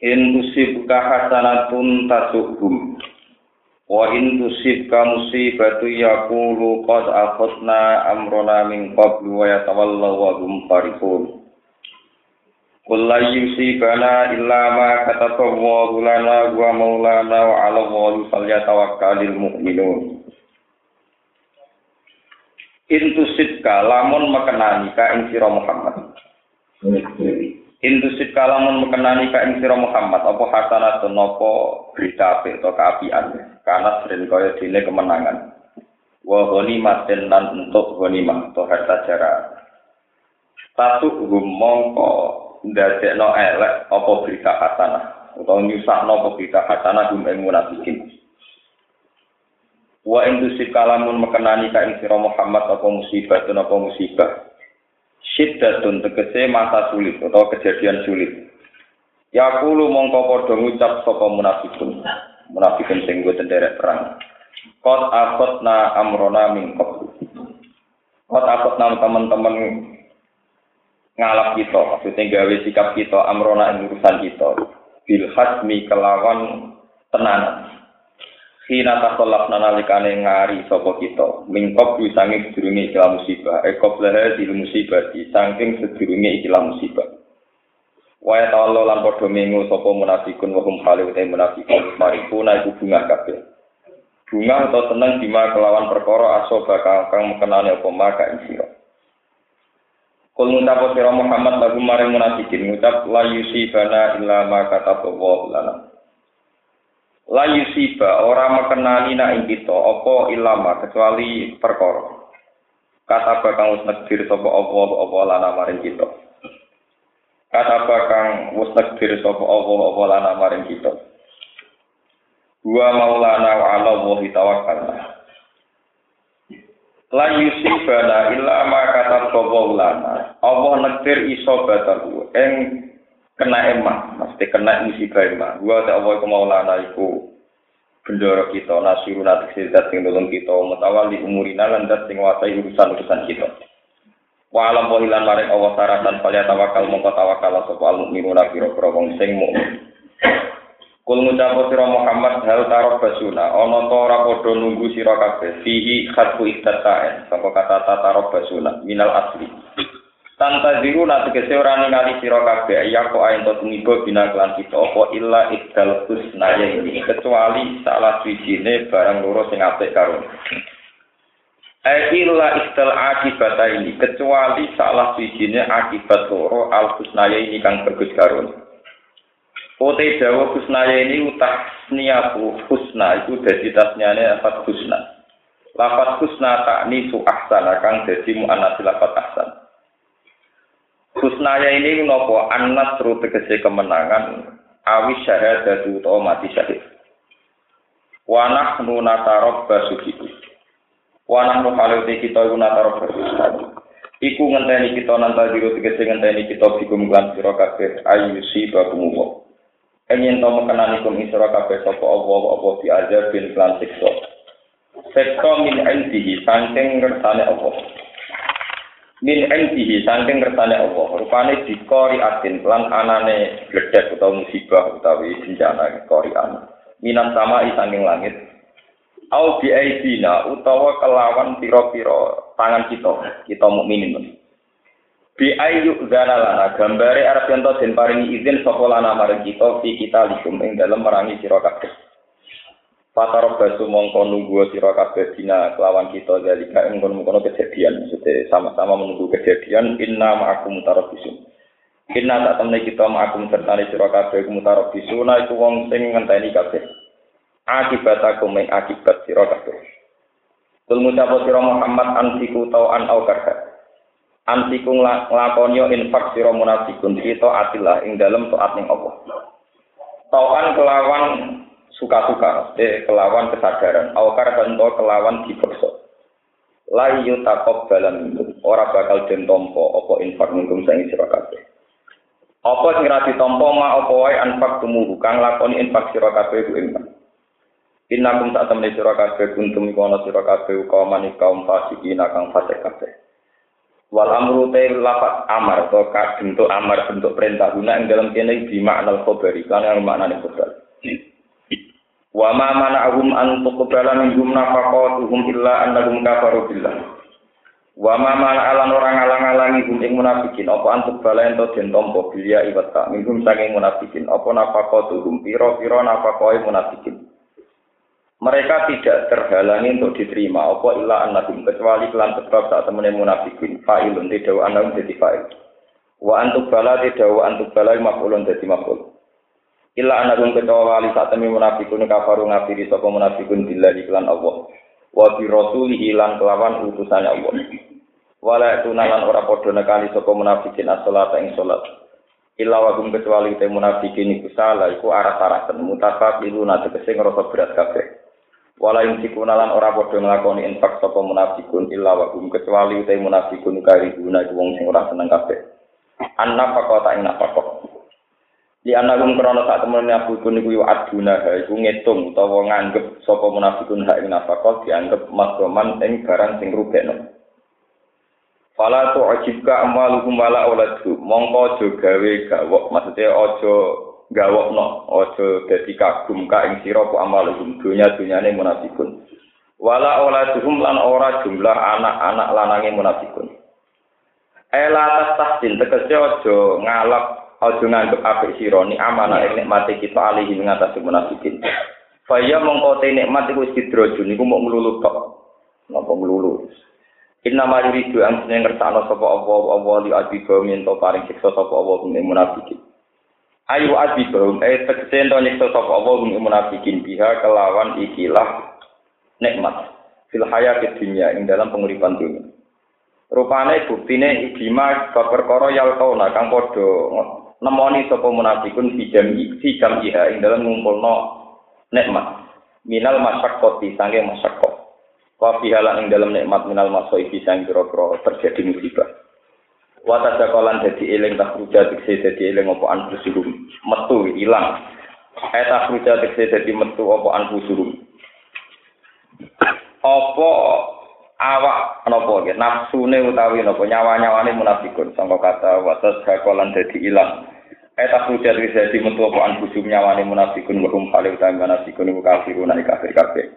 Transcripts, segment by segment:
In tusibka hasanatun tasuhum. Wa in tusibka musibatu yaqulu qad akhadna amrona min qablu wa yatawallaw wa hum farihun. Qul la yusibana illa ma kataballahu lana wa maulana wa 'ala Allahi falyatawakkalul mu'minun. In tusibka lamun mekenani ka ing sira Muhammad. Intusit kalamun mekenani ka ing sira Muhammad apa hasanatun apa berita apik atau keapian? Karena sering kaya dene kemenangan. Wa ghanimatin lan untuk ghanimah atau harta jara. Satu mongko ndadekno elek apa berita hasanah? Utawa nyusahno apa berita hasanah gum ing munafikin. Wa intusit kalamun mekenani ka ing sira Muhammad apa musibah apa musibah syiddatun tegese masa sulit atau kejadian sulit. Ya kulo mongko padha ngucap sapa munafikun. Munafikun sing go tenderek perang. Qad akhadna amrona min qabl. Qad akhadna teman-teman ngalap kita, maksudnya gawe sikap kita amrona ing urusan kita. Bil hasmi kelawan tenanan. Hina tasolaf nalikane ngari sapa kita, mingkop di sanging sedurunge ikilah musibah, ekop lehe di musibah di sangking sedurunge ikilah musibah. Waya ta'ala lan padha mengu sapa munafikun wa hum khaliqun munafikun marifuna iku bunga kabeh. Bunga atau seneng bima kelawan perkara asoba kang mekenane apa maka ing. Kul ngucap sira Muhammad lagu maring munafikin ngucap la yusibana illa ma kataballahu lana. La yusiba ora mekenani nak ing kita apa ilama kecuali perkara. Kata bakang wis negdir sapa apa apa lana maring kita. Kata bakang wis negdir sapa apa apa lana maring kita. Wa maulana wa ala wahi tawakkalna La yusibana illa ma kata sapa lana Allah negdir iso batalu ing kena emah, mesti kena musibah emah. Gua tak apa iku maulana iku bendoro kita, nasiru nanti sirdat sing nolong kita, mutawali umurina lan dat sing wasai urusan-urusan kita. Wa alam wahilan maring Allah saratan palya tawakal mongko tawakal sapa al mukminuna pira-pira wong sing mukmin. Kul ngucap sira Muhammad hal tarok basuna ana ta ora padha nunggu sira kabeh fihi khatfu istata'en saka kata tarok basuna minal asli. Tanta diru nanti kese ora ningali sira kabeh ya kok ayen to tumiba bina kelan kita apa illa iddal husnaya ini kecuali salah wijine barang loro sing apik karo. Illa iddal akibat ini kecuali salah wijine akibat loro al husnaya ini kang bagus karo. Ote dawa husnaya ini utak niatu husna itu dadi tasnyane lafat husna. Lafat husna tak ni su ahsana kang dadi muannats lafat ahsan. Husnaya ini nopo anas ru tegese kemenangan awi syahadatu utawa mati syahid. Wanah nu natarok basuki. Wanah nu halute kita iku natarok basuki. Iku ngenteni kita nanta diru tegese ngenteni kita bikum lan sira kabeh ayu si babumuwa. Enyen to mekenani kum isra kabeh sapa Allah apa di azab bin lan siksa. Siksa min indihi saking ngersane Allah. Min entihi saking kersane Allah. Rupane dikori atin lan anane gledek utawa musibah utawi bencana korian minan sama saking langit. Au bi aidina utawa kelawan pira-pira tangan kita kita mukminin. Bi ayu lana gambare arep yen den paringi izin sapa lana marang kita fi kita likum ing dalem merangi sira kabeh Pataro basu mongko nunggu sira kabeh dina kelawan kita zalika ing kono kejadian. Maksudnya sama-sama menunggu kejadian inna ma'akum mutarabisun inna tak temne kita ma'akum sertane sira kabeh mutarabisuna iku wong sing ngenteni kabeh. Akibat aku ing akibat sira kabeh. Kul ngucap sira Muhammad antiku tau an au karha. Antiku nglakoni infak sira munafikun. Kita atilah ing dalem taat ning Allah. Tauan kelawan suka-suka, eh kelawan kesadaran, awakar bento kelawan dipaksa. La yutakop dalam ora bakal den tompo apa infak mingkum sang sira kabeh. Apa sing ra ditampa ma apa wae anfak tumuhu kang lakoni infak sira kabeh ku infak. Innakum tak temne sira kabeh kuntum ana sira kabeh kaum kaum fasikin kang fasik kabeh. Wal amru te lafat amar ka bentuk amar bentuk perintah guna ing dalam kene di makna khabari kan yang maknane khabar. Wa ma mana'ahum an tuqbala minhum nafaqatuhum illa annahum kafaru billah. Wa ma mana'alan orang alang-alangi hum ing munafikin apa an tuqbala ento den tampa bilia iwata minhum saking munafikin apa nafaqatuhum pira-pira nafaqoi munafikin. Mereka tidak terhalangi untuk diterima apa illa annahum kecuali kelan sebab saat temene munafikin fa'ilun tidak annahum jadi fa'il. Wa antuk bala tidak wa antuk bala maf'ulun jadi maf'ul. Illa anakum kecuali saat temi munafikun kafaru ngafiri sapa munafikun bila iklan Allah. Wa bi rasulihi lan kelawan utusan Allah. Wala tunalan ora padha nekani sapa munafikin as-salat ing salat. Illa wa kum kecuali te munafikin iku salah iku arah-arahan mutafaqiluna tegese ngrasa berat kabeh. Wala ing sikunalan ora padha nglakoni infak sapa munafikun illa wa kum kecuali te munafikun kari guna wong sing ora seneng kabeh. Anna pakota ing napakok. Di anakum krono saat temen munafikun iku aduna ha iku ngitung utawa nganggep sapa munafikun hak ing nafkah dianggep makroman ing barang sing rugekno. Fala tu ajibka amaluhum wala auladu mongko aja gawe gawok maksudnya aja gawokno aja dadi kagum ka ing sira apa amaluhum dunya-dunyane munafikun. Wala auladuhum lan ora jumlah anak-anak lanange munafikun. Ela tas tahsin tegese aja ngalap Ojo nganggep apik sira ni amana ing nikmate kita alihi ngatasi munafikin. Faya mongko te nikmat iku sidroju niku mok nglulu tok. Napa nglulu? Inna ma yuridu an sing ngersakno sapa apa apa li adiba minto paring siksa sapa apa ing munafikin. Ayu adiba eh tegese ento nyiksa sapa apa ing munafikin biha kelawan ikilah nikmat fil hayati dunya ing dalam penguripan dunia. Rupane buktine ibima perkara yal kauna kang padha nemoni sapa munafikun fi jami fi jamiha ing dalam ngumpulno nikmat. Minal masyaqqati sange masyaqqah. Wa fi halan ing dalam nikmat minal masaibi sang pira-pira terjadi musibah. Wa tadakolan dadi eling tak ruja dikse dadi eling apa anfusuhum. Metu ilang. Eta ruja dikse dadi metu apa anfusuhum. Apa awak napa nggih nafsune utawi napa? Nyawa-nyawane munafikun sangka kata watas hakolan dadi ilang. Eta hujat wis dadi metu apa anfusum nyawane munafikun wa hum khalil ta munafikun wa kafiruna kafir kabeh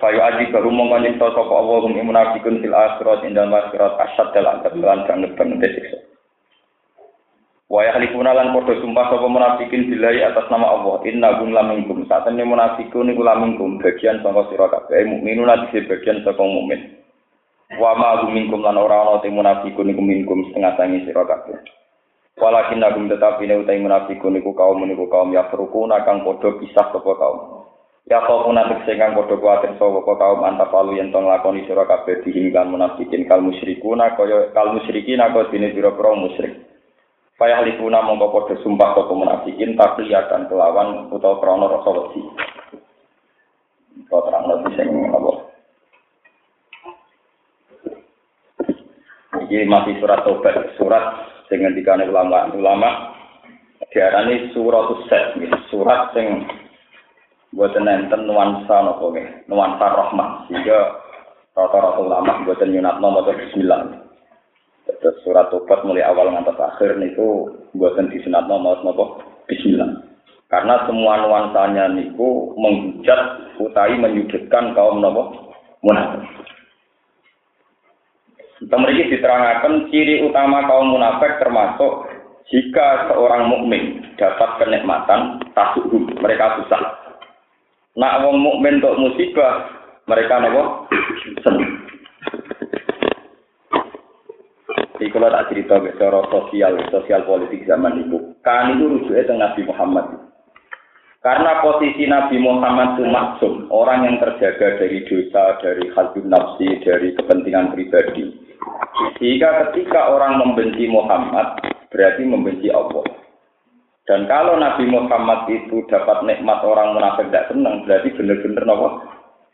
Fayu aji baru mongko nyipta sapa Allah hum munafikun fil akhirat indal akhirat asyad dal adab lan kang neben siksa. Wa yahlifuna lan padha sumpah sapa munafikin billahi atas nama Allah inna gum lamingkum saat ini munafikun iku lamingkum bagian saka sira kabeh mukminun ati bagian saka mukmin Wa ma minkum lan ora ana te munafikun iku minkum setengah sangi sira kabeh. Walakin nagum tetapi ne utai munafikun iku kaum niku kaum ya frukuna kang padha pisah sapa kaum. Ya kau munafik sing kang padha kuwatir sapa kaum antapalu yen tong lakoni sira kabeh dihinggan munafikin kal musyrikuna kaya kal musyrikin aku dene pira-pira musyrik. Payah lipuna mongko padha sumpah sapa munafikin tapi akan kelawan utawa krana rasa wedi. Kau terang lebih sing apa? Ini masih surat tobat, surat dengan dikane ulama ulama diarani surat set, surat sing buatan nenten nuansa nopo nuansa rahmat sehingga rata-rata ulama buatan yunatno maca bismillah. Terus surat tobat mulai awal ngantos akhir niku buatan disunatno maca nopo bismillah. Karena semua nuansanya niku menghujat utai menyudutkan kaum nopo munafik. Kemudian diterangkan ciri utama kaum munafik termasuk jika seorang mukmin dapat kenikmatan tasuhum mereka susah. Nak wong mukmin untuk musibah mereka nopo senang. Jadi kalau tak cerita secara sosial, sosial politik zaman itu, kan itu rujuknya tentang Nabi Muhammad. Karena posisi Nabi Muhammad itu maksum, orang yang terjaga dari dosa, dari hal nafsi, dari kepentingan pribadi. Jika ketika orang membenci Muhammad, berarti membenci Allah. Dan kalau Nabi Muhammad itu dapat nikmat orang munafik tidak senang, berarti benar-benar apa?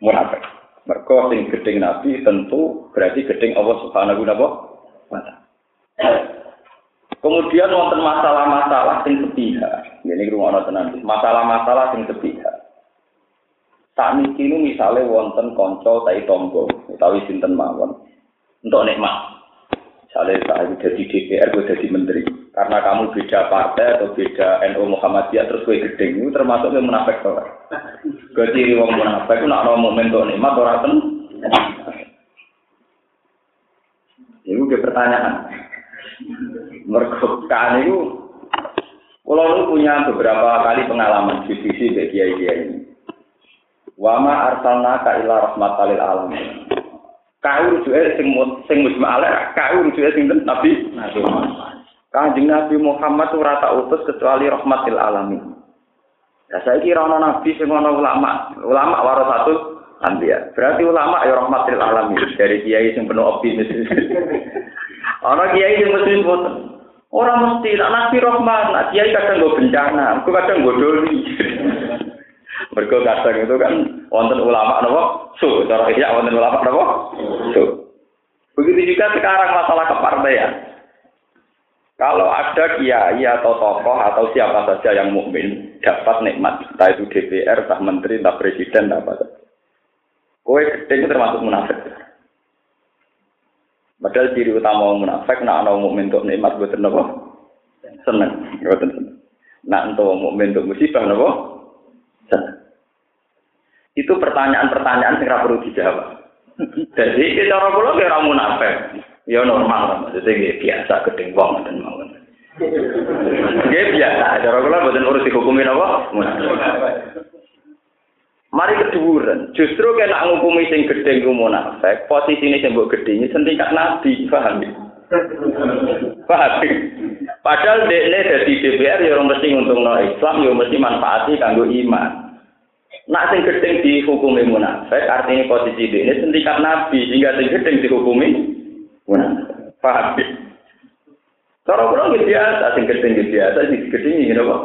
Munafik. Mereka sing gedeng Nabi tentu berarti gedeng Allah Subhanahu wa taala. Kemudian wonten masalah-masalah sing sepihak. Ini rumah tenan. Masalah-masalah sing sepihak. Tak niki misalnya wonten konco tai tombo, utawi sinten mawon untuk nikmat. Misalnya saya jadi DPR, gue jadi menteri. Karena kamu beda partai atau beda NU Muhammadiyah, terus gue gede, itu termasuk yang munafik. Gue ciri wong munafik, nak mau tuh nikmat orang ten. Ini udah pertanyaan. Mergokan itu, kalau punya beberapa kali pengalaman diskusi bagi kiai ini. Wama arsalna ka ila rahmatalil alamin. Kau rujuke sing sing musma alek, kau rujuke sing Nabi Nabi Kanjeng Nabi Muhammad ora tak utus kecuali rahmatil alamin. Ya saya kira ana nabi sing ana ulama, ulama satu anbiya. Berarti ulama ya rahmatil alamin dari kiai sing penuh optimis. ana kiai sing mesti boten. Ora mesti nak nabi rahmat, nak kiai kadang go bencana, aku kadang go doli. Mergo kadang itu kan wonten ulama napa? Su, cara iya wonten ulama napa? Su. Begitu juga sekarang masalah kepartaian. Kalau ada kiai atau tokoh atau siapa saja yang mukmin dapat nikmat, entah itu DPR, entah menteri, entah presiden, entah apa saja. Kowe gede termasuk munafik. Padahal ciri utama munafik, nak ana mukmin untuk nikmat napa? Seneng, buatan seneng. Nak untuk mukmin untuk musibah napa? Itu pertanyaan-pertanyaan yang perlu dijawab. Jadi kita orang pulau kira munafik, ya normal, maksudnya biasa gedeng wong dan mau. Dia biasa, cara kula buatan urus dihukumi apa? Mari keduren. Justru kena ngukumi sing gedeng ku munafik, posisine sing mbok gedhengi setingkat nabi, paham ya? Paham. Padahal dekne dadi DPR ya mesti nguntungno Islam, ya mesti manfaati kanggo iman. Nak sing gedeng dihukumi munafik, artinya posisi ini sentikat nabi, sehingga sing gedeng dihukumi munafik. Paham? Cara kula nggih biasa, sing gedeng nggih biasa, sing gedeng ngene apa?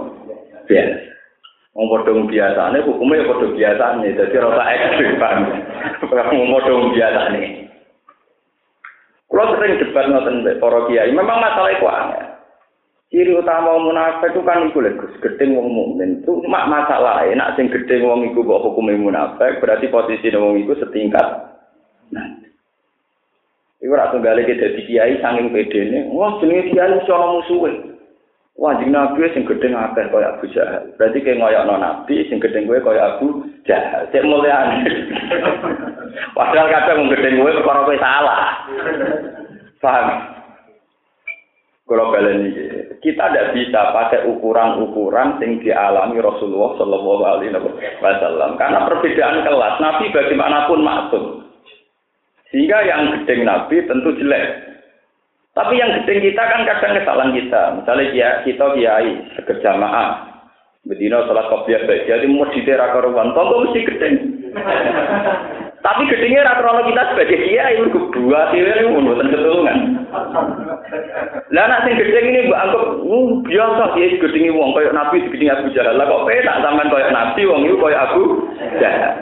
Biasa. Wong padha biasane hukume ya padha biasane, dadi rasa ekstrim paham. Wong padha biasane. Kulo sering debat ngoten para kiai, memang masalah iku aneh. Ciri utama munafik itu kan iku lho gedeng wong mukmin. Itu mak masalah enak sing gedeng wong iku kok hukume munafik, berarti posisi wong iku setingkat. Nah. Iku ora tunggale ke dadi kiai saking pedene. Wah, jenenge kiai iso ana musuhe. Wah, jeneng nabi sing gedeng akeh kaya Abu Jahal. Berarti kayak ngoyokno nabi sing gedeng kowe kaya Abu Jahal. Cek mulyane. Padahal kadang wong gedeng kowe perkara kowe salah. Paham? Kalau kalian ini, kita tidak bisa pakai ukuran-ukuran yang dialami Rasulullah Shallallahu Alaihi Wasallam. Karena perbedaan kelas, Nabi bagaimanapun maksum. Sehingga yang gedeng Nabi tentu jelek. Tapi yang gedeng kita kan kadang kesalahan kita. Misalnya ya, kita kiai, seger jamaah. Bedino salat kopiah baik. Jadi mau ditera karuan, tonggo mesti gedeng. Tapi gedengnya rata kita sebagai kiai, itu dua kiai ini menurut ketulungan. Lah nak sing gedeng ini mbak anggap uh, biasa dia gedengi wong koyo Nabi digedeng Abu Jahal. Lah kok penak sampean koyo Nabi wong iku koyo Abu Jahal.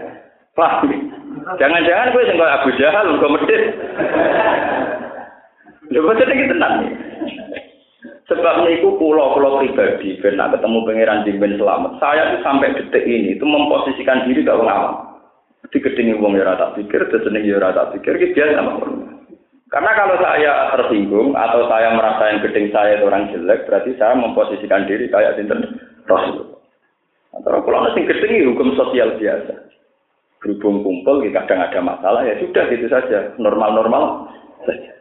Paham? Jangan-jangan kowe sing koyo Abu Jahal kok medhit. Lha kok iki tenan. Sebab niku pulau pulau pribadi, ben ketemu pangeran Jimben selamat. Saya tuh sampai detik ini itu memposisikan diri gak awam. Digedingi wong ya rata pikir, deseneng ya rata pikir, gitu biasa karena kalau saya tersinggung atau saya merasa yang gedeng saya itu orang jelek, berarti saya memposisikan diri kayak sinten Rasul. Antara kalau sing gedeng hukum sosial biasa. Berhubung kumpul, kadang ada masalah, ya sudah gitu saja, normal-normal saja.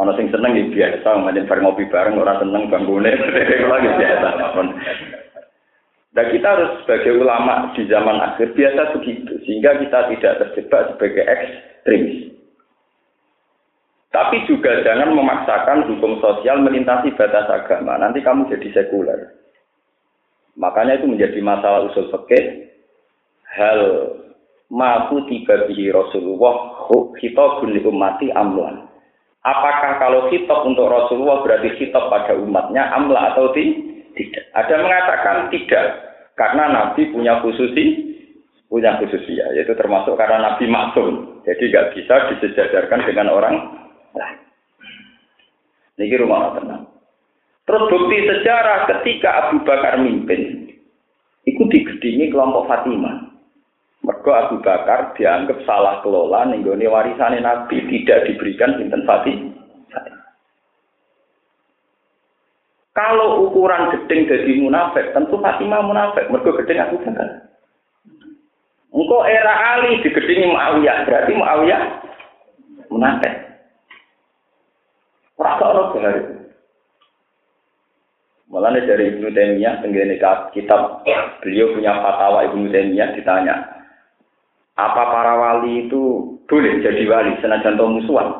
Ono sing seneng ya biasa, macam ngopi bareng, orang seneng banggune, itu lagi biasa. Dan kita harus sebagai ulama di zaman akhir biasa begitu, sehingga kita tidak terjebak sebagai ekstremis. Tapi juga jangan memaksakan hukum sosial melintasi batas agama. Nanti kamu jadi sekuler. Makanya itu menjadi masalah usul fikih. Hal mampu tiba bihi Rasulullah kita li umati amlan. Apakah kalau hitop untuk Rasulullah berarti hitop pada umatnya amla atau ti? Tidak. Ada mengatakan tidak. Karena Nabi punya khususi, punya khususi ya, yaitu termasuk karena Nabi maksum. Jadi nggak bisa disejajarkan dengan orang lain. Ini rumah tenang. Terus bukti sejarah ketika Abu Bakar mimpin, itu digedingi kelompok Fatimah. Mergo Abu Bakar dianggap salah kelola nenggone warisan Nabi tidak diberikan sinten Fatimah. Kalau ukuran gedeng jadi munafik, tentu Fatimah munafik. Mergo gedeng Abu Bakar. Engkau era Ali digedingi Muawiyah, berarti Muawiyah munafik. Rasa orang bahari. Malah dari Ibnu Taimiyah tenggene kitab beliau punya fatwa Ibnu Taimiyah ditanya, apa para wali itu boleh jadi wali senajan musuhan?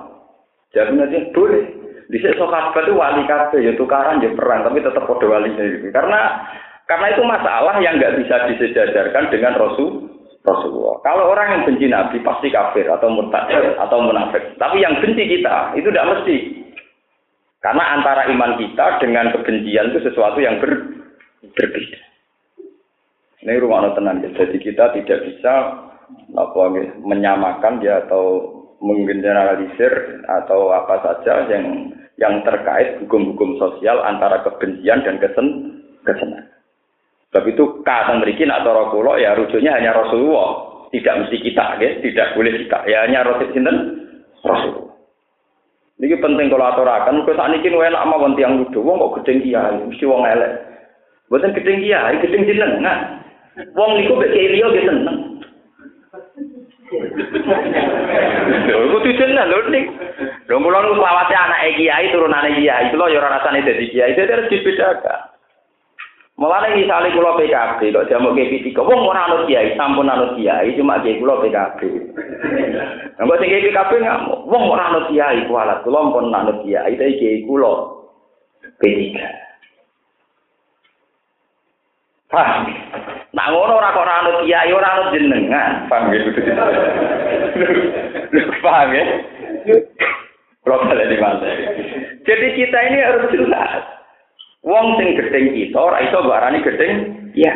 Jawabnya boleh. Di sini sahabat itu wali kabeh ya tukaran ya perang tapi tetap kode wali gitu. Karena karena itu masalah yang nggak bisa disejajarkan dengan Rasul Rasulullah. Kalau orang yang benci Nabi pasti kafir atau murtad atau munafik. Tapi yang benci kita itu tidak mesti. Karena antara iman kita dengan kebencian itu sesuatu yang ber, berbeda. Ini rumah tenang. Jadi kita tidak bisa apa menyamakan ya atau menggeneralisir atau apa saja yang yang terkait hukum-hukum sosial antara kebencian dan kesen kesenangan. Sebab itu kata merikin atau rokulo ya rujuknya hanya Rasulullah. Tidak mesti kita, ya. tidak boleh kita. Ya hanya Rasul sinten Rasulullah. Ini penting kalau aturakan. Kalau saat ini enak sama wong tiang lucu. Wong kok gedeng kiai, mesti wong elek. Bukan gedeng kiai, gedeng jenengan. Wong niku mek kiai liya seneng. Kudu jeneng lho ning. Lho kula nu selawase anake kiai turunane kiai, kula ya ora rasane dadi kiai, dadi harus dibedakan. Mulane misalnya kula PKB kok jamu GP3, wong ora anut kiai, sampun anut kiai, cuma kiai kula PKB. Nggak sing PKB ngamuk, wong ora anut kiai kualat, kula pun anut kiai, tapi kiai kula P3. Paham? Nah ngono ora kok ora anut kiai, ora anut jenengan, paham gitu. Paham ya? Kalau di mana? Jadi kita ini harus jelas. Wong sing gedeng kita ora iso barani gedeng ya.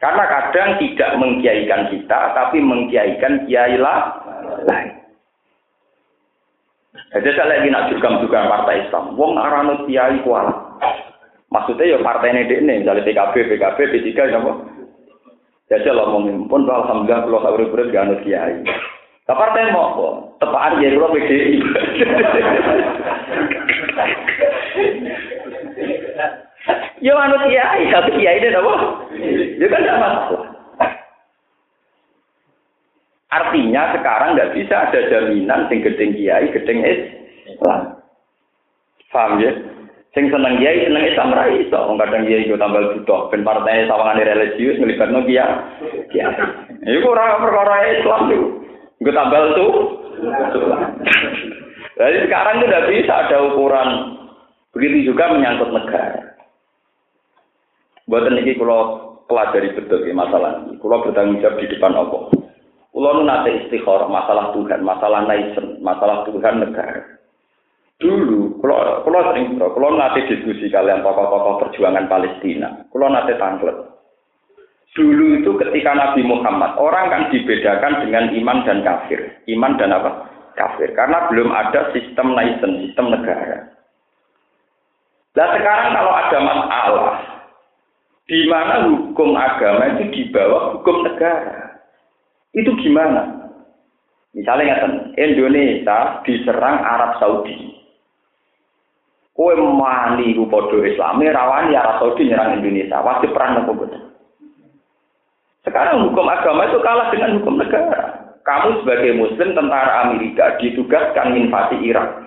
Karena kadang tidak mengkiaikan kita, tapi mengkiaikan kiai lain. Jadi saya lagi nak juga partai Islam. Wong arano kiai kuala. Maksudnya ya partai ini ini, misalnya PKB, PKB, P3, apa? Jadi lo ngomong pun, alhamdulillah kalau saya urip gak anut kiai. Tapi partai mau kok, tepaan ya kalau PDI. Yo anu kiai, satu kiai itu apa? Ya kan tidak masalah. Artinya sekarang nggak bisa ada jaminan sing gedeng kiai, gedeng Islam. Paham ya? Sing seneng kiai, seneng Islam ra iso. Wong kadang kiai iku tambah butuh ben partai sawangane religius nglibatno kiai. Kiai. Iku ora perkara Islam tuh. Gue tambal tuh. Jadi sekarang itu tidak bisa ada ukuran. Begitu juga menyangkut negara. Buatan ini kalau pelajari betul ya masalah ini. Kalau bertanggung jawab di depan Allah. Kalau nu nate istikharah masalah Tuhan, masalah naisen, masalah Tuhan negara. Dulu, kalau kalau sering kalau nate diskusi kalian tokoh-tokoh perjuangan Palestina, kalau nate tanglet. Dulu itu ketika Nabi Muhammad, orang kan dibedakan dengan iman dan kafir. Iman dan apa? Kafir. Karena belum ada sistem naisen, sistem negara. Nah sekarang kalau ada masalah, di mana hukum agama itu di bawah hukum negara. Itu gimana? Misalnya ngeten, Indonesia diserang Arab Saudi. Kowe mani ku padha Islami rawani Arab Saudi nyerang Indonesia, wajib perang apa betul? Sekarang hukum agama itu kalah dengan hukum negara. Kamu sebagai muslim tentara Amerika ditugaskan invasi Irak.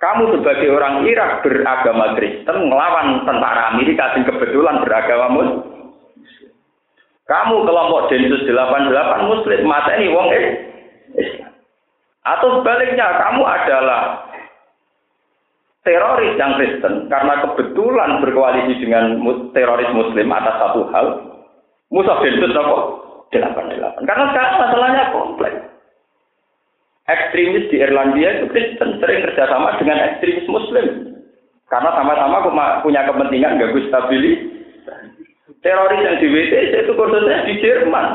Kamu sebagai orang Irak beragama Kristen melawan tentara Amerika yang kebetulan beragama Muslim. Kamu kelompok Densus 88 Muslim, masa ini wong Islam. Atau sebaliknya, kamu adalah teroris yang Kristen karena kebetulan berkoalisi dengan teroris Muslim atas satu hal. Musuh Densus apa? 88. Karena sekarang masalahnya kompleks ekstremis di Irlandia itu Kristen sering kerjasama dengan ekstremis Muslim. Karena sama-sama punya kepentingan gak stabilitas. Teroris yang di WTC itu khususnya di Jerman.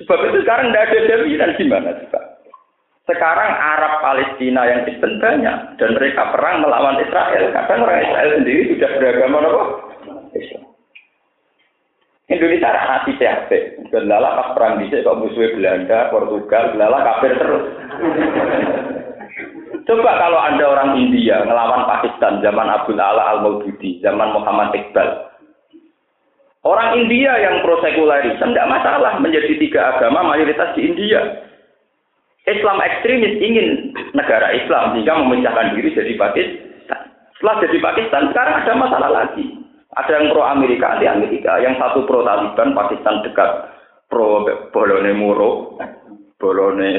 Sebab itu sekarang tidak ada jaminan gimana coba. Sekarang Arab Palestina yang Kristen banyak dan mereka perang melawan Israel. Kadang orang Israel sendiri sudah beragama apa? Islam. Indonesia hati CHP. Belala pas perang di kok musuhnya Belanda, Portugal, Belala kafir terus. Coba kalau Anda orang India ngelawan Pakistan zaman Abdul Ala Al-Maududi, zaman Muhammad Iqbal. Orang India yang pro sekularisme tidak masalah menjadi tiga agama mayoritas di India. Islam ekstremis ingin negara Islam sehingga memecahkan diri jadi Pakistan. Setelah jadi Pakistan sekarang ada masalah lagi. Ada yang pro Amerika di Amerika, yang satu pro Taliban, Pakistan dekat pro Bolone Muro, Bolone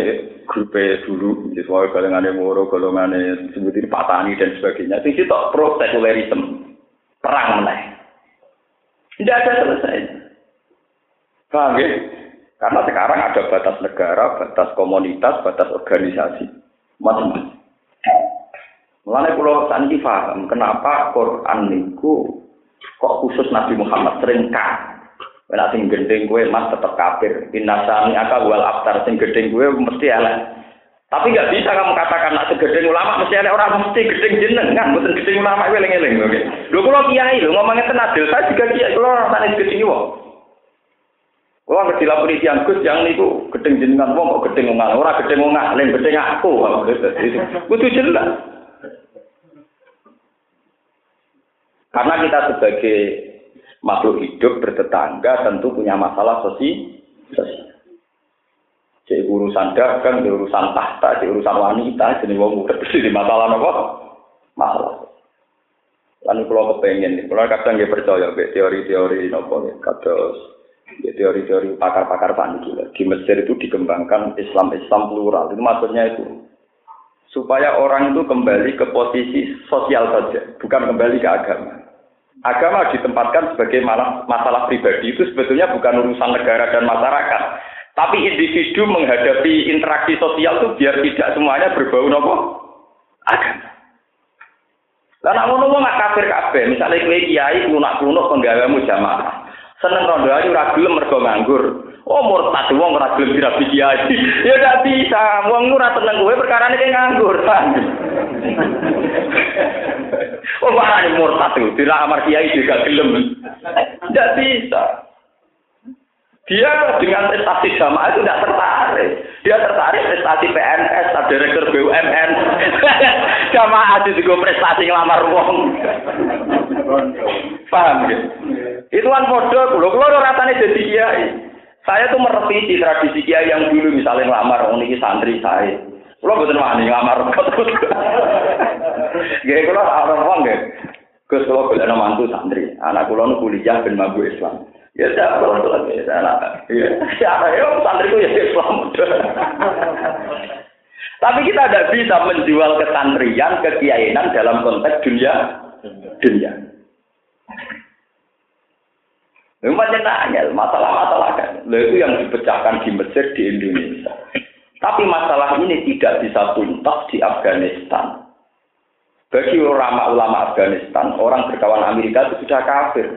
grupe dulu, jadi soal golongan Moro, golongan sebutin Patani dan sebagainya. Itu itu pro sekularisme, perang meneh. Tidak ada selesai. Paham ya? Karena sekarang ada batas negara, batas komunitas, batas organisasi, macam-macam. Mulanya pulau sanji paham kenapa Quran niku kok khusus Nabi Muhammad sering kan. Nek sing gendeng gue mas tetap kafir. Inasani aka wal aftar sing gendeng gue mesti elek. Tapi nggak bisa kamu katakan nak segedeng ulama mesti ada orang mesti gedeng jeneng kan, bukan gedeng ulama gue eling-eling oke. Lho kula kiai lho ngomongnya tenan saya juga kiai kula rasane gedeng wong. Kula ngerti lapor yang Gus yang niku gedeng jenengan wong kok gedeng wong ora gedeng wong alim gedeng aku. Kudu jelas. Karena kita sebagai makhluk hidup bertetangga tentu punya masalah sosial. Jadi urusan dagang, di urusan tahta, di urusan wanita, jadi wong udah di masalah apa? Masalah. Lalu kalau kepengen, kalau kadang nggak percaya teori-teori nopo, kados teori-teori pakar-pakar panik Di Mesir itu dikembangkan Islam-Islam plural. Itu maksudnya itu supaya orang itu kembali ke posisi sosial saja, bukan kembali ke agama agama ditempatkan sebagai malah masalah pribadi itu sebetulnya bukan urusan negara dan masyarakat. Tapi individu menghadapi interaksi sosial itu biar tidak semuanya berbau nopo agama. Lah nak ngono nggak kafir kabeh, misalnya kowe kiai lunak-lunak penggawamu jamaah. Seneng rondo ayu ora gelem mergo nganggur. Oh murtad wong ora gelem dirabi kiai. ya gak bisa, wong ora tenang kowe perkara ini nganggur. Oh, mana nih murtad tuh? Tidak amar kiai juga gelem. Tidak bisa. Dia dengan prestasi jamaah itu tidak tertarik. Dia tertarik prestasi PNS, direktur BUMN. jamaah itu juga prestasi ngelamar uang. Paham ya? Itu kan bodoh. Kalau kalau rasanya jadi kiai. Saya tuh merevisi tradisi kiai yang dulu misalnya ngelamar, oh ini santri saya. Kulo mboten wani ngamar terus. Nggih kulo ora wong nggih. Gus kulo golek mantu santri. Anak kulo nu kuliah ben mampu Islam. Ya tak kulo tuh lagi anak. Ya siapa yo santriku ya Islam. Tapi kita tidak bisa menjual kesantrian, kekiainan dalam konteks dunia dunia. Memang nanya masalah-masalah kan. itu yang dipecahkan di Mesir di Indonesia. Tapi masalah ini tidak bisa tuntas di Afghanistan. Bagi ulama-ulama Afghanistan, orang berkawan Amerika itu sudah kafir.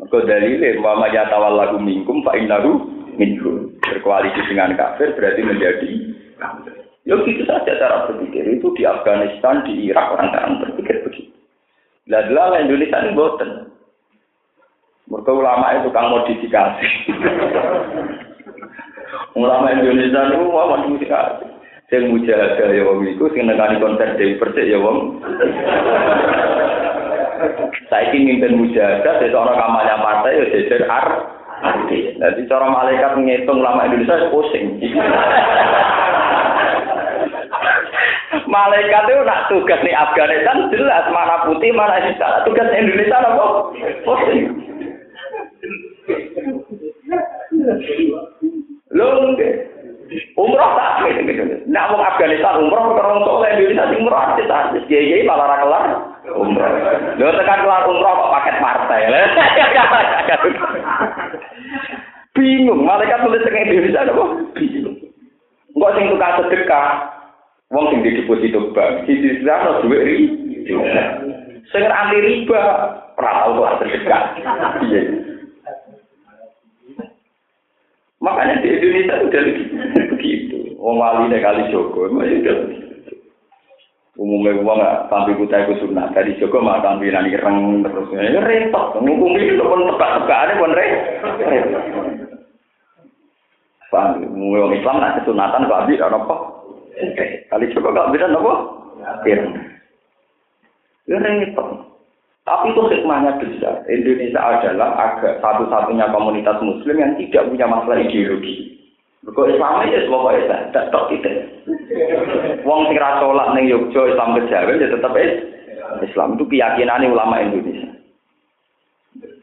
Maka dalilnya, wa tawal lagu minkum fa innahu minhum. Berkoalisi dengan kafir berarti menjadi kafir. Ya gitu saja cara berpikir. Itu di Afghanistan, di Irak, orang-orang berpikir begitu. Lah Indonesia ini boten. Mereka ulama itu kan modifikasi. Ulama Indonesia itu masih sekali. Sing mujahadah ya wong iku sing nekani konser Dewi Persik ya wong. Saiki mimpin mujahadah sesuk ana kampanye partai ya jejer ar. Jadi cara malaikat ngitung ulama Indonesia pusing. Malaikat itu nak tugas di Afghanistan jelas mana putih mana hitam. Tugas Indonesia apa? Pusing. Nggih. Umroh tak gitu. Nak wong Afghanistan umroh wong soleh Indonesia umroh artis kiai malah ra kelar umroh. Lho tekan kelar umroh kok paket partai. Bingung, malaikat tulis teng Indonesia apa? Bingung. Enggak sing tukang sedekah. Wong sing di deposito bank, sisi sana duit riba. Sing anti riba, pernah tahu sedekah. Iya. Makanya di Indonesia udah begitu. Wong wali kali Joko, ya udah umumnya uang nggak tampil kutai ku sunat dari Joko mah tampilan ireng terus. Ya repot. Ngomong itu pun tebak-tebak ada pun repot. Paham? Umumnya Islam nak kesunatan kok abis apa? Kali Joko gak bisa apa? Ireng ya repot. Tapi itu hikmahnya besar. Indonesia adalah agak satu-satunya komunitas Muslim yang tidak punya masalah ideologi Kok Islam itu semua tak tok kita. Wong sing ra ning Yogyo Islam kejawen ya tetep Islam itu keyakinan ulama Indonesia.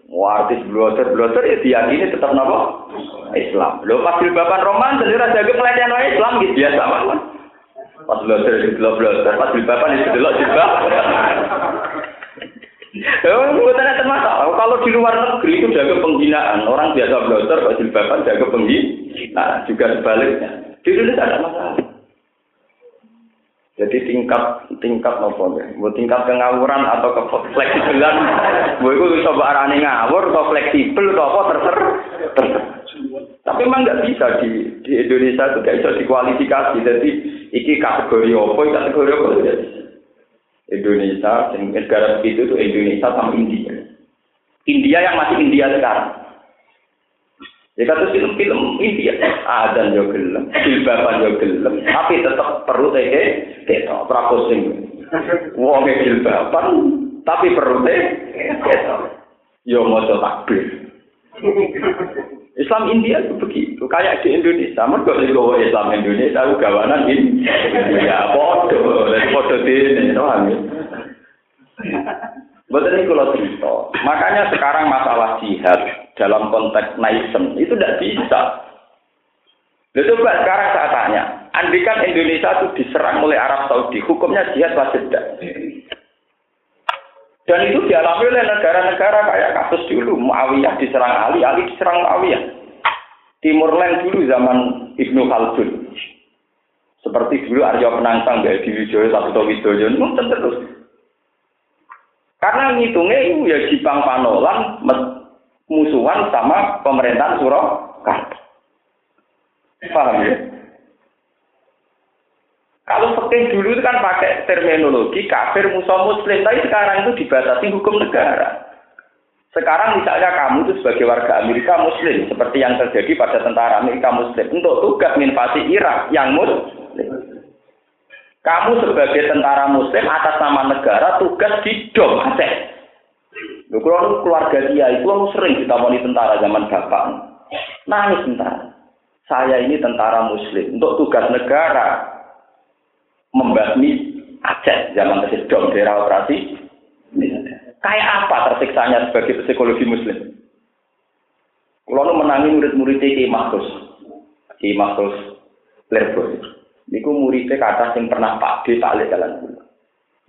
Wah, artis bloter-bloter ya diyakini tetap napa? Islam. Lho pas bapak roman raja ke pelatihan Islam gitu biasa mawon. Pas bloter di bloter, pas bapak itu delok juga. Ya, bukan masalah. Kalau di luar negeri itu jaga penghinaan. Orang biasa bloter, kok jilbaban jaga penghinaan. Nah, juga sebaliknya. Di Indonesia ada masalah. Jadi tingkat tingkat nopo ya, mau tingkat kengawuran atau ke fleksibelan, gue itu bisa arane ngawur atau fleksibel atau apa terserah. terser. Tapi memang nggak bisa di di Indonesia itu nggak bisa dikualifikasi. Jadi iki kategori apa, kategori apa tidak bisa. Indonesia, negara begitu itu Indonesia sama India. India yang masih India sekarang. Ya kata film-film India, dan yo gelem, jilbaban yo tapi tetap perlu teh ketok, ora pusing. Wong jilbaban tapi teh ketok. Yo maca takbir. Islam India itu begitu, kayak di Indonesia. Mereka kalau Islam Indonesia, aku gawanan ini. Ya, podo, podo ini, paham ya? Betul ini kalau cerita. Makanya sekarang masalah jihad, dalam konteks naisem itu tidak bisa. Lalu coba sekarang saya tanya, andikan Indonesia itu diserang oleh Arab Saudi, hukumnya jihad wajib tidak? Dan itu dialami oleh negara-negara kayak kasus dulu, Muawiyah diserang Ali, Ali diserang Muawiyah. Timur Leng dulu zaman Ibnu Khaldun. Seperti dulu Arya Penangsang, di Wijoyo, Sabto Widoyo, itu terus. Karena ngitungnya itu ya Jipang Panolan, musuhan sama pemerintahan Surakarta. Paham ya? Kalau fakih dulu itu kan pakai terminologi kafir musuh muslim, tapi sekarang itu dibatasi hukum negara. Sekarang misalnya kamu itu sebagai warga Amerika Muslim, seperti yang terjadi pada tentara Amerika Muslim, untuk tugas invasi Irak yang Muslim. Kamu sebagai tentara Muslim atas nama negara tugas di Dom Aceh. Keluarga dia itu aku sering ditamoni tentara zaman bapak. Nangis tentara. Saya ini tentara muslim untuk tugas negara membasmi Aceh zaman kesedom daerah operasi. Kayak apa tersiksanya sebagai psikologi muslim? Kalau menangi murid-murid Ki Mahfuz. Ki Mahfuz Lerbos. Niku muridnya kata yang pernah Pak D tak jalan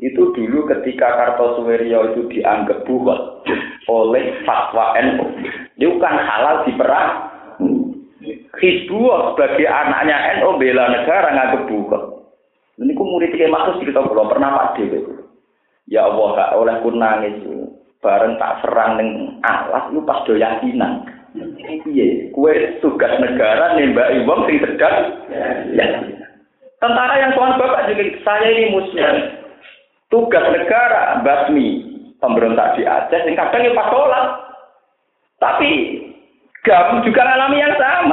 itu dulu ketika Kartosuwiryo itu dianggap buat oleh fatwa NU. Itu kan halal diperang. Hizbullah sebagai anaknya NU bela negara nganggep buat. Ini ku murid kayak maksud kita belum pernah Pak Dewi. Ya Allah, gak oleh ku nangis. Bareng tak serang dengan alas, lu pas do yakinan. Iya, kue tugas negara nembak wong sing sedang. Ya. Tentara yang tuan bapak juga saya ini muslim tugas negara basmi pemberontak di Aceh yang kadang ya pas sholat. Tapi gabung juga alami yang sama.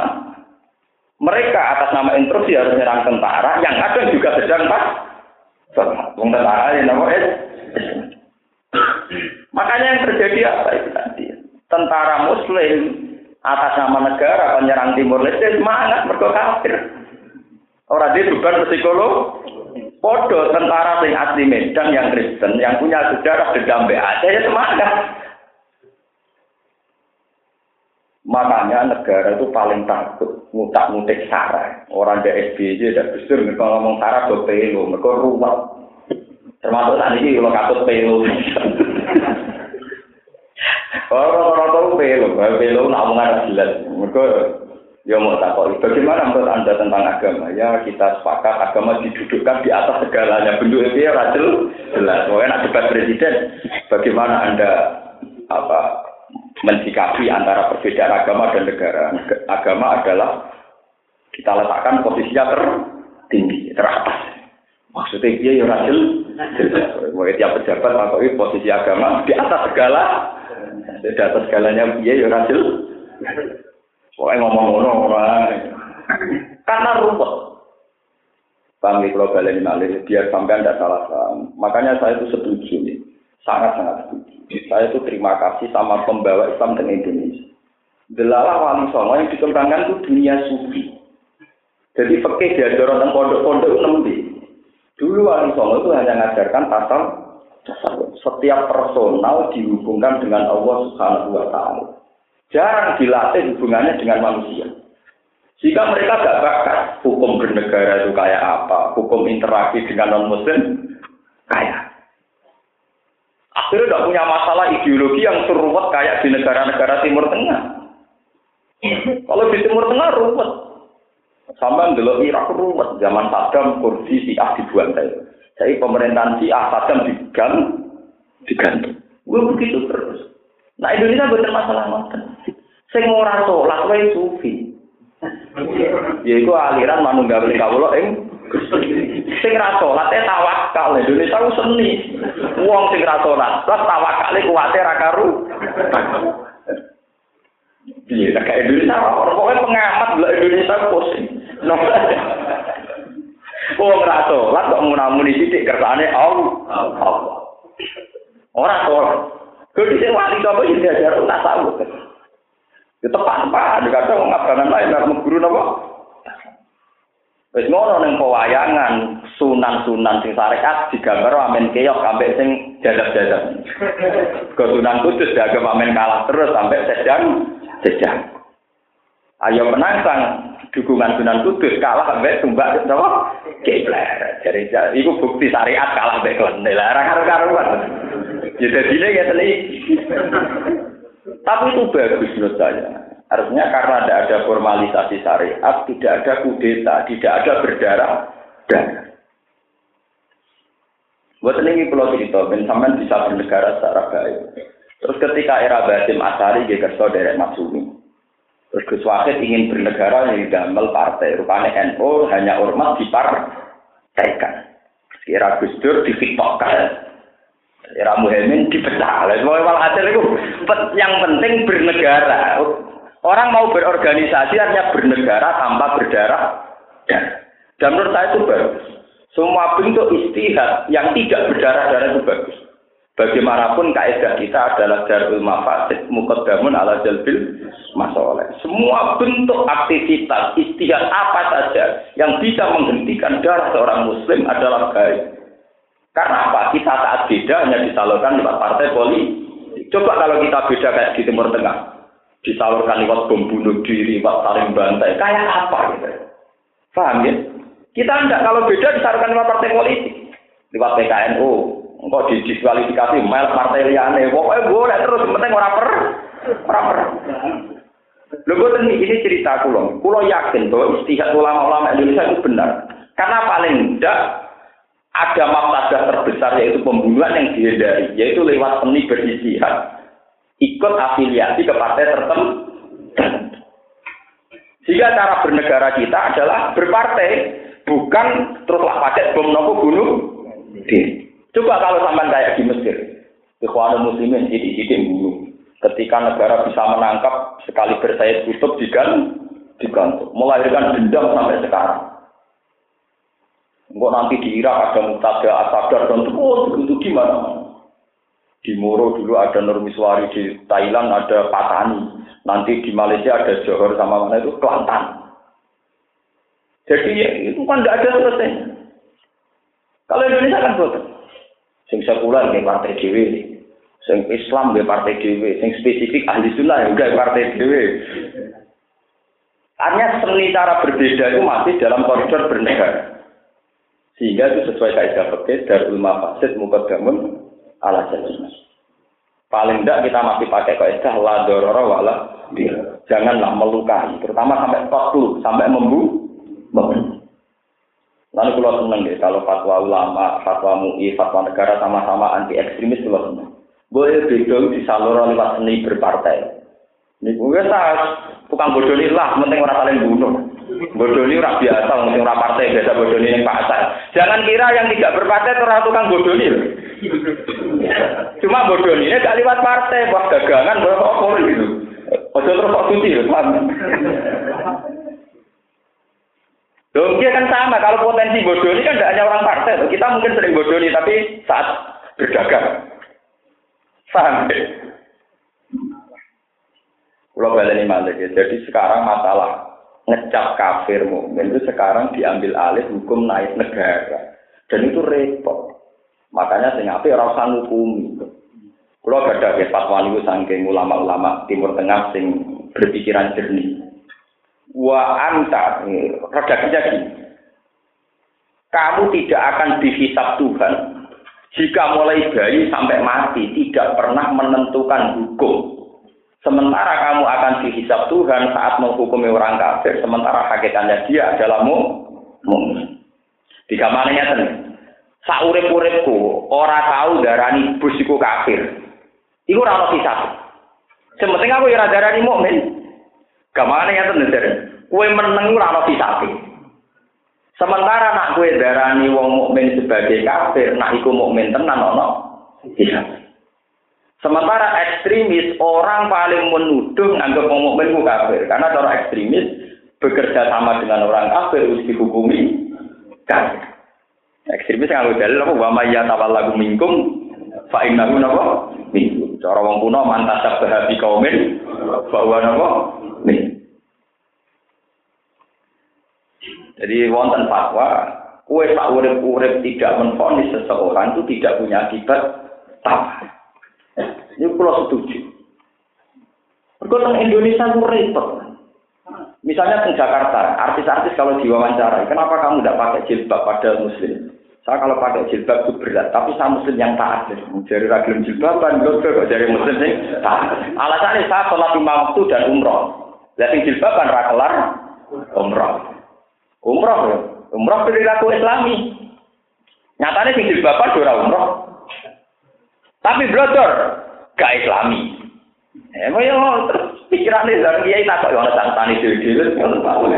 Mereka atas nama instruksi harus menyerang tentara, yang ada juga sedang pas sholat. tentara yang nama Makanya yang terjadi apa itu tadi? Tentara Muslim atas nama negara penyerang Timur Leste semangat mereka kafir. Orang dia bukan psikolog, Podo tentara sing asli Medan yang Kristen yang punya sejarah dendam Aceh ya semangat. Makanya negara itu paling takut ngutak ngutik sara. Orang di SBY dan besar mereka ngomong sara ke pelo, mereka rumah. Termasuk tadi ini kalau katut pelo. Orang-orang tahu pelo, pelo nak omongan jelas. Mereka Ya mau takut, bagaimana menurut Anda tentang agama? Ya kita sepakat agama didudukkan di atas segalanya. Bentuk itu ya jelas. Pokoknya nak debat presiden, bagaimana Anda apa mensikapi antara perbedaan agama dan negara? Agama adalah kita letakkan posisinya tertinggi, teratas. Maksudnya dia ya jelas. Pokoknya tiap pejabat makanya posisi agama di atas segala, di atas segalanya dia ya rajul Pokoknya ngomong orang. Karena rumput. Paham ya kalau balik malih, biar sampai anda salah paham. Makanya saya itu setuju nih. Sangat-sangat setuju. Saya itu terima kasih sama pembawa Islam di Indonesia. Delala wali songo yang dikembangkan itu dunia sufi. Jadi fakih diajar tentang pondok-pondok nembi. Dulu wali songo itu hanya mengajarkan pasal setiap personal dihubungkan dengan Allah Subhanahu wa taala. Jarang dilatih hubungannya dengan manusia. Jika mereka gak bakat hukum bernegara itu kayak apa, hukum interaksi dengan non muslim kayak. Akhirnya tidak punya masalah ideologi yang seruat kayak di negara-negara Timur Tengah. Kalau di Timur Tengah ruwet. Sama dulu Irak ruwet. Zaman Saddam, Kurdi, Syiah dibantai. Jadi pemerintahan Syiah Saddam diganti. diganti. Gue begitu terus. Nah Indonesia bukan masalah ngoten. Sing ora salat wae sufi. Yaiku aliran manunggal kawula ing sing ra salat tawakal Indonesia ku seni. Wong sing ra salat terus tawakale kuwate ra karu. Piye tak Indonesia pokoknya pengamat lah Indonesia pusing. Wong ra salat kok munamuni sithik kersane Allah. Ora salat. Kalau di wali apa yang diajar tak tahu. Ya tepat tepat. Dikata orang abdangan lain nggak guru nopo. Wis ngono ning pewayangan sunan-sunan sing syariat digambar amen keok sampai sing jadab-jadab. Ke Sunan Kudus dianggap amen kalah terus sampai sedang sedang. Ayo menantang dukungan Sunan Kudus kalah sampai tumbak napa? Kiblat. Jadi itu bukti syariat kalah sampai klendel. Ora karo-karuan. Ya jadi ya tadi. Tapi itu bagus menurut saya. Artinya karena tidak ada formalisasi syariat, tidak ada kudeta, tidak ada berdarah darah. Buat ini pulau cerita, ben sampean bisa bernegara secara baik. Terus ketika era Basim Asari, dia kerso dari Matsumi. Terus Gus Wahid ingin bernegara yang damel partai. Rupanya NU hanya ormas dipartaikan. Kira Gus Dur difikmokkan. Era Muhammad dipecah. Semua hasil itu yang penting bernegara. Orang mau berorganisasi artinya bernegara tanpa berdarah. Dan menurut saya itu bagus. Semua bentuk istihad yang tidak berdarah-darah itu bagus. Bagaimanapun kaidah kita adalah darul mafasid mukaddamun ala jalbil masalah. Semua bentuk aktivitas istihad apa saja yang bisa menghentikan darah seorang muslim adalah baik. Karena apa? Kita saat beda hanya disalurkan lewat partai politik. Coba kalau kita beda kayak di Timur Tengah. Disalurkan lewat bom bunuh diri, lewat saling bantai. Kayak apa gitu. Paham ya? Kita enggak kalau beda disalurkan lewat partai politik. Lewat PKNU. Engkau didiskualifikasi, mel partai liane. Pokoknya boleh terus, penting orang per. Orang per. Lho ini, ini cerita kulo. Kulo yakin bahwa istihad ulama-ulama Indonesia itu benar. Karena paling tidak ada mafsadah terbesar yaitu pembunuhan yang dihindari, yaitu lewat seni beristihad ikut afiliasi ke partai tertentu. Jika cara bernegara kita adalah berpartai, bukan teruslah pakai bom nopo bunuh diri. Coba kalau sampai kayak di Mesir, Ikhwanul Muslimin jadi bunuh. Ketika negara bisa menangkap sekali bersayap tutup digantung, digantung, melahirkan dendam sampai sekarang. Enggak nanti di Irak ada Mutada, Asadar, dan oh, itu gimana? Di Moro dulu ada Nurmiswari, di Thailand ada Patani, nanti di Malaysia ada Johor sama mana itu Kelantan. Jadi itu kan nggak ada selesai. Kalau Indonesia kan betul. Sing sekuler di partai dewi, sing Islam di partai dewi, sing spesifik ahli sunnah ya udah partai dewi. Artinya seni cara berbeda itu masih dalam koridor bernegara. Sehingga itu sesuai kaidah fikih darul mafasid mukaddamun ala jalil Paling tidak kita masih pakai kaidah la dororo wala Janganlah melukai, terutama sampai dulu, sampai membu. Lalu kalau seneng deh, kalau fatwa ulama, fatwa MUI, fatwa negara sama-sama anti ekstremis kalau seneng. Boleh beda di salur lewat seni berpartai. Ini gue tak tukang bodoh lah, penting orang saling bunuh. Bodoh ini orang biasa, mungkin orang partai biasa bodoh ini pasar. Jangan kira yang tidak berpartai itu orang tukang ini. Cuma bodoh ini gak lewat partai, buat dagangan, buat apa gitu. Ojo terus kok suci, paham? Loh, dia kan sama. Kalau potensi bodoh ini kan tidak hanya orang partai. Kita mungkin sering bodoh ini, tapi saat berdagang. Ya? Kalau balik ya. Jadi sekarang masalah ngecap kafir mukmin itu sekarang diambil alih hukum naik negara. Dan itu repot. Makanya sing ape ora usah ngukumi. Kalau ada ke fatwa niku saking ulama-ulama Timur Tengah sing berpikiran jernih. Wa anta redaksinya gini. Kamu tidak akan dihisap Tuhan jika mulai bayi sampai mati tidak pernah menentukan hukum Sementara kamu akan dihisap Tuhan saat menghukumi orang kafir, sementara hakikatnya dia adalah mukmin. Tiga mananya ten. Saurip-uripku ora tahu darani bus iku kafir. Iku ora ono hisap. Sementing aku ora darani mukmin. Gamane ten dari. Kue meneng ora ono hisap. Sementara nak kue darani wong mukmin sebagai kafir, nak iku mukmin tenan ono hisap. Sementara ekstremis orang paling menuduh anggap mukmin ku kafir karena cara ekstremis bekerja sama dengan orang kafir harus dihukumi kafir. Ekstremis yang dalil apa wa may lagu minkum fa innahu napa minkum. Cara wong kuno mantasab bahabi kaumin bahwa napa min. Jadi wonten fatwa kue tak urip-urip tidak menfonis seseorang itu tidak punya akibat apa. Ini pulau setuju. Kalau Indonesia itu repot. Misalnya di Jakarta, artis-artis kalau diwawancara, kenapa kamu tidak pakai jilbab pada muslim? Saya kalau pakai jilbab itu berat, tapi saya muslim yang taat. Jadi ragilum jilbaban, gue kok dari muslim sih taat. Alasannya saya sholat lima waktu dan umroh. Lihat jilbaban rakelar, umroh. Umroh ya, umroh perilaku islami. Nyatanya sing jilbaban dora umroh. Tapi brother, gak islami. Eh, mau yang pikirannya dari dia tak kok orang tani dulu dulu.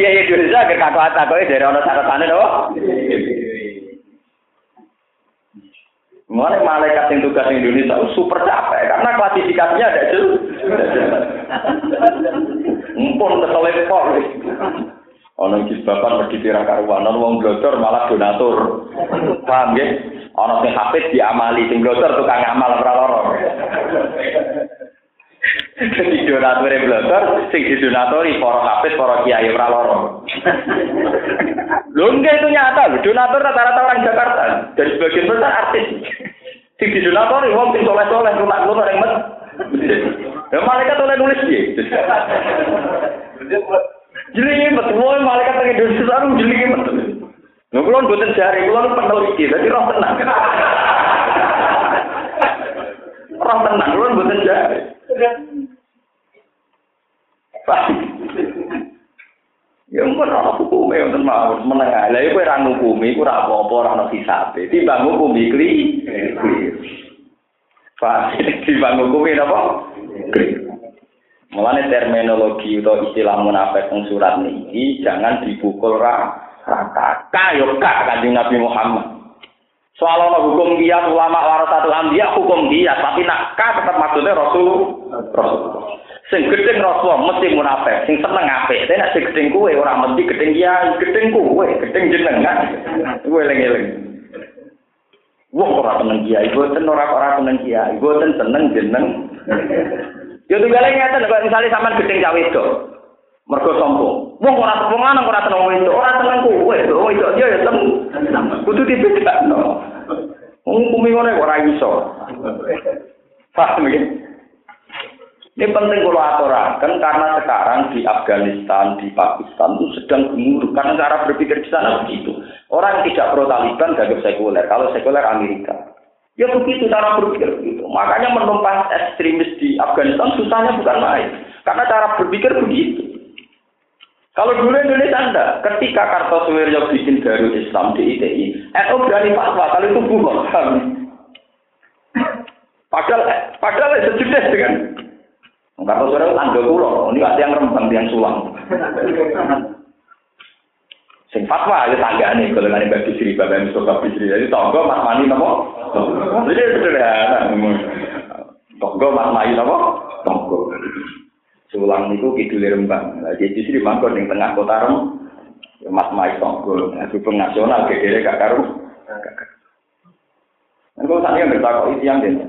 Ya ya dulu saja kakak kata kok dari orang tani loh. Mulai malaikat yang tugas Indonesia super capek karena klasifikasinya ada jelas. Mumpun keselepor. Ono jilbaban pergi pirang karuan, ono wong malah donatur. Paham ya? Ono sing hafid diamali, sing blodor tukang amal ora lara. Jadi donatur blodor, sing didonatori para hafid, para kiai ora lara. Lho enggak itu nyata, donatur rata-rata orang Jakarta. Dari sebagian besar artis. Sing didonatori wong sing soleh-soleh, rumah-rumah yang met. Ya malaikat oleh nulis dia. Jadi betul, mau malaikat tengah Indonesia sekarang jadi betul. Nggak kulon buatan jari, kulon peneliti, jadi roh tenang. roh tenang, kulon buatan jari. Ya ampun ora hukume wonten mawon menengah. Lah iku ora ngukumi, iku ora apa-apa ora ono hisabe. Timbang ngukumi kli. Pak, timbang ngukumi napa? Kli. Mulane terminologi atau istilah munafik yang surat ini jangan dipukul rata. Kayo kak kanjeng Nabi Muhammad. Soal ono hukum dia ulama warasatul anbiya hukum dia tapi nak ka tetap maksudnya Rasul Rasul. Sing gedeng Rasul mesti munafik, sing seneng apik. Nek sing gedeng kuwe ora mesti gedeng dia, gedeng kuwe, gedeng jenengan. Kuwe eling-eling. Wong ora seneng kiai, boten ora ora seneng kiai, boten seneng jeneng. Ya tunggale ngeten kok misale sampean gedeng cah wedok. Mergo sombong. Wong ora wong lanang ora seneng wedok, ora seneng kowe, wong wedok dia ya seneng. Kudu dibedakno. Wong kumi ngene ora iso. Paham ya? Ini penting kalau aturakan karena sekarang di Afghanistan, di Pakistan itu sedang gemuruh karena cara berpikir di sana begitu. Orang tidak pro Taliban gagap sekuler. Kalau sekuler Amerika. Ya begitu cara berpikir begitu. Makanya menumpas ekstremis di Afghanistan susahnya bukan main. Karena cara berpikir begitu. Kalau dulu Indonesia enggak, ketika Kartosuwiryo bikin Darul Islam di ITI, NU berani fatwa kalau itu bukan. Padahal, padahal sejenis dengan Kartosuwiryo tangga pulau, ini ada yang rembang, yang sulang. Sing fatwa ya tanggane golongane Mbak Bisri, Bapak Mustafa Bisri. Jadi tonggo Mas Mani napa? Jadi sederhana. Tonggo Mas Mani napa? Tonggo. Sulang niku kidul Rembang. Lah jadi Bisri mangkon ning tengah kota Rem. Mas Mani tonggo. Hubung nasional gegere gak karu. Engko sak yang bertakok itu yang den.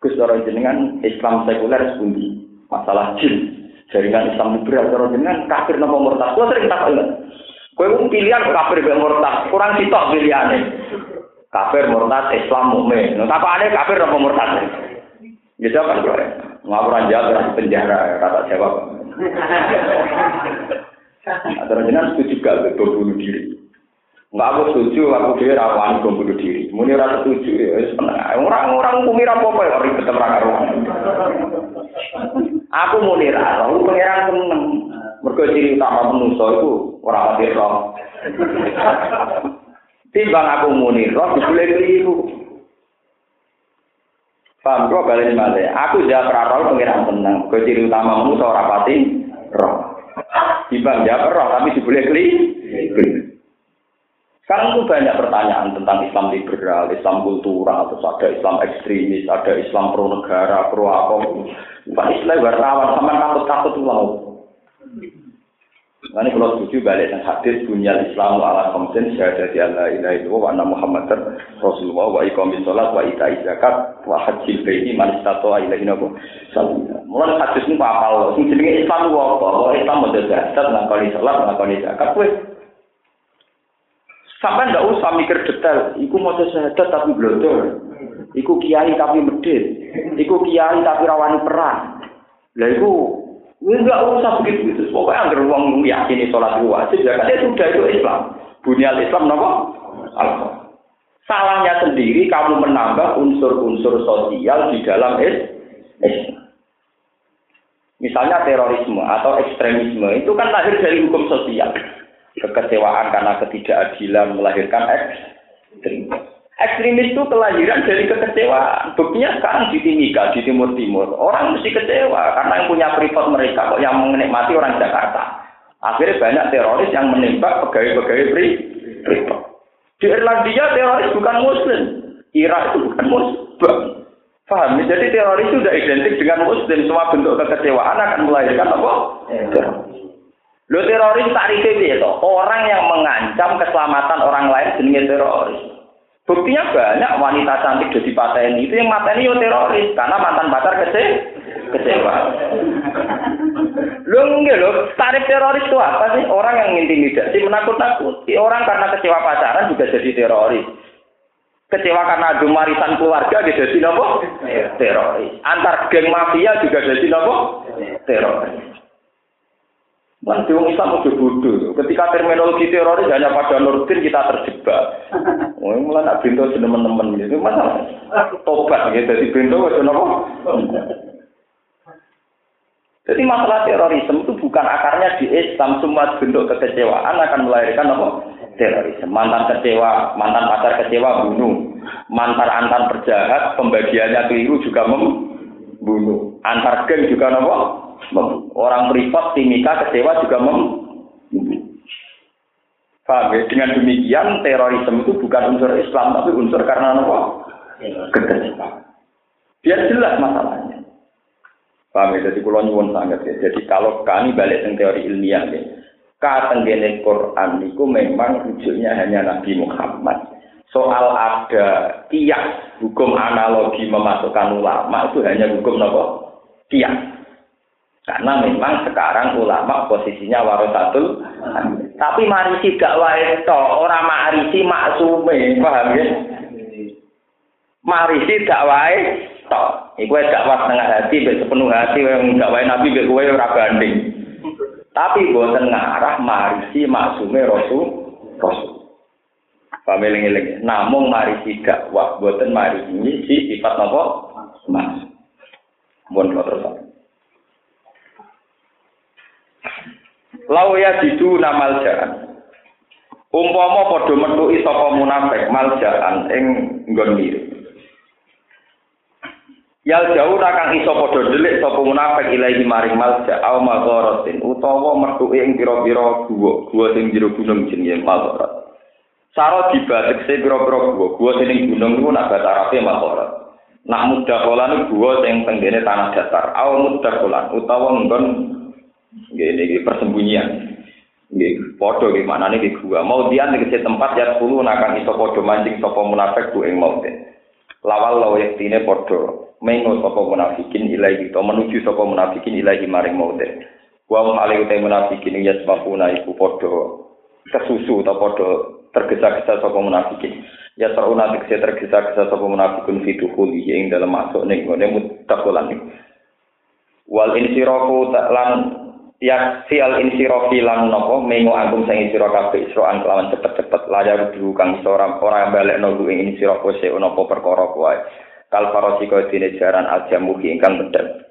Gus jenengan Islam sekuler sepundi? Masalah jin. Jaringan Islam liberal cara jenengan kafir napa murtad? Kuwi sering takok Kowe pilihan kafir mbek murtad, kurang sitok pilihane. Kafir murtad Islam mukmin. Nah, tapane kafir apa murtad? Ya jawab kowe. Ngapura jawab penjara kata jawab. Atau jenengan setuju gak betul bunuh diri? Enggak aku setuju, aku dia rawan bom bunuh diri. Muni rasa setuju, ya Orang-orang kumi apa-apa ya, ribet ora karuan. Aku muni ra, aku pengiran seneng. Mergo ciri utama manusa iku ora pati roh. Timbang aku muni roh dibule keliru. Paham kok balik balik. Aku jawab raro pengiran seneng. Mergo ciri utama manusa ora pati roh. Timbang jawab roh tapi dibule keliru. Sekarang itu banyak pertanyaan tentang Islam liberal, Islam kultural, terus ada Islam ekstremis, ada Islam pro negara, pro apa. Pak Islam wartawan sama takut-takut laut. Nanti kalau setuju balik dan hadis dunia Islam ala komsen syahadat Allah ilaha illallah wa anna Muhammad Rasulullah wa iqamis salat wa ita zakat wa hajjil baiti man istata'a ilaihi nabu Mulai hadis ini apa sing jenenge Islam ku apa? Bahwa Islam model zakat ngakoni salat ngakoni zakat kowe Sampai ndak usah mikir detail, iku mau syahadat tapi blodor. Iku kiai tapi medit. Iku kiai tapi rawani perang. Lah iku Enggak usah begitu gitu. Pokoknya agar uang yakini sholat wajib, ya kan sudah itu Islam. Bunyal Islam nopo? Salahnya sendiri kamu menambah unsur-unsur sosial di dalam Islam. Misalnya terorisme atau ekstremisme itu kan lahir dari hukum sosial. Kekecewaan karena ketidakadilan melahirkan ekstremisme. Ekstremis itu kelahiran dari kekecewaan. Buktinya sekarang di Timika, di Timur Timur. Orang mesti kecewa karena yang punya privat mereka kok yang menikmati orang Jakarta. Akhirnya banyak teroris yang menembak pegawai-pegawai privat. Di Irlandia teroris bukan Muslim. Irak itu bukan Muslim. Paham? Jadi teroris itu sudah identik dengan Muslim. Semua bentuk kekecewaan akan melahirkan apa? Lo teroris tak itu orang yang mengancam keselamatan orang lain jenis teroris. Buktinya banyak wanita cantik jadi pateni itu yang mateni yo teroris karena mantan pacar kece kecewa. Lo enggak lo, tarif teroris itu apa sih? Orang yang intimidasi, menakut-nakuti. Orang karena kecewa pacaran juga jadi teroris. Kecewa karena adu marisan keluarga dia jadi nopo? Teroris. Antar geng mafia juga jadi nopo? Teroris. Nanti orang Islam udah bodoh. Ketika terminologi teroris hanya pada Nurdin kita terjebak. Oh, mulai nak bintu teman-teman itu mana? Tobat gitu. Jadi bintu itu apa? Jadi masalah terorisme itu bukan akarnya di Islam. Semua bentuk kekecewaan akan melahirkan apa? Terorisme. Mantan kecewa, mantan pacar kecewa bunuh. Mantan antar perjahat, pembagiannya keliru juga membunuh. Antar geng juga apa? Orang privat timika kecewa juga mem. Ya? Dengan demikian terorisme itu bukan unsur Islam tapi unsur karena apa? Kekecewaan. Biar jelas masalahnya. Paham ya? Jadi kalau nyuwun sangat ya. Jadi kalau kami balik ke teori ilmiah ya. Katenggene Quran itu memang rujuknya hanya Nabi Muhammad. Soal ada kias hukum analogi memasukkan ulama itu hanya hukum apa? Kias. Karena memang sekarang ulama posisinya warasatul tapi marisi gak wae to, ora marisi maksume, paham ya? Marisi gak wae to. Iku wis gak was tengah hati, mek sepenuh hati wong gak wae nabi mek kowe ora banding. Tapi boten ngarah marisi maksume rasul. Rasul. Pameling-eling. Namung mari sidak wah boten mari ini si sifat napa? Mas. Mun terus. Lau ya didu namal jalan. Umpama padha metuki sapa munafik maljaan ing nggon. Yal jauh kang iso padha delik sapa munafik ilahi maring malja au magharatin utawa metuki ing pira-pira guwa, guwa sing jero gunung jenenge magharat. Saro dibatek se pira-pira guwa, guwa sing gunung niku nak bahasa Arabe. Nak mudah kolan guwa sing tenggene tanah datar, au mudah kolan utawa nggon nggih persembunyian. Nggih, padha nggih maknane nggih gua. Mau dian ning tempat ya 10 nakang iso padha mancing sapa munafik ku ing maute. Lawal lawa yektine padha mengo sapa munafikin ilahi to menuju sapa munafikin ilahi maring maute. Wa hum alaihi ta munafikin ya sebabuna iku padha kesusu ta padha tergesa-gesa sapa munafikin. Ya saruna tekse tergesa-gesa sapa munafikun fiduhuli ing dalam masuk ning ngene mutakolan. Wal insirafu lan ya si al insirofi lan nopo mengo agung sing sira kabeh isroan kelawan cepet-cepet layar dulu kang iso ora balik nunggu ing insirofo se nopo perkara kuwi kal farosi kaya dene jaran ajamuhi ingkang bedhek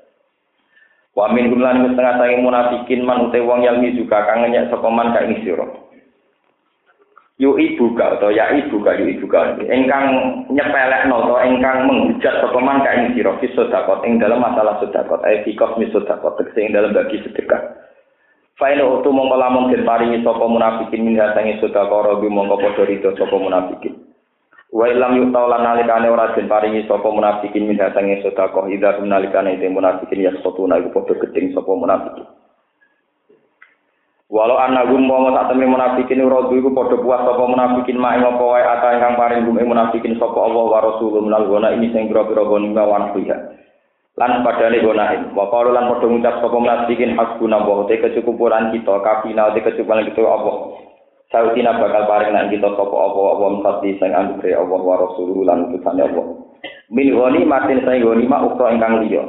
wa min gumlan setengah sange munafikin man ute wong yang juga kang nyek sapa man ka ing sira yu ibu ka atau ya ibu ka yu ibu ka ingkang nyepelekno atau ingkang menghujat sapa man ka ing sira sedekah ing dalam masalah ai fi kosmi sedekah tegese ing dalam bagi sedekah Fain utu mongko lamun den paringi sapa munafikin min hasangi sedekah robi mongko padha rida sapa munafikin. Wa ilam yuta lan nalikane ora den paringi sapa munafikin min hasangi sedekah idza nalikane te munafikin ya satu iku padha gedeng sapa munafikin. Walau anak gum mau tak temen munafikin rodu iku padha puas sapa munafikin mak ing apa wae ata ingkang paring gum munafikin sapa Allah wa rasulullah. Minal gona ini sing pira-pira goni wan lan padane gonae wa qalu lan padha ngucap sapa munafikin hasbuna wa te kecukupan kita kafina te kecukupan kita apa Sautina bakal paring nang kita sapa apa apa mesti sing anggere Allah wa rasulullah lan utusane Allah. Min goni matin sing goni mak ukra ingkang liya.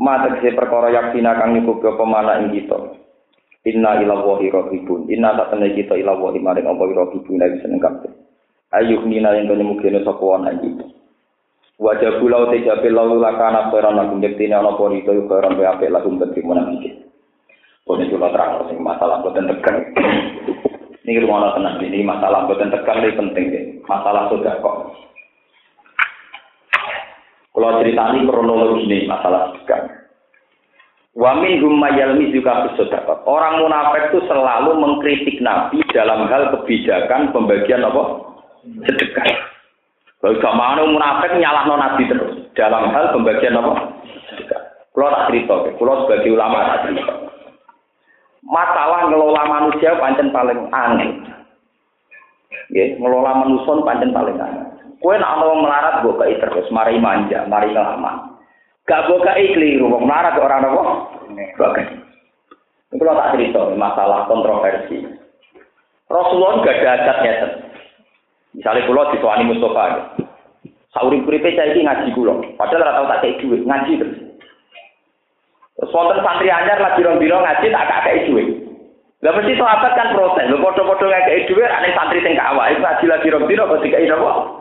Ma tegese perkara yaksina kang nyukup apa mana ing kita inna ila wahi rahibun inna tak tenan kita ila wahi maring apa rahibun lagi seneng kabeh ayuh nina yang kene sapa ana iki Wajah pulau te jabe lalu lakana peran lagu nyektine ana pori itu peran apik lagu bagi munafik. Pone kula terang sing masalah boten tekan. Niki rumono tenan ini masalah boten tekan iki penting ya. Masalah sudah kok. Kalau ceritani kronologi ini masalah tekan. Wa minhum juga sedekah. Orang munafik itu selalu mengkritik Nabi dalam hal kebijakan pembagian apa? Sedekah. Kalau mana munafik nyalahno nabi terus dalam hal pembagian apa? Kalau tak cerita, kalau sebagai ulama tak cerita. Masalah ngelola manusia pancen paling aneh. Ya, ngelola manusia pancen paling aneh. Kue nak mau melarat gue terus, mari manja, mari ngelama. Gak gue kai keliru, mau melarat orang apa? Bagai. Ini kalau tak cerita, masalah kontroversi. Rasulullah gak ada adatnya. Misalnya kulo disuani Mustafa. Sauri kuripe saya ini ngaji kulo. Padahal rata tak kayak duit ngaji terus. Terus wonten santri anyar lagi biro ngaji tak kayak duit. Lah mesti sahabat kan protes. Lho padha-padha ngekeki dhuwit ane santri sing kawak iku ngaji lagi biro kok dikai napa?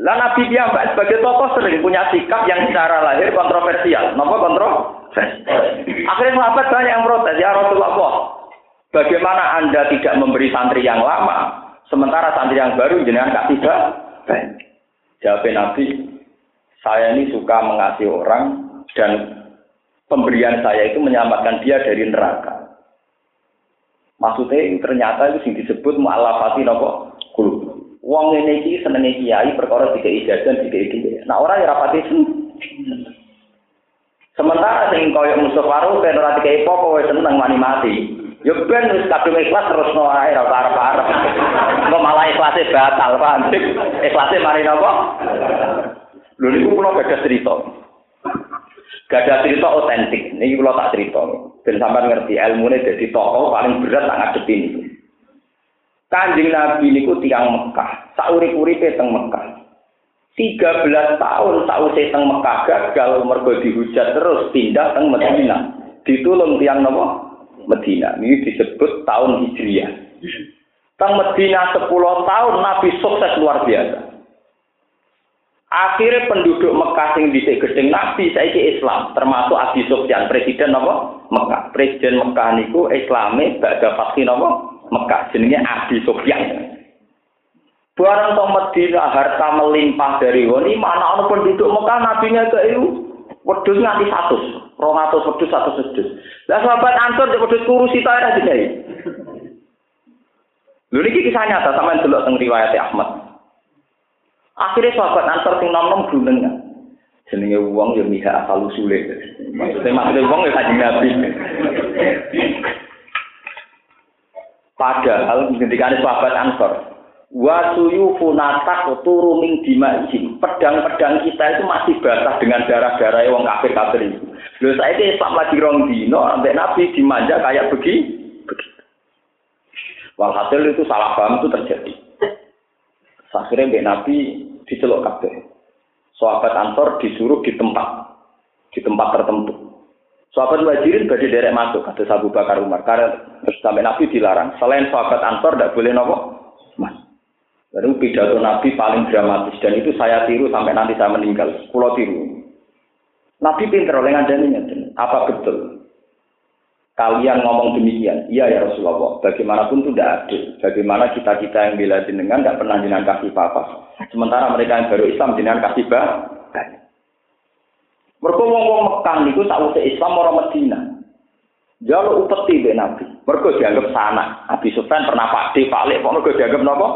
Lah Nabi dia mbak sebagai tokoh sering punya sikap yang secara lahir kontroversial. Napa kontroversial? Akhirnya sahabat banyak yang protes ya Rasulullah. Bagaimana Anda tidak memberi santri yang lama, Sementara santri yang baru jenengan gak tidak baik. Jawab Nabi, saya ini suka mengasihi orang dan pemberian saya itu menyelamatkan dia dari neraka. Maksudnya ternyata itu yang disebut mu'alafati nopo. Wong ini iki senenge kiai perkara tiga ijazah tiga iki. Nah orang yang rapati Sementara sing koyo musuh waru ben ora dikai pokok seneng mani mati. Yo ben wis kadung ikhlas terus no ae ora arep-arep. Kok malah ikhlase batal, Pak. Ikhlase mari napa? Lho niku kula gadah cerita. Gadah cerita otentik. Niki kula tak cerita. Ben sampean ngerti ilmune dadi tokoh paling berat tak ngadepi niku. Kanjeng Nabi niku tiang Mekah, saurip-uripe teng Mekah. 13 tahun sausé teng Mekah gagal mergo dihujat terus pindah teng Madinah. Ditulung tiang napa? Medina. Ini disebut tahun Hijriah. Teng Medina 10 tahun Nabi sukses luar biasa. Akhirnya penduduk Mekah sing dhisik gedeng Nabi saiki Islam, termasuk Abi Sufyan, presiden apa? Mekah. Presiden Mekah niku Islame badha vaksin apa? Mekah jenenge Abi Sufyan. Barang to Medina harta melimpah dari woni mana ana penduduk Mekah nabinya ke itu wedhus nganti 100, 200 wedhus 100 wedhus. Lah sahabat Ansor di wedhus kurusi ta ora dikai. Lho niki kisah nyata sampean delok teng riwayat Ahmad. Akhirnya sahabat Ansor sing nom-nom gunung kan. Jenenge wong ya miha asal usule. Maksudnya maksudnya wong ya kanjeng Nabi. Padahal ketika sahabat Ansor, wa suyufu natak turu min dima'ihim. Pedang-pedang kita itu masih basah dengan darah-darah wong kafir-kafir itu. Lho saya ini Islam lagi rong dino, sampai Nabi dimanja kayak begini. Walhasil itu salah paham itu terjadi. Akhirnya Mbak Nabi dicelok kabeh. Sahabat Ansor disuruh di tempat di tempat tertentu. Sahabat Muhajirin badhe derek masuk kata Abu Bakar Umar karena sampai Nabi dilarang. Selain sahabat Ansor tidak boleh nopo mas. Lalu pidato Nabi paling dramatis dan itu saya tiru sampai nanti saya meninggal. Pulau tiru. Nabi pinter oleh ngandani Apa betul? kalian ngomong demikian. Iya ya Rasulullah. Bagaimanapun itu tidak adil. Bagaimana kita-kita yang bela jenengan tidak pernah jenengan kasih apa-apa. Sementara mereka yang baru Islam jenengan kasih banyak. Mereka ngomong Mekah itu sausé Islam orang Medina. Jalur upeti be Nabi. Mereka dianggap sana. Nabi Sufyan pernah pakde, palik, kok mereka dianggap nopo?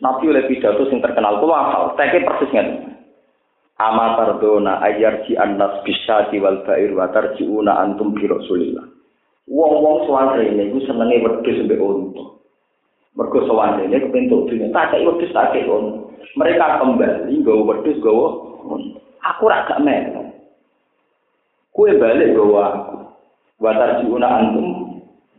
Nabi oleh pidato sing terkenal kulo asal, teke persis Ama tardona ayar ji annas bisati wal bair wa tarjiuna antum bi rasulillah. Wong-wong suwarene iku senenge wedhus mbek unta. Mergo suwarene kepentuk dunya tak kei wedhus tak. Mereka kembali nggawa nggawa Aku ra gak melu. Kue balik nggawa aku. Wa tarjiuna antum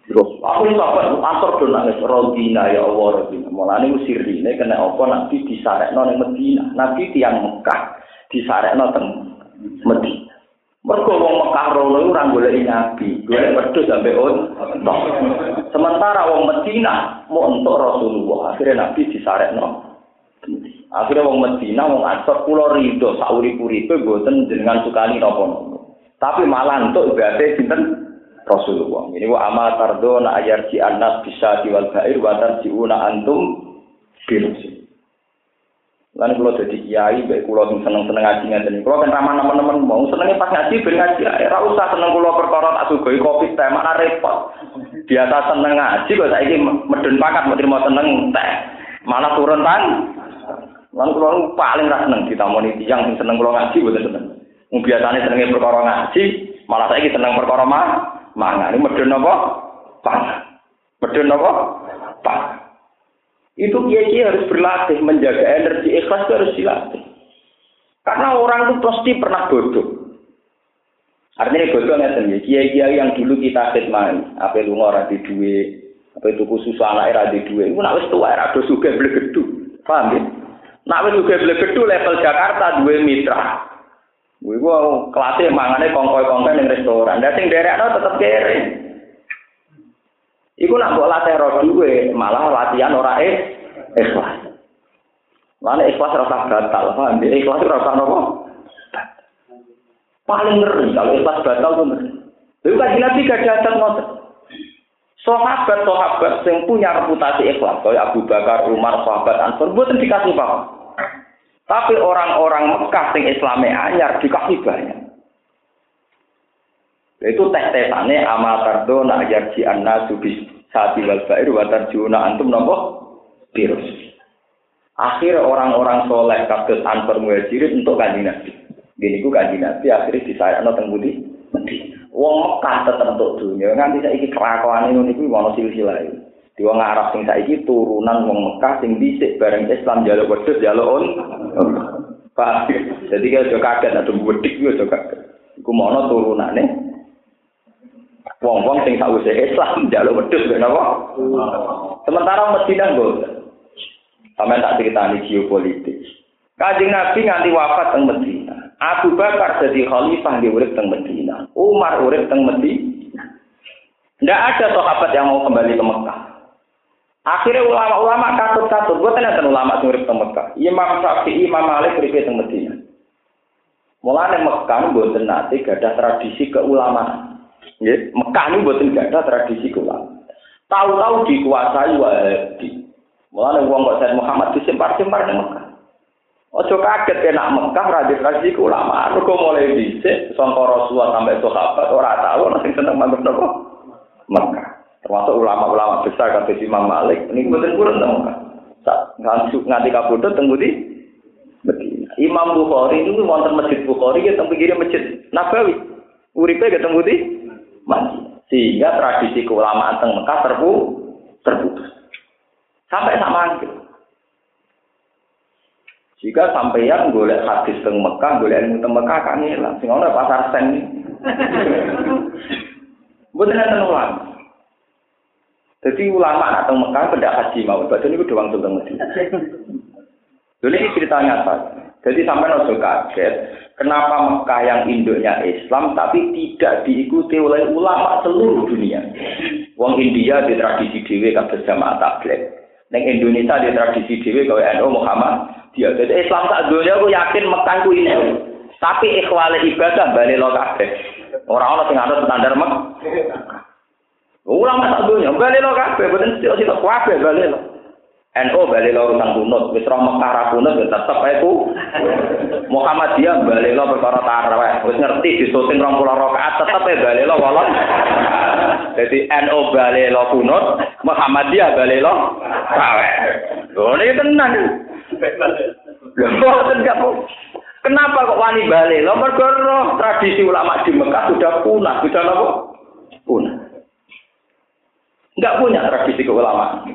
Terus aku ini sahabat pastor do nangis rodina ya Allah rodina. Mulane usirine kena apa nabi disarekno ning Medina. Nabi tiang Mekah disarekno teng Medina. Mergo wong Mekah rono ora golek nabi, golek wedhus sampe on. Sementara wong Medina mau entuk Rasulullah, akhirnya nabi disarekno. Akhirnya wong Medina wong Ansor kula rido sauri-uripe mboten jenengan sukani napa-napa. Tapi malah entuk berarti sinten Rasulullah. Ini wa amal tardo na ayar ji anas bisa diwal bair wa tarjiuna antum birusi. Lan kula dadi kiai, baik kula sing seneng-seneng ngaji ngaten. Kula kan ramah teman-teman mau senenge pas ngaji ben ngaji ora usah seneng kula perkara tak sugoi kopi teh mana repot. Biasa seneng ngaji kok saiki medun pakat mau terima seneng teh. Malah turun tan. Lan kula paling ra seneng ditamoni tiyang sing seneng kula ngaji mboten seneng. Wong biasane senenge perkara ngaji, malah saiki seneng perkara mah mangan. Medun apa? Pangan. Medun apa? Pangan. Itu kiai harus berlatih menjaga energi ikhlas itu harus dilatih. Karena orang itu pasti pernah bodoh. Artinya bodoh nggak ya. Kiai-kiai yang dulu kita khidmati, apa lu ngora di duit, apa itu khusus anak era di duit, itu nak wis tua era dosu beli gedu, paham ya? Nak wis juga beli gedu level Jakarta dua mitra. Gue gua kelasnya mangane kongkoi-kongkoi di restoran. Dan sing derek tetap kere. Iku nak mbok latih roh duwe, malah latihan ora eh ikhlas. Mana ikhlas rasa batal, paham? Ikhlas rasa nopo? Paling ngeri kalau ikhlas batal tuh ngeri. Lalu kan Nabi gak datang ngotot. Sahabat-sahabat yang punya reputasi ikhlas, kayak Abu Bakar, Umar, sahabat Ansor, buatan dikasih paham. Tapi orang-orang Mekah yang Islamnya anyar dikasih banyak. Itu tes-tesannya amatardo nak yarji anna subis saati wal bair wa tarjuna antum nopo virus. Akhir orang-orang soleh kados antar muhajirin untuk kanjeng Nabi. Gini ku kanjeng Nabi akhirnya disayakno teng budi. Wong Mekah tetep untuk dunia. Nganti saiki kelakuan ini niku ono silsilah. Di wong Arab sing saiki turunan wong Mekah sing dhisik bareng Islam jaluk wedhus jaluk on. Pak, jadi kalau kaget atau budik juga kaget. Iku mono turunane Wong-wong sing sakwise Islam njaluk wedhus ben apa? Sementara Medina mboten. Sampai tak ceritani geopolitik. Kanjeng Nabi nganti wafat teng Medina. Abu Bakar jadi khalifah di urip teng Medina. Umar urip teng Medina. Tidak ada sahabat yang mau kembali ke Mekah. Akhirnya ulama-ulama katut-katut, gue tanya ulama sing urip Mekah. Imam Syafi'i, Imam Malik urip teng Medina. Mulane Mekah mboten nate gadah tradisi keulamaan. Nggih, Mekah niku mboten gadah tradisi keulamaan. Tahu-tahu dikuasai Wahabi. Mulane wong kok Said Muhammad disempar-sempar ning Mekah. Ojo kaget kena Mekah radhi tradisi keulamaan. Mergo mulai dhisik sangka Rasulullah sampai sahabat ora tahu nek seneng napa Mekah. Termasuk ulama-ulama besar kata Imam Malik ini betul kurang tahu kan nganti nganti kabudut tunggu di Medina. Imam Bukhari itu wonten masjid Bukhari ya tunggu kiri masjid Nabawi. Uripe ya tunggu di Madinah. Sehingga tradisi keulamaan teng Mekah terpu terputus. Sampai sama itu jika sampeyan golek hadis teng Mekah golek ilmu teng Mekah kan hilang sing pasar sen Bukan ulama. Jadi ulama nak teng Mekah pendak haji mau, badan itu doang tuh teng Medina. Jadi ini ceritanya apa? Jadi sampai nopo kaget, kenapa Mekah yang induknya Islam tapi tidak diikuti oleh ulama seluruh dunia. Wong India di tradisi dewi kados jamaah tabligh. Neng Indonesia di tradisi dewi kau NU Muhammad. Dia jadi Islam tak dunia aku yakin Mekah ku ini. Tapi ikhwale ibadah balik lo kabeh. Orang-orang sing ada standar Mekah. Ulama tak dunia, balik lo kabeh, sih sih kabeh balik lo. NO balik lo urusan kunut, wis roh Mekah kunut ya tetep ae ku. Muhammadiyah balik lo perkara wis ngerti disuting 20 rakaat tetep ae balik lo walon. Jadi NO balik lo kunut, Muhammadiyah balik lo tarawih. Lho ini tenang. Lho Kenapa kok wani balik? Lo mergo tradisi ulama di Mekah sudah punah, sudah apa? Punah. Enggak punya tradisi keulamaan.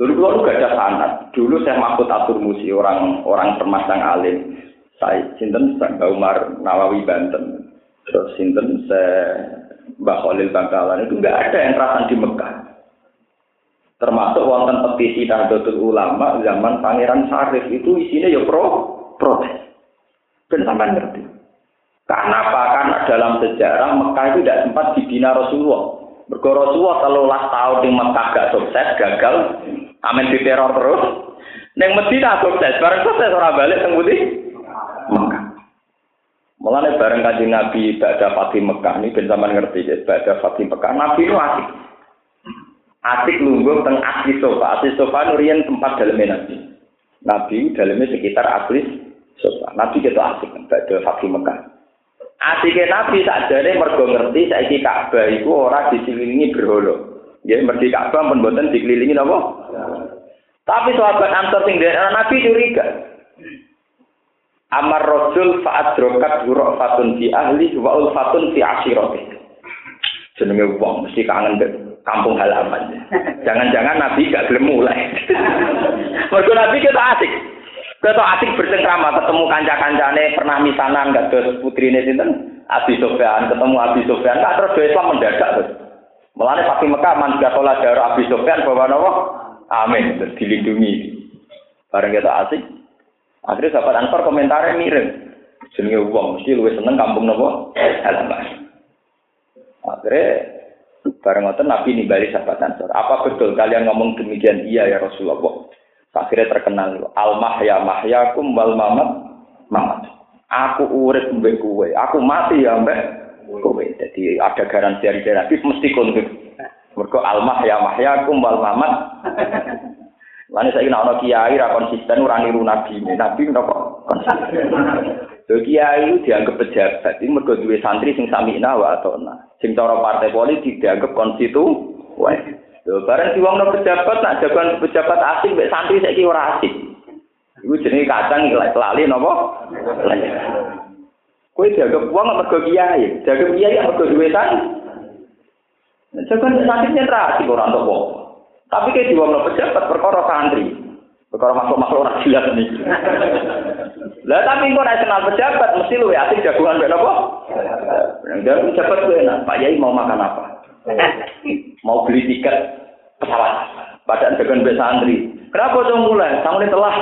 Dulu kalau gak ada sanat. Dulu saya Mahfud Atur Musi, orang orang termasang alim. Saya Sinten Mbak Umar Nawawi Banten. Terus Sinten saya Mbak Khalil Bangkalan. Itu enggak ada yang terasan di Mekah. Termasuk wonten petisi Nahdlatul Ulama zaman Pangeran Sarif itu isinya ya pro protes. Dan sampai ngerti. Karena apa? Karena dalam sejarah Mekah itu tidak sempat dibina Rasulullah. Mergo Rasulullah telulas tahun di Mekah gak sukses, gagal. Amin di teror terus. Neng Medina sukses, bareng sukses orang balik teng Budi. Mekah. Mulane bareng kanjeng Nabi pada Fatih Mekah ini ben sampean ngerti ya, pada Fatih Mekah Nabi itu asik. Asik lungguh teng asli sofa. Asli sofa nurian tempat dalamnya Nabi. Nabi dalamnya sekitar asli sofa. Nabi gitu asik pada Fatih Mekah. Asike Nabi sakjane mergo ngerti saiki Ka'bah iku ora dikelilingi berhala. Ya mergi Ka'bah pun mboten dikelilingi napa? Tapi sahabat Ansor sing dari Nabi curiga. Amar Rasul fa'adrokat fatun fi ahli wa fatun fi ashirati. Jenenge wong mesti kangen dek kampung halaman. Jangan-jangan Nabi gak gelem mulai. Mergo Nabi kita asik. Kita asik bercengkrama ketemu kanca-kancane pernah misanan gak terus putri ini sinten Abi Sofyan ketemu Abi Sofyan gak terus Islam mendadak terus. Melane Fatih Mekah man sekolah darah Abi Sofyan bawa nopo Amin terus dilindungi. Bareng kita asik. Akhirnya sahabat Ansar komentarnya mirip. Jenenge wong mesti luwih seneng kampung nopo halaman. Akhirnya bareng ngoten Nabi nimbali sahabat Ansar. Apa betul kalian ngomong demikian? Iya ya Rasulullah. Akhirnya terkenal al mahya mahyakum wal mamat mamat. Aku urip mbek kowe, aku mati ya mbek kowe. Jadi ada garansi dari Nabi mesti kontuk. Mergo al mahya mahyakum wal mamat. Lalu saya kira orang kiai ra konsisten ora niru nabi, nabi napa konsisten. Kiai dianggap pejabat, ini mergo duwe santri sing samina wa atona. Sing cara partai politik dianggap konstitu. Wah, Lho bareng diwongno pejabat nak jagoan pejabat asing mbek santri saiki ora asik. Iku jenenge kacang iki lali napa? Kowe jaga wong mergo kiai, jaga kiai mergo duwe santri. Jagoan santri nyetra asik ora entuk. Tapi kayak diwongno pejabat perkara santri. Perkara masuk-masuk ora jelas nih. Lah tapi kok nek kenal pejabat mesti luwe asik jagoan mbek napa? Yang pejabat kuwi enak, Pak Yai mau makan apa? Mau beli tiket pesawat. Padahal dengan mbak santri. Kenapa dong mulai? Ini telah.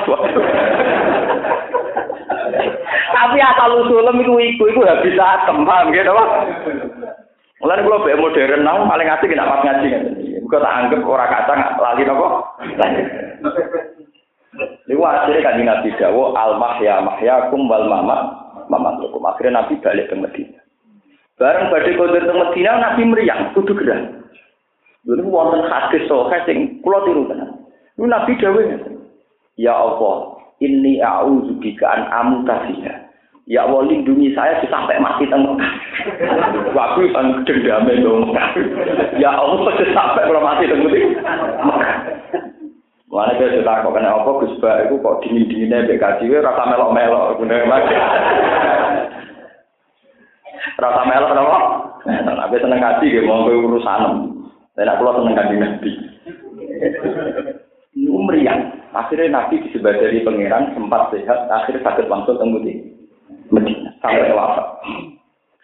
Tapi asal usulem itu iku iku habis atem, paham gitu Mulane kula bae modern nang paling asik pas ngaji. Muga tak anggap ora kacang lali napa? Niku akhirnya kan Nabi Dawo al mahya mahyakum wal mama mama tukum. Akhirnya Nabi balik ke Medina. Bareng badhe kondur ke Medina Nabi meriang kudu gerah. Dulu wonten hadis sahih sing kula tiru tenan. Niku Nabi Dawo Ya Allah, inni a'udzu bika an amutasiha. Ya Allah lindungi saya sampai mati tengok. Waktu sang dendame dong. Ya Allah sampai kalau mati tengok. Mana dia cerita kok kena apa Gus Ba itu kok dingin dinginnya BKJ rasa melok melok guna lagi. Rasa melok apa? Tapi seneng kaji gitu mau ke urusan. Saya pulang seneng kaji nabi. Ini meriang. Akhirnya nabi disebut pangeran sempat sehat. Akhirnya sakit langsung tunggu Medina sampai wafat.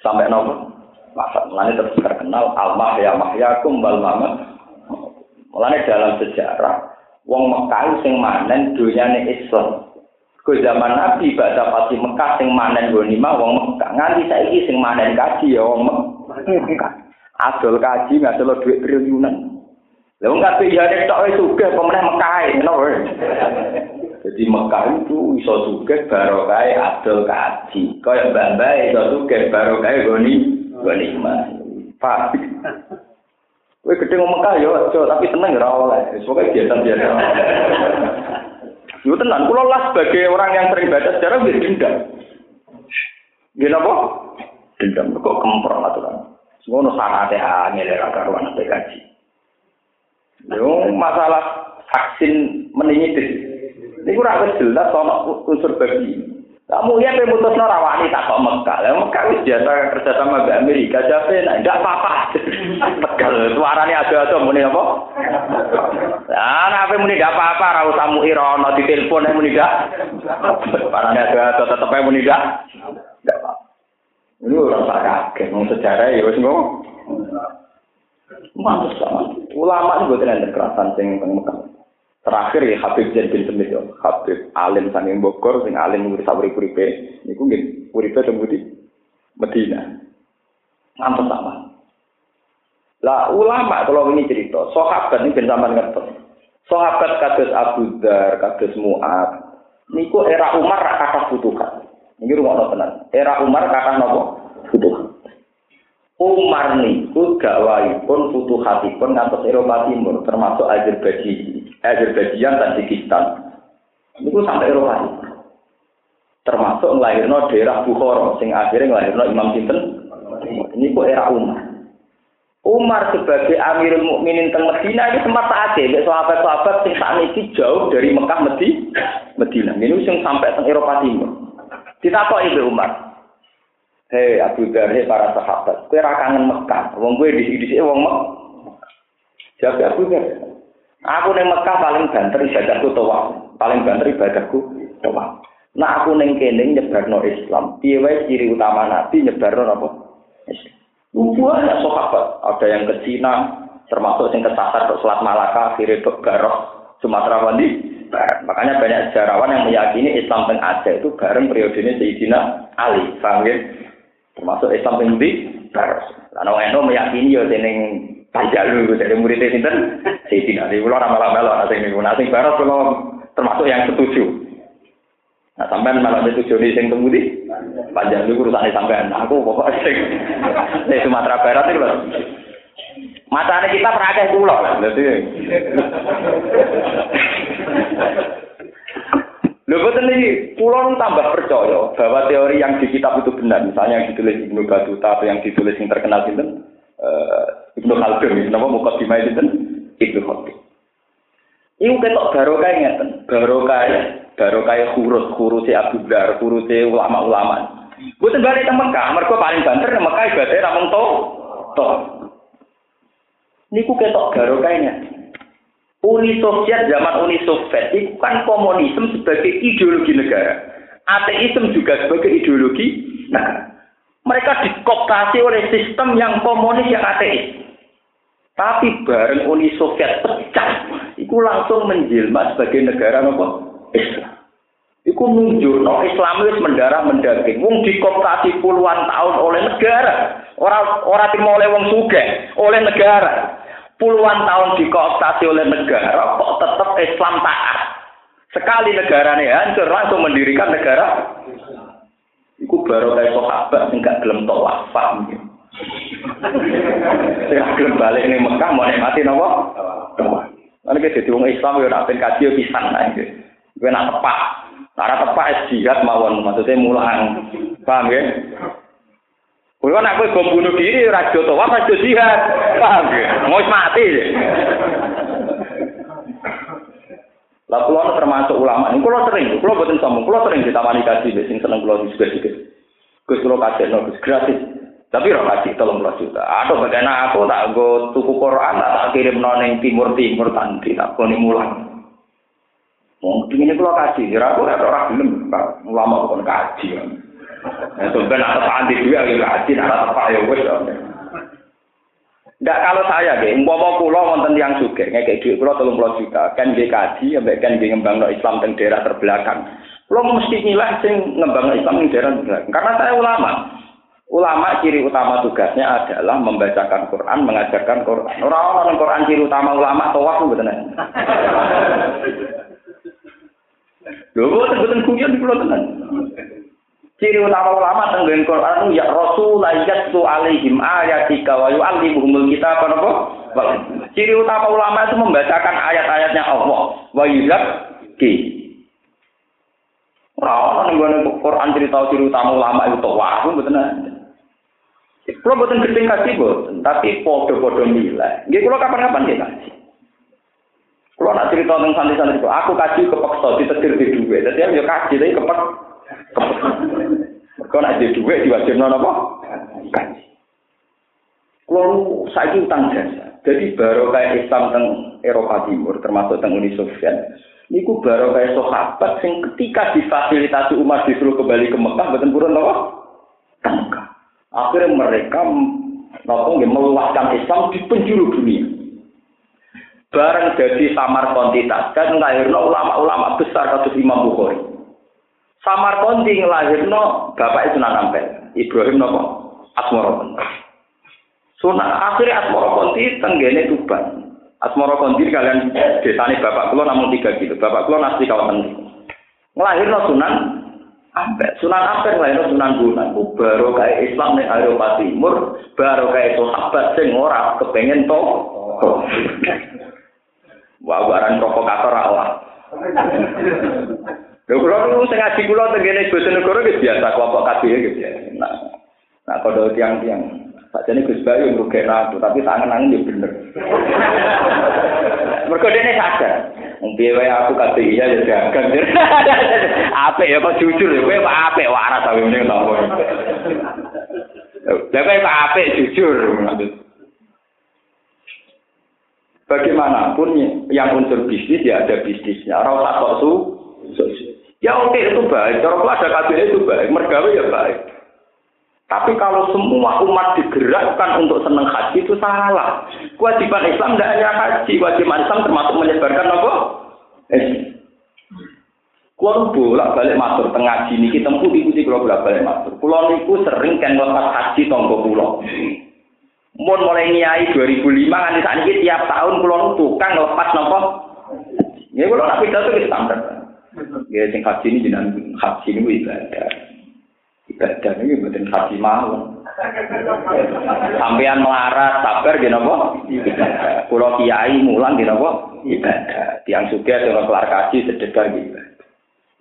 Sampai nomor wafat. Mulanya terus terkenal al ya mahyakum wal mamat. Mulanya dalam sejarah wong Mekah sing manen dunyane Islam. Ke zaman Nabi baca pasti Mekah sing manen gonima wong Mekah. Nganti saiki sing manen kaji ya wong Mekah. Adol kaji ngadol duit triliunan. Lah wong kabeh ya nek tok wis sugih pemenah Mekah ngono Jadi Mekah itu iso sugih barokah adol kaji. Kaya mbak-mbak iso sugih barokah goni goni mah. Pak. Kowe gedhe ngomong aja tapi seneng ora oleh. Pokoke biasa-biasa. Yo tenan kula lah sebagai orang yang sering baca sejarah wis dendam. Nggih napa? Dendam kok kempro aturan. Ngono sanate angel ora karuan kaji. Yo masalah vaksin meningitis Niku ora wis jelas ana unsur babi. Kamu ya pemutus rawani tak kok Mekah. Lah Mekah wis biasa kerja sama Mbak Amerika. Jadi nek ndak apa-apa. Tegal suarane ada-ada muni apa? Lah nek ape muni ndak apa-apa ora usah mu irono ditelepon nek muni ndak. Suarane ada-ada tetep ae muni ndak. Ndak apa. Ini ora usah kaget wong sejarah ya wis ngono. Mantus. Ulama juga tenan kekerasan sing teng. Terakhir ya Habib Zain bin Semit ya. Habib alim sanging Bogor sing alim ngurus urip-uripe niku nggih uripe teng di Medina. Ngantos sama. Lah ulama kalau ini cerita, sahabat ini ben sampean ngertos. Sahabat kados Abu Dar, kados Mu'ad, niku era Umar ra kata futuhat. Niki rumah tenan. Era Umar kata nopo? Futuhat. Umar niku gawaipun futuhatipun ngantos Eropa Timur termasuk Azerbaijan Azerbaijan, Tajikistan. Itu sampai Eropa. Termasuk ngelahirno daerah Bukhara, sing akhirnya ngelahirno Imam Sinten. Ini kok era Umar. Umar sebagai Amirul Mukminin teng Medina ini sempat saat ya, sahabat-sahabat sing saat ini jauh dari Mekah Medi, Medina. Ini sing sampai teng Eropa Timur. Ditakok ibu Umar. Hei Abu Dhar, hei para sahabat, kue kangen Mekah, wong kue di sini wong Mekah. Jawab Abu Dhar, Aku neng Mekah paling banter ibadahku toa, paling banter ibadahku toa. Nah aku neng kene nyebarno Islam. Piye wae ciri utama Nabi nyebarno apa? Islam. Banyak sahabat, ada yang ke Cina, termasuk yang kesasar ke Selat Malaka, akhirnya ke Barok, Sumatera Wandi. Makanya banyak sejarawan yang meyakini Islam teng Aceh itu bareng periodenya Sayyidina Ali, paham ya? Termasuk Islam teng di Barok. Lalu Eno meyakini ya teneng Panjalu dari muridnya sinten? Sayyidina Ali kula ora malah-malah sing niku nah sing barat kula termasuk yang setuju. Nah, sampean malah setuju di? Sing temudi Panjalu urusane sampean. Nah, aku pokok sing di Sumatera Barat itu lho Matane kita perakeh kula lah dadi Lho boten iki kula tambah percaya bahwa teori yang di kitab itu benar. Misalnya yang ditulis Ibnu Battuta atau yang ditulis yang terkenal sinten uh, Ibnu Khaldun, nama mukadimah itu kan Ibnu Khaldun. Iku ketok barokah ngeten, barokah barokah huruf huruf Abu Dar, huruf ulama-ulama. Boten balik teng Mekah, mergo paling banter nang Mekah ibadah ra mung to. To. Niku ketok barokahnya. Uni Soviet zaman Uni Soviet itu kan komunisme sebagai ideologi negara. Ateisme juga sebagai ideologi negara. Mereka dikoptasi oleh sistem yang komunis yang ateis. Tapi bareng Uni Soviet pecah, itu langsung menjelma sebagai negara apa? Islam. Itu Iku nunjuk no Islam wis mendarah mendaging. Wong dikooptasi puluhan tahun oleh negara. Orang orang terima oleh wong suge, oleh negara. Puluhan tahun dikooptasi oleh negara, kok tetap Islam taat. Sekali negaranya hancur, langsung mendirikan negara. Iku baru kayak sahabat sing gak gelem tok wafat. Sing gelem balik ning Mekah mau nikmati napa? Ana ke dadi wong Islam nak ben kaji yo pisan ae. Kowe nak tepak. Cara tepak es jihad mawon maksudnya mulang. Paham ya? Kulo nak bom bunuh diri ora joto wae aja jihad. Paham ya? Mau mati. Lah kula termasuk ulama. Ini kula sering, kula boten sombong, kula sering ditamani kaji sing seneng kula juga-juga. Gus kula kaji no Gus gratis. Tapi ora tolong belas juta. Atau bagaimana aku tak go tuku Quran tak kirim noneng timur timur tanti tak koni mulang. Mungkin ini kalau kaji, kira aku ada orang belum, ulama bukan kaji. Ya, sebenarnya ada tepat di dua, ya kaji, ada tepat ya wes. Nggak kalau saya, deh, umpama pulau wonten yang juga, kayak duit pulau telung pulau juta, kan dia kaji, sampai kan dia ngembang Islam di daerah terbelakang. Pulau mesti nilai sing ngembang Islam di daerah terbelakang. Karena saya ulama. Ulama ciri utama tugasnya adalah membacakan Quran, mengajarkan Quran. Orang-orang Quran ciri utama ulama tawaf betul Lho boten boten kuyon di pulau tenan. Ciri utama ulama tenggen Quran ya Rasul yatsu alaihim ayatika wa yu'allimuhumul kitab apa? Ciri utama ulama itu membacakan ayat-ayatnya Allah wa yuzakki. Ora ono ning Quran cerita ciri utama ulama itu wah mboten Kulo boten gedeng kasih boten, tapi podo-podo nilai. Nggih kulo kapan-kapan nggih kasih. Kalau nak cerita tentang santri-santri aku kaji kepeksa ditetir di duit. Jadi ya kaji tapi kepek. Kalau nak di duit diwajib non apa? Kaji. Kalau saya utang jasa. Jadi baru kayak Islam teng Eropa Timur, termasuk teng Uni Soviet. Niku baru kayak sahabat yang ketika difasilitasi umat disuruh kembali ke Mekah, betul purun apa? Mekah. Akhirnya mereka nopo meluaskan Islam di penjuru dunia bareng jadi samar kontitas dan ngelahirno ulama-ulama besar kados Imam Bukhari. Samar konti ngelahirno bapak Sunan Ampel, Ibrahim nopo Asmoro Sunan akhirnya Asmoro Konti tenggene Tuban. Asmoro Konti kalian desane bapak kula namun tiga gitu. Bapak kula nasi kawasan itu. Ngelahirno Sunan Ampel. Sunan Ampel ngelahirno Sunan Gunung. Baru kayak Islam nih Eropa Timur, baru kayak sahabat sing ora kepengen to. Wah, barang provokator awal. Lho kula niku sing ngaji kula tengene Bojonegoro wis biasa kelompok kabeh gitu ya. Nah, nah kalau tiang-tiang Sakjane Gus Bayu ngrugekno aku, tapi tangan-tangan ya bener. Mergo dene sadar. Wong piye wae aku kabeh iya ya dagang. Apik ya kok jujur ya kowe kok apik waras tapi ngene to. Lah kowe kok apik jujur. Bagaimanapun yang unsur bisnis ya ada bisnisnya. Orang tak kok su, ya oke itu baik. Kalau ada kabinet itu baik, mergawe ya baik. Tapi kalau semua umat digerakkan untuk senang haji itu salah. Kewajiban Islam tidak hanya haji, kewajiban Islam termasuk menyebarkan apa? Eh. Kulo bolak balik matur tengah ini kita putih putih kalau bolak balik matur. Kulo niku sering kan lepas haji tonggo pulau. Mun mulai nyai 2005 nganti saat ini tiap tahun kulon tukang lepas nopo. Ya kulon nak pidato wis standar. Ya sing haji ini jenengan haji ini ibadah. Ibadah ini bukan haji mau. Sampean melarat sabar di nopo. Kulo kiai mulang di nopo. Ibadah. Tiang suka dengan kelar kaji sedekah gitu.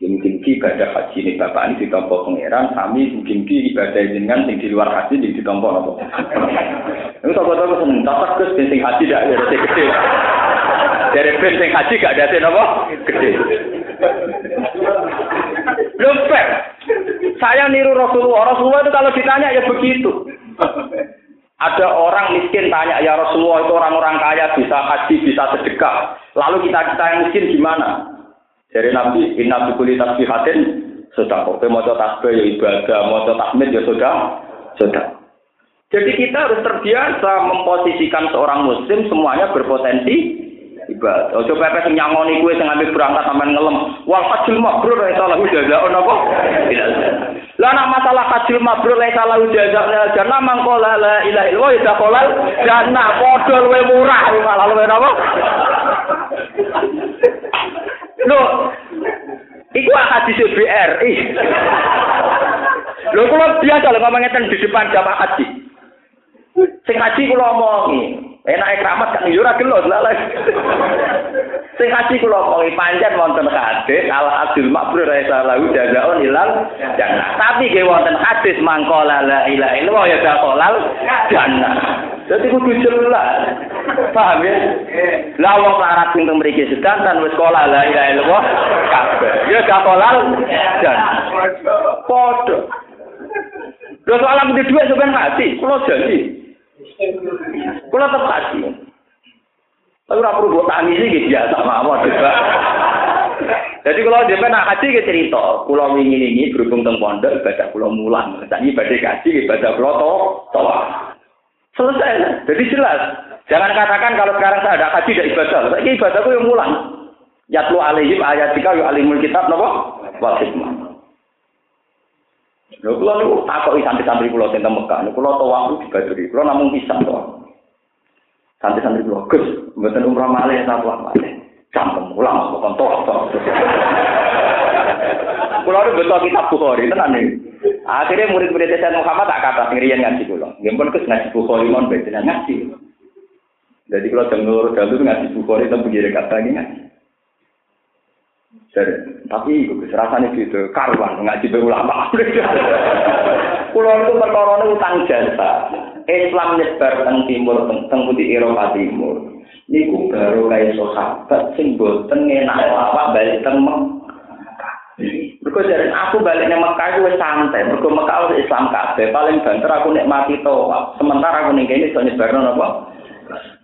Ya mungkin ki ibadah haji ini bapak ini ditompo pangeran, kami mungkin ki ibadah dengan yang di luar haji di ditompo nopo. Ini tahu seneng, cocok kes sing haji tidak ada. Dari ben sing haji gak ada gede. Fair. Saya niru Rasulullah. Rasulullah itu kalau ditanya ya begitu. Ada orang miskin tanya, ya Rasulullah itu orang-orang kaya bisa haji, bisa sedekah. Lalu kita kita yang miskin gimana? Dari Nabi, inna bikuli tasbihatin, sudah kok. Mau tasbih ya ibadah, mau tahmid ya sudah, sudah. Jadi kita harus terbiasa memposisikan seorang muslim semuanya berpotensi ibadah. Ojo pepe sing nyangoni kuwe sing ambek berangkat sampean ngelem. Wal hajjul mabrur ra salah jazaa'un apa? Tidak. Lah masalah hajjul mabrur ra salah jazaa'un jannah mangko la ilaha illallah ya kolal jannah padha luwe murah malah luwe apa? Lho, iku hadis BRI. Lho biasa lho ngomong ngeten di depan jamaah haji. Sing haji kula omongi, Enak keramat kan yo ora gelo lalah. Sing haji kula omongi pancen wonten hadis al adil makbrur ra salahu jazaun ilal jannah. Tapi ge wonten hadis mangkola la ilaha illallah ya dakolal jannah. Jadi kudu jelas. Paham ya? Lah wong larat sing teng mriki sedanten wis sekolah la ilaha illallah kabeh. Ya dakolal jannah. Padha. Lho soal ambil duit sampean mati, kula janji. Kula tetep haji. Tapi ora perlu buat tangis iki biasa mawon. Jadi kalau dia nak haji ke cerita, pulau wingi ini berhubung teng pondok ibadah pulau mulang, tadi ibadah haji ibadah pulau to. Selesai. Jadi jelas. Jangan katakan kalau sekarang saya ada haji tidak ibadah. Ini ibadahku yang mulang. Yatlu alaihim ayatika yu alimul kitab napa? Wal hikmah. Lho kula niku takoki santri-santri kula teng Mekah. Niku kula tawaf di Badri. Kula namung pisan to. Santri-santri kula, Gus, mboten umrah malih ta tawaf malih. Campur ulang kok to. Kula niku betul kitab Bukhari tenan iki. Akhirnya murid-murid Sayyid Muhammad tak kata ngirian ngaji kula. Nggih pun Gus ngaji Bukhari mon beten ngaji. Jadi kalau dengar dulu ngaji Bukhari itu begini kata ngaji. Jadi, tapi itu rasanya gitu, karuan ngaji be ulama. Kulo itu perkara utang jasa. Islam nyebar teng timur teng, putih Eropa timur. Niku baru kayak sahabat sing boten enak apa balik teng Mergo jare aku balik nang Mekah iku wis santai, mergo Mekah wis Islam kabeh, paling banter aku nikmati to. Sementara aku ning kene iso nyebarno napa?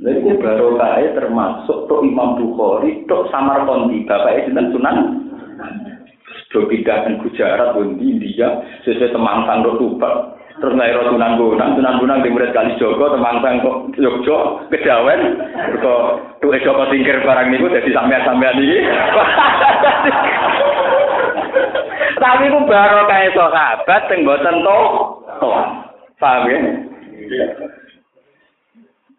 Itu baru kaya termasuk tuh Imam Bukhari, tuh Samar Kondi, bapak itu Sunan. Do pindah ke Gujarat, di India, sesuai temangsan do tupak. Terus naik Sunan Bonang, Sunan Bonang di murid kali Joko, temangsan kok Jogjo, kejawen. Kok tuh Joko tingkir barang niku jadi sampean-sampean ini. Tapi itu baru kaya sahabat, yang boten toh. Paham ya?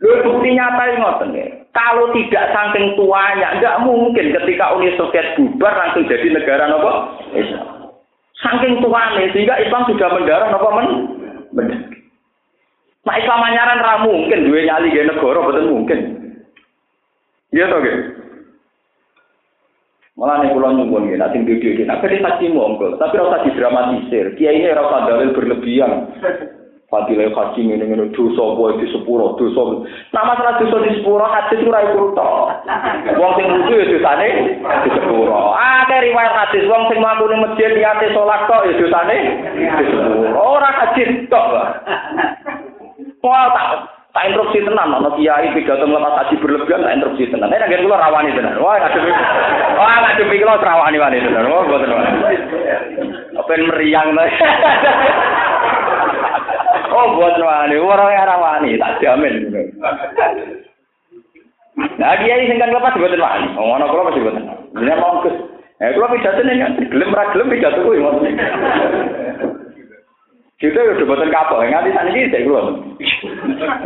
Lu bukti nyata ngoten ya. Kalau tidak saking tuanya, nggak mungkin ketika Uni Soviet bubar langsung jadi negara nopo Islam. Saking tuanya sehingga Islam sudah mendarah nopo men. Benar. Nah Islam anyaran ra mungkin dua nyali ge negara betul mungkin. Iya ge. Malah nih pulau nyumbun gini, nanti video ini, nah, haji monggo, tapi rasa didramatisir, kiai ini rasa dalil berlebihan. Fadilah haji ini ini dosa boy di sepuro dosa. Nah masalah dosa di sepuro hadis itu rai kurto. Wong sing lucu ya dosane di sepuro. Ah kayak riwayat hadis wong sing mampu nih masjid niate sholat kok ya dosane di sepuro. Orang hadis tok. Wah tak tak interupsi tenan ana kiai pidato nglepas haji berlebihan tak interupsi tenan. Nek nggih kula rawani tenan. Wah ngadepi. Wah ngadepi kula rawani wani tenan. Wah wani. Apa meriang to. Oh, buat wani, orang yang wani, tak jamin. Nah, dia ini singkat lepas buat wani. Oh, mana kalau masih buat Ini mau kus. Eh, kalau pidato nih kan, gelem ra gelem pidato kuwi ngoten. Kita udah buatan kapal, nganti sana ini saya keluar.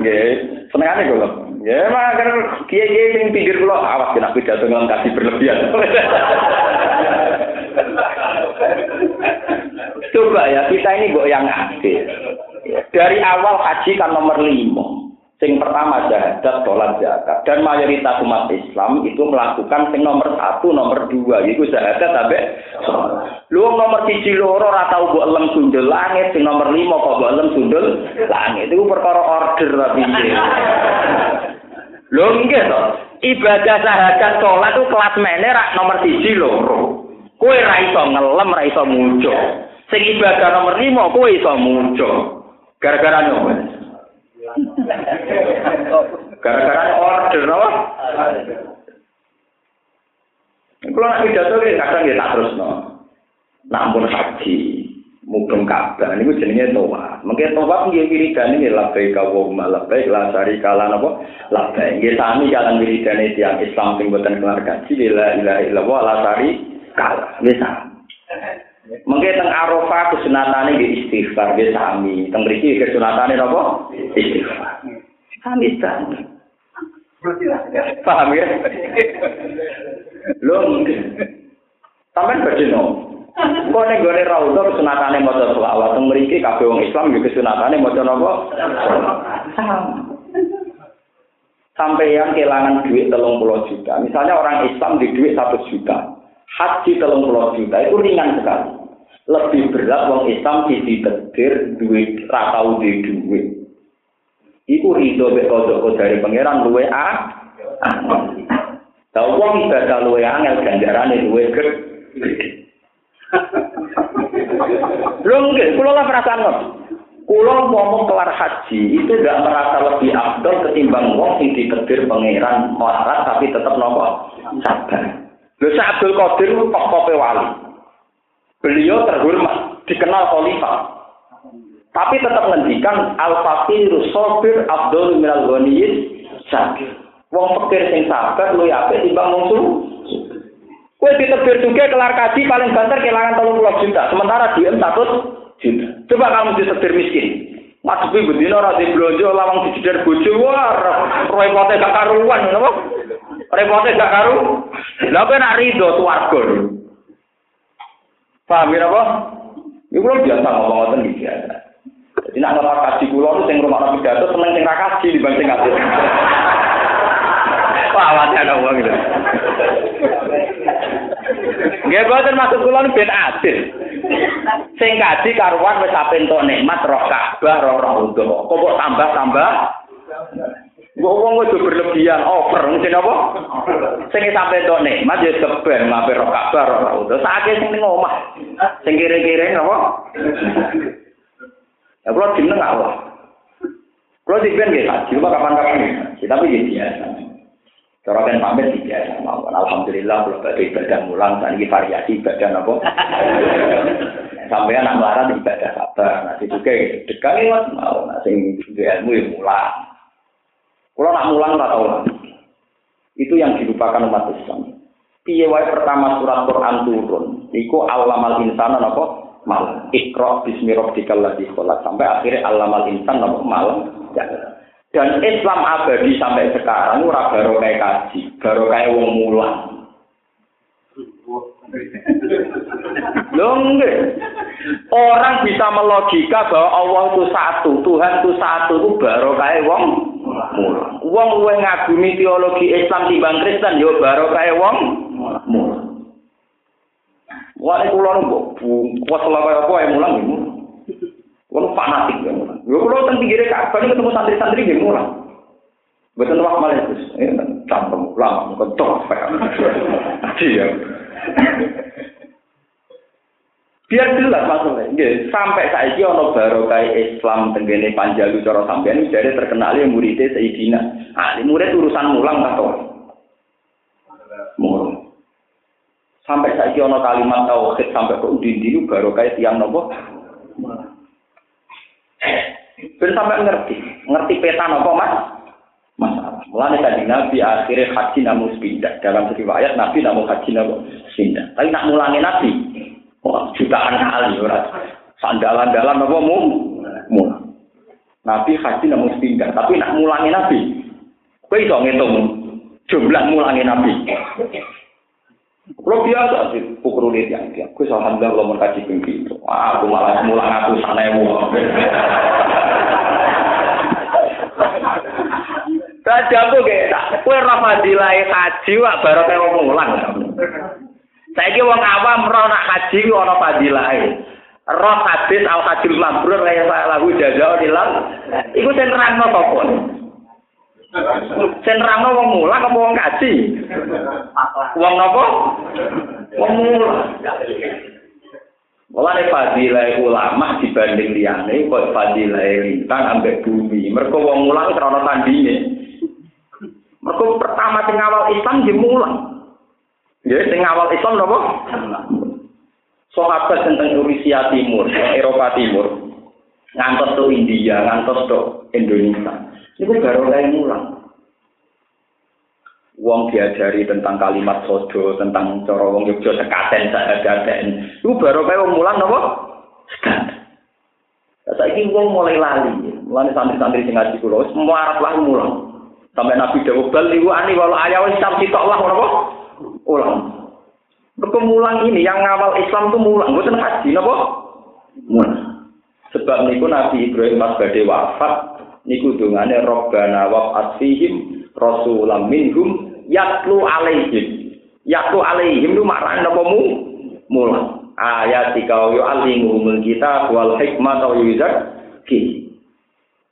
Nggih, senengane kula. Ya, mah kan kiai-kiai sing pinggir kula awas kena pidato ngelam kasih berlebihan. Coba ya, kita ini kok yang aktif. Dari awal haji kan nomor lima. Sing pertama jahadat, sholat zakat. Dan mayoritas umat Islam itu melakukan sing nomor satu, nomor dua. Itu jahadat sampai Lu nomor siji loro ora tau mbok elem sundul langit, sing nomor lima kok mbok elem sundul langit. Itu perkara order tapi Lho nggih to. Ibadah sahadat sholat itu kelas mene rak nomor siji loro. Kowe ra iso ngelem, ra. Sing ibadah nomor lima kowe iso muncul. gara-gara nyoba gara-gara order apa? Kalau nak tidak tahu kadang ya tak terus no. Namun haji mungkin kabar ini jenenge toa mungkin toa pun dia kiri kan ini lapai kau mau lasari kalah nopo lapai dia tani kalian kiri kan itu yang Islam yang buatan keluarga la ilaha lah. Lah lasari kalah dia Mengke teng Arafah kesunatane nggih istighfar nggih sami. Teng mriki kesunatane napa? Istighfar. Sami sami. Paham ya? Lho, sampean badhe no. Kok ning gone raudha kesunatane maca selawat teng mriki kabeh wong Islam yo kesunatane maca napa? Sampai yang kehilangan duit telung puluh juta. Misalnya orang Islam di duit satu juta. Haji telung puluh juta itu ringan sekali. Lebih berat wong Islam di ditetir duit ratau di duit. Iku rido bekodok dari pangeran luwe a. Tahu wong ibadah luwe angel ganjarane luwe gede. Lho nggih, kula lah perasaan kok. Kula ngomong kelar haji itu tidak merasa lebih abdul ketimbang wong sing dikedir pangeran melarat tapi tetap nopo sabar. Lho Syekh Abdul Qadir tokoh wali. Beliau terhormat, dikenal khalifah. Tapi tetap ngendikan al-faqir sabir abdul minal ghaniyyin sakir. Wong fakir sing sabar luwih apik timbang wong Kue ditebir juga kelar kaji paling banter kehilangan tolong puluh juta. Sementara dia takut juta. Coba kamu ditebir miskin. Ngadepi bedino rati belanja lawang dijedar bojo. Wah, repotnya gak karuan. Kenapa? Repotnya gak karu. Lah kowe nak rido swarga. Paham ya apa? Iku lho biasa ngomong ngoten iki biasa. Jadi nak ngelak kaji kula nu sing rumah pidato seneng sing ra kaji dibanding kaji. Wah, ada wong gitu. Nggih boten maksud kula ben adil. Sing kaji karuan wis ape nikmat roh Ka'bah roh Raudha. Kok kok tambah-tambah? Mbok wong wis berlebihan over mesti napa? Sing sampe entuk nikmat ya keben ngape roh Ka'bah roh Raudha. Sakake sing ning omah. Sing kire-kire napa? Ya kula jeneng Allah. Kula dipen nggih kaji, kapan-kapan. Tapi ya biasa. Cara kan pamit ya mawon. Alhamdulillah kalau badhe ibadah mulang dan ini variasi ibadah apa? Sampai anak melarat ibadah sabar. Nanti juga dekat mas mau sing ilmu ya mulang. Kalau nak mulang atau tahu Itu yang dilupakan umat Islam. Piye wae pertama surat Quran turun, iku alamal insan apa? Malam. Iqra bismi rabbikal ladzi khalaq. Sampai akhirnya alamal insan apa? Malam. Ya. Dan Islam abadi sampai sekarang ora baru kayak kaji, baru kayak wong mulang. Loh Orang bisa melogika bahwa Allah itu satu, Tuhan itu satu itu baru kayak wong wong luwe ngagumi teologi Islam timbang Kristen yo barokah wong mulah wae kula nggo bu kuwasa kaya apa ae mulang ngono wong fanatik ya mulang. Yo kula teng pinggire kapan ketemu santri-santri nggih mulang. Betul wak malah itu, ini campur lama, kotor, apa ya? Biar jelas maksudnya. Nggih, sampai saiki ana barokah Islam tenggene Panjalu cara sampean jadi terkenal ya muridnya Sayyidina. Ah, murid urusan mulang ta to? Mulang. Sampai saiki ana kalimat tauhid sampai ke undi-undi barokah tiang nopo? Ben sampai ngerti, ngerti peta apa mas? Masalah. Mulanya tadi Nabi akhirnya haji namun pindah. Dalam riwayat Nabi namun haji namun pindah. Tapi nak mulangin Nabi, wah jutaan kali orang. Sandalan-dalan apa mu? Mulang. Nabi haji namun pindah. Tapi nak mulangin Nabi, kau itu ngitung jumlah mulangin Nabi. Kalau biasa sih, pukul lihat yang dia. Gue alhamdulillah mau kaji begitu. Wah, aku malah mulang aku sana mau. Raja aku kayak, kue rafadilai haji wak baru kayak mulang. Saya kira wong awam roh nak haji ono fadilai. Roh hadis al haji mabrur kayak lagu jajah hilang. Iku saya terang no Sen ramo wong mulang apa wong kaji? Wong napa? Wong mulang. Mulane fadilah ulama dibanding liyane kok fadilah lintang ambek bumi. Mergo wong mulang ora ana tandinge. Mergo pertama sing awal Islam di mulang. Ya sing awal Islam napa? sahabat tentang Rusia Timur, Eropa Timur, ngantos ke India, ngantos ke Indonesia. Itu baru kayak mulang. Wong diajari tentang kalimat sodo, tentang cara wong Yogyo sekaten sahadaten. Itu baru kayak wong mulang apa? Sekaten. Saiki wong mulai lali. Mulane santri-santri sing ngaji kula wis muarap lah mulang. Sampai Nabi Dawud bal niku ani walau ayah wis sam sitok lah apa? Ulang. Kemulang ini yang ngawal Islam itu mulang, bukan haji, napa? Mulang. Sebab niku Nabi Ibrahim pas badhe wafat niku dungane Rabbana wa asfihim rasulam minhum yatlu alaihim. Yatlu alaihim itu maknane napa mu? Mulang. Ayat tiga wa yu'allimuhumul kitab wal hikmah wa yuzakki.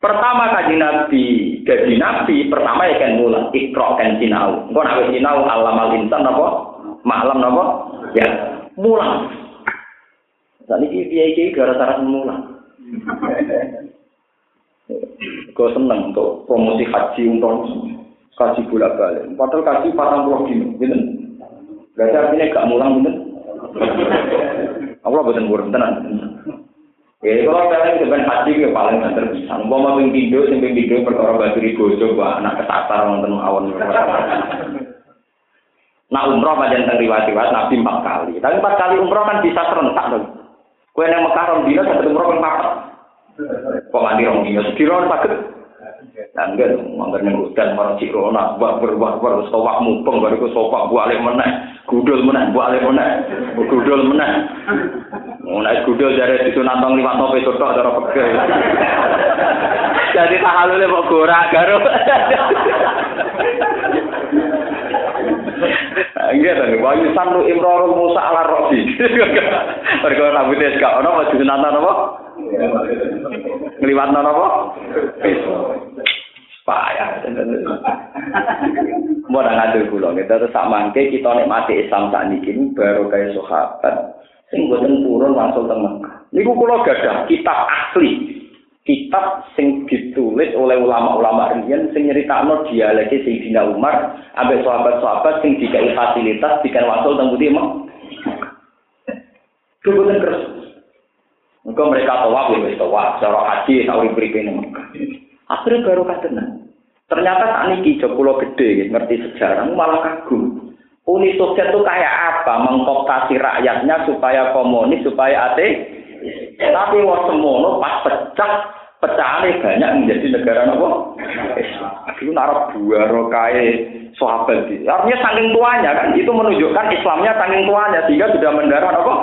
Pertama kaji Nabi, jadi Nabi pertama ya kan mulang, ikro kan sinau. Engko nek sinau alam al insan napa? Malam napa? Ya, mulang. Saat ini kiai gara-gara mulang. Kau seneng untuk promosi haji untuk kaji bolak balik. Padahal kaji patang puluh dino, gitu. Berarti artinya gak mulang, gitu. Allah betul buruk tenan. Ya, kalau kalian sebenarnya haji ke paling nggak terbisa. Mau mau pindu, sampai pindu perkara batu di bojo, anak ketasar nonton awan. Nah umroh macam tentang riwayat-riwayat Nabi empat kali. Tapi empat kali umroh kan bisa serentak dong. Kue yang Mekah rong dino satu umroh kan papat. Kok mandi rong dino. Dan Angger mangga ning hutan karo Cirona, wah berwah wah sopak mumpung karo ku sopak bu alih meneh, gudul meneh bu alih meneh, gudul meneh. Ngono ae gudul jare itu nantong liwat tope cocok cara pegel. Jadi tak halule kok gorak karo. Angger ning wayu sanu Imrarul Musa ala Rabi. Perkara rambutnya gak ono wis nantong apa? Ngliwatno apa? Payah. Mau ngatur kula, kita terus sak mangke kita nikmati Islam sak niki baru kaya sahabat sing boten purun langsung teng Mekah. Niku kula gadah kitab asli kitab sing ditulis oleh ulama-ulama riyen sing nyeritakno dialeke Sayyidina Umar ambek sahabat-sahabat sing dikai fasilitas dikan wasul teng putih terus. Engkau mereka tawaf ya wis tawaf, cara haji tak urip mriku ning Akhirnya baru tenan. Ternyata tak niki joko gede ngerti sejarah malah kagum. Uni Soviet itu kayak apa? Mengkooptasi rakyatnya supaya komunis, supaya ateis, Tapi wong semono pas pecah, pecahane banyak menjadi negara nopo? Islam. Itu dua rokae sahabat itu. Artinya saking tuanya kan, itu menunjukkan Islamnya saking tuanya sehingga sudah mendarah nopo?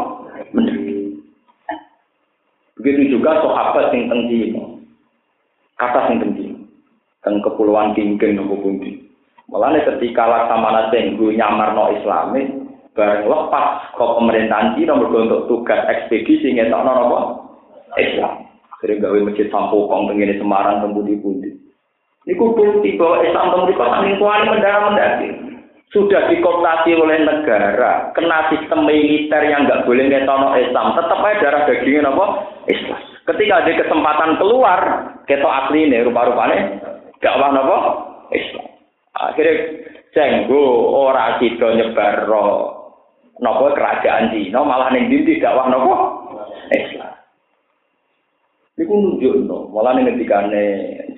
Begitu juga sahabat yang tinggi, kata yang tinggi, teng kepulauan Kingking nopo. Malah ketika laksamana tenggu nyamar no Islami, bareng lepas ke pemerintahan Cina mergo untuk tugas ekspedisi ngetokno napa Islam. Sering gawe masjid Sampokong tengene Semarang tembuti pundi. Niku bukti bahwa Islam tembuti kok saking kuali mendarah mendaki. Sudah dikooptasi oleh negara, kena sistem militer yang nggak boleh ngetono Islam, tetap aja darah dagingnya apa? Islam. Ketika ada kesempatan keluar, keto asli ini rupa-rupanya, gak apa apa? Islam. Akhirnya jenggo ora kita nyebar nopo kerajaan Cina malah ning ndi dakwah nopo Islam. Iku nunjukno, malah ning ngendikane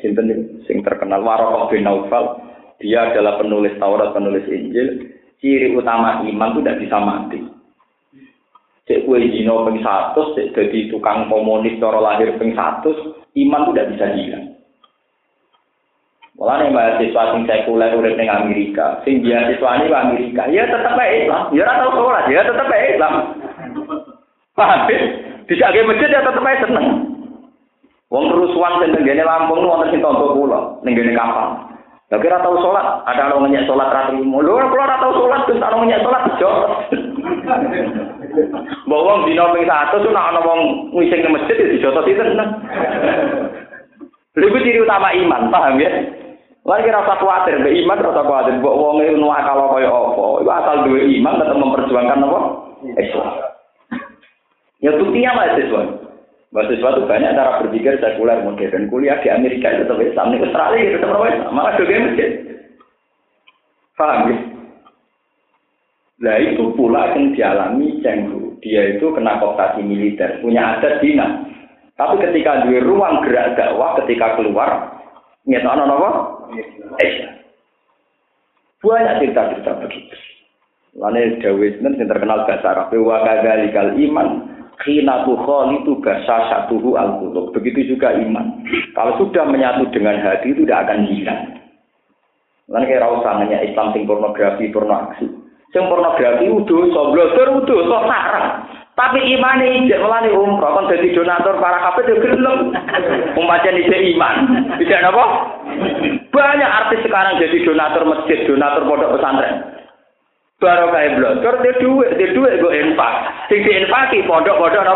sinten sing terkenal Waraqah bin Naufal, dia adalah penulis Taurat, penulis Injil. Ciri utama iman itu tidak bisa mati. Cek kue Cina peng satu, cek jadi tukang komunis cara lahir peng satu, iman itu tidak bisa hilang. Malah nih mahasiswa sing sekuler urip ning Amerika, sing beasiswa ini Amerika, ya tetap baik Islam, ya ora tau sholat, ya tetap baik Islam. Paham? Bisa ke masjid ya tetap baik seneng. Wong kerusuhan sing tenggene Lampung wonten sing tombo kula ning kapal. Lah kira tau sholat, ada orang ngenyek sholat ra trimo. Lho kula ora tau sholat, terus ana ngenyek sholat jo. Mbok wong dina ping 100 nek ana wong ngising ning masjid ya dijotos sinten. Lha ciri utama iman, paham ya? Lagi rasa khawatir, be iman rasa khawatir. Buat wong itu nuah kalau kaya apa, itu asal dua iman tetap memperjuangkan apa? Islam. Ya buktinya mahasiswa. Mahasiswa itu banyak cara berpikir sekuler modern. Kuliah di Amerika itu tetap Islam, di Australia itu tetap Islam. Malah juga masjid. Paham ya? Nah itu pula yang dialami Cenggu. Dia itu kena kooptasi militer, punya adat dinas. Tapi ketika di ruang gerak dakwah, ketika keluar, ngetokno apa? Aisyah. Banyak cerita-cerita begitu. Lalu Dawes yang terkenal bahasa Arab. Wa kal iman khina itu bahasa satuhu al -qulub. Begitu juga iman. Kalau sudah menyatu dengan hati itu tidak akan hilang. Lalu kayak rasa hanya Islam sing pornografi, pornoaksi. Sing pornografi udah, so blogger udah, so sarang. Tapi imane ijek melani umroh kan jadi donatur para kafir yo gelem. Umpamane ijek iman. Tidak napa? Banyak artis sekarang jadi donatur masjid, donatur pondok pesantren. Baru kayak blogger dia duit, dia duit gue infak. Sing diinfaki pondok-pondok?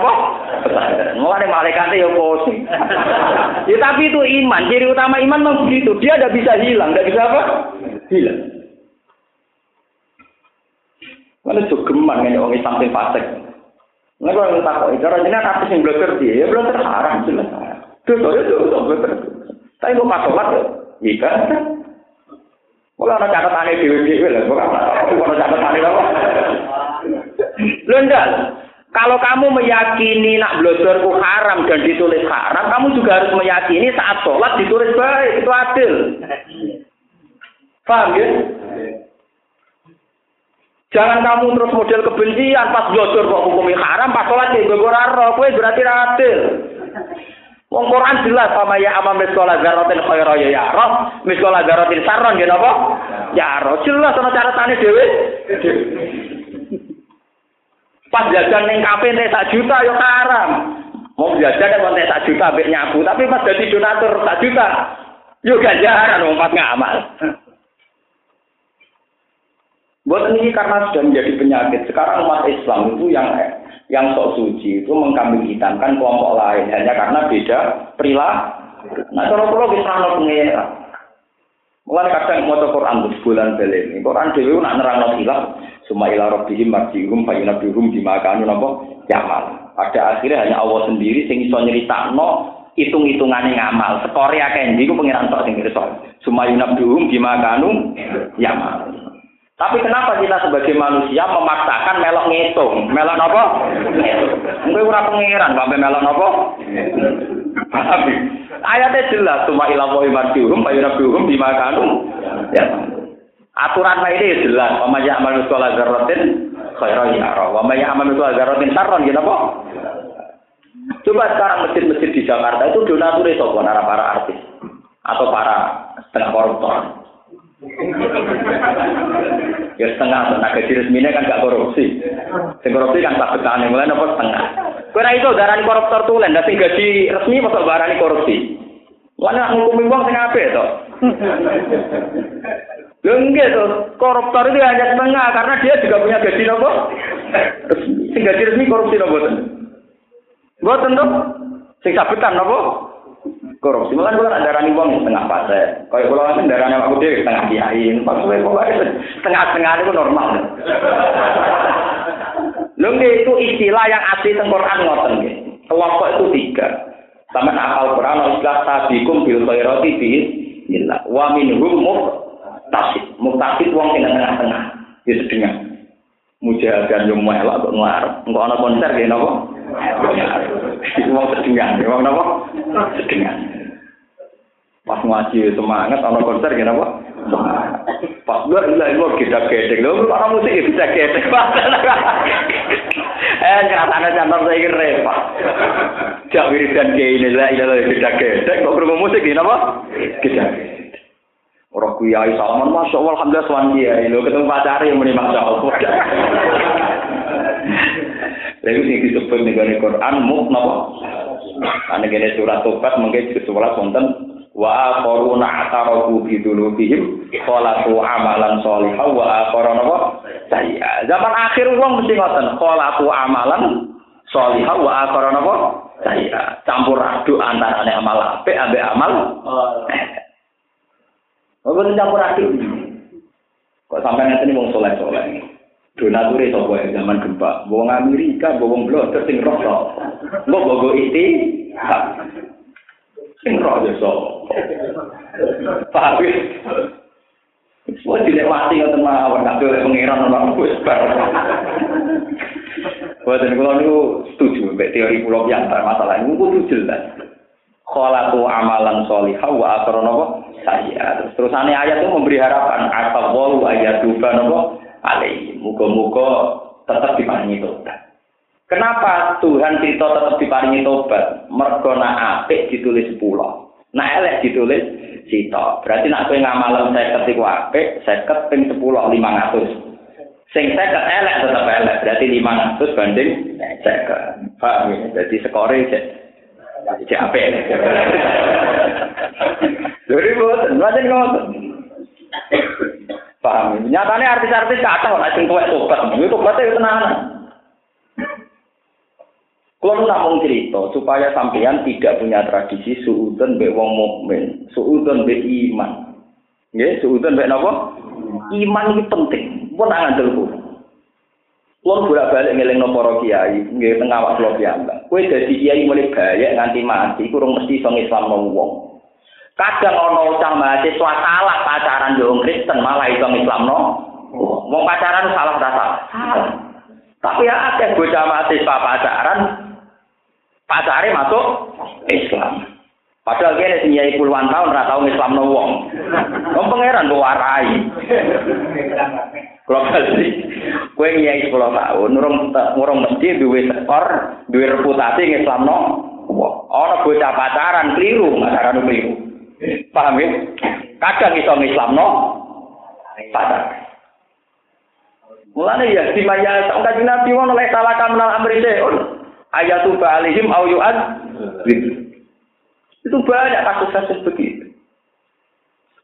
Pesantren. Mulane malaikate yo posisi. ya tapi itu iman. Ciri utama iman memang begitu. Dia tidak bisa hilang, tidak bisa apa? Hilang. Mana geman kan orang Islam sing fasik. Nah, kalau kita tahu, cara jenis artis yang blogger dia, ya blogger haram jelas. Dosa itu dosa blogger. Tapi mau pas sholat ya, iya kan? Kalau ada catatan dewi dewi lah, bukan ada catatan apa? Lendan. Kalau kamu meyakini nak bloggerku haram dan ditulis haram, kamu juga harus meyakini saat sholat ditulis baik, itu adil. Paham ya? Jangan kamu terus model kebencian pas blogger kok hukumnya haram, pas sholat ya gue berarti adil. Wong Quran jelas sama ya ama miskola zarotin khaira ya ya roh, miskola zarotin saron ya napa? Ya roh jelas ana catatane dhewe. Pas jajan ning kafe nek sak juta ya haram. Mau jajan nek sak juta mbek nyabu, tapi pas dadi donatur sak juta yo ganjaran wong pas ngamal. Buat ini karena sudah menjadi penyakit. Sekarang umat Islam itu yang yang sok suci itu mengkambing hitamkan kelompok lain hanya karena beda perilaku. Nah, kalau kalau bisa nol pengira. Mulai kadang mau Quran untuk bulan belen. Quran dewi nak nerang nol hilang. Semua ilah robbihim marjihum fayunabihum dimakanu nopo yamal. Pada akhirnya hanya Allah sendiri sing iso no hitung-hitungannya ngamal. Sekore akeh ndi ku pengiran tok sing pirsa. Semua yunabihum dimakanu yamal. Tapi kenapa kita sebagai manusia memaksakan melok ngitung? Melok apa? Mungkin ora pengiran, sampai melok apa? Ayatnya jelas, cuma ilah wa imarjuhum, bayunabjuhum, bimakanu. Ya. Aturan ini jelas, wa maya amal sekolah zarratin, khairan ya wa maya amal sekolah zarratin sarron, gitu apa? Coba sekarang masjid-masjid di Jakarta itu donatur itu para artis atau para setengah koruptor. Ya setengah nah gaji resminya kan gak korupsi sing korupsi kan tak betane mulai nopo setengah kowe itu darani koruptor tulen dan sing gaji resmi masuk barani korupsi Wala ngukumi wong sing apik to. Lho nggih to, koruptor itu hanya setengah karena dia juga punya gaji nopo? Sing gaji resmi korupsi nopo boten? Boten to? Sing sabetan nopo? Korupsi. Malah kula ada rani wong setengah fase. Kaya kula kan darane aku dhewe setengah kiai. Maksudnya pokoke setengah-setengah itu normal. Lho itu istilah yang asli teng Quran ngoten nggih. Kelompok itu tiga. Sama apal Quran istilah tabikum bil khairati bi illa wa minhum muqtasid. Muqtasid wong sing tengah-tengah. Di setengah. Mujahadan yo melok kok ngarep. Engko ana konser nggih napa? Wong sedengan, wong napa? Sedengan. Pas ngaji semangat, ana konser gini apa? Pas gue ilah gue kita gedek, lo para musik kita gedek. Eh, keratane cantor saya kira repot. Jak wiridan kayak ini lah, ilah kita gedek. Kok berumur musik gini apa? Kita Orang kuyai salaman, masya Allah, alhamdulillah suan kiai. Lo ketemu pacar yang masya Allah. Lalu ini disebut nih Quran, muk napa? Ane gini surat tobat mungkin sesuatu konten wa akharuna atarafu bi dzunubihim khalaqu amalan sholihan wa akharuna apa sayya zaman akhir wong mesti ngoten khalaqu amalan sholihan wa akharuna apa sayya campur aduk antarane amal apik ambek amal. Oh, campur aduk. Kok sampai nanti wong soleh-soleh. Donatur itu sapa zaman gempa. Wong Amerika, wong blogger sing roh. Mbok bogo iki. Sing roh ya so. Paham ya? Wah dinikmati ngoten mawon kabeh oleh pangeran ora wis bar. Boten kula niku setuju mbek teori kula piantar masalah niku kudu jelas. Kholatu amalan sholihah wa akhiru napa saya. Terus terusane ayat itu memberi harapan asallahu ayatuba napa alaihi. Muga-muga tetap diparingi tobat. Kenapa Tuhan cerita tetap diparingi tobat? Mergo nak apik ditulis 10. Nak elek ditulis sito. Berarti nak kowe ngamalem 50 iku apik, 50 ping 10 500. Sing 50 elek tetap elek, berarti 500 banding 50. Paham ya? Jadi skore cek cek apik. Lha boten, lajeng ngoten. Paham? Nyatane artis-artis kata nek sing tuwek tobat, itu tobatnya tenanan. Kalau namun cerita supaya sampean tidak punya tradisi suudon be wong mukmin, suudon be iman. Nggih, suudon be napa? Iman itu penting. Pun ngandel kulo. Kulo bolak-balik ngelingno para kiai, nggih teng awak kula piyambak. Kowe dadi kiai mulai bayek nganti mati, kurang mesti iso Islam wong. Kadang ana ucap mahasiswa salah pacaran yo Kristen malah iso Islamno. Wong pacaran salah ta salah. Tapi ya akeh bocah mahasiswa pacaran pacare masuk Islam. Padahal kene sing nyai puluhan tahun ora tau Islamno wong. Wong pangeran kok warai. Kalau balik, kue nyai sepuluh tahun, nurung nurung mesti duwe skor, duwe reputasi Islamno. Ono bocah pacaran keliru, pacaran keliru. Paham ya? Kadang iso Islamno pacar. Mulane ya di maya sak kanjeng Nabi wono lek salah kamnal amri seun. Ayatu ba'alihim au yu'ad. Itu banyak kasus-kasus begitu.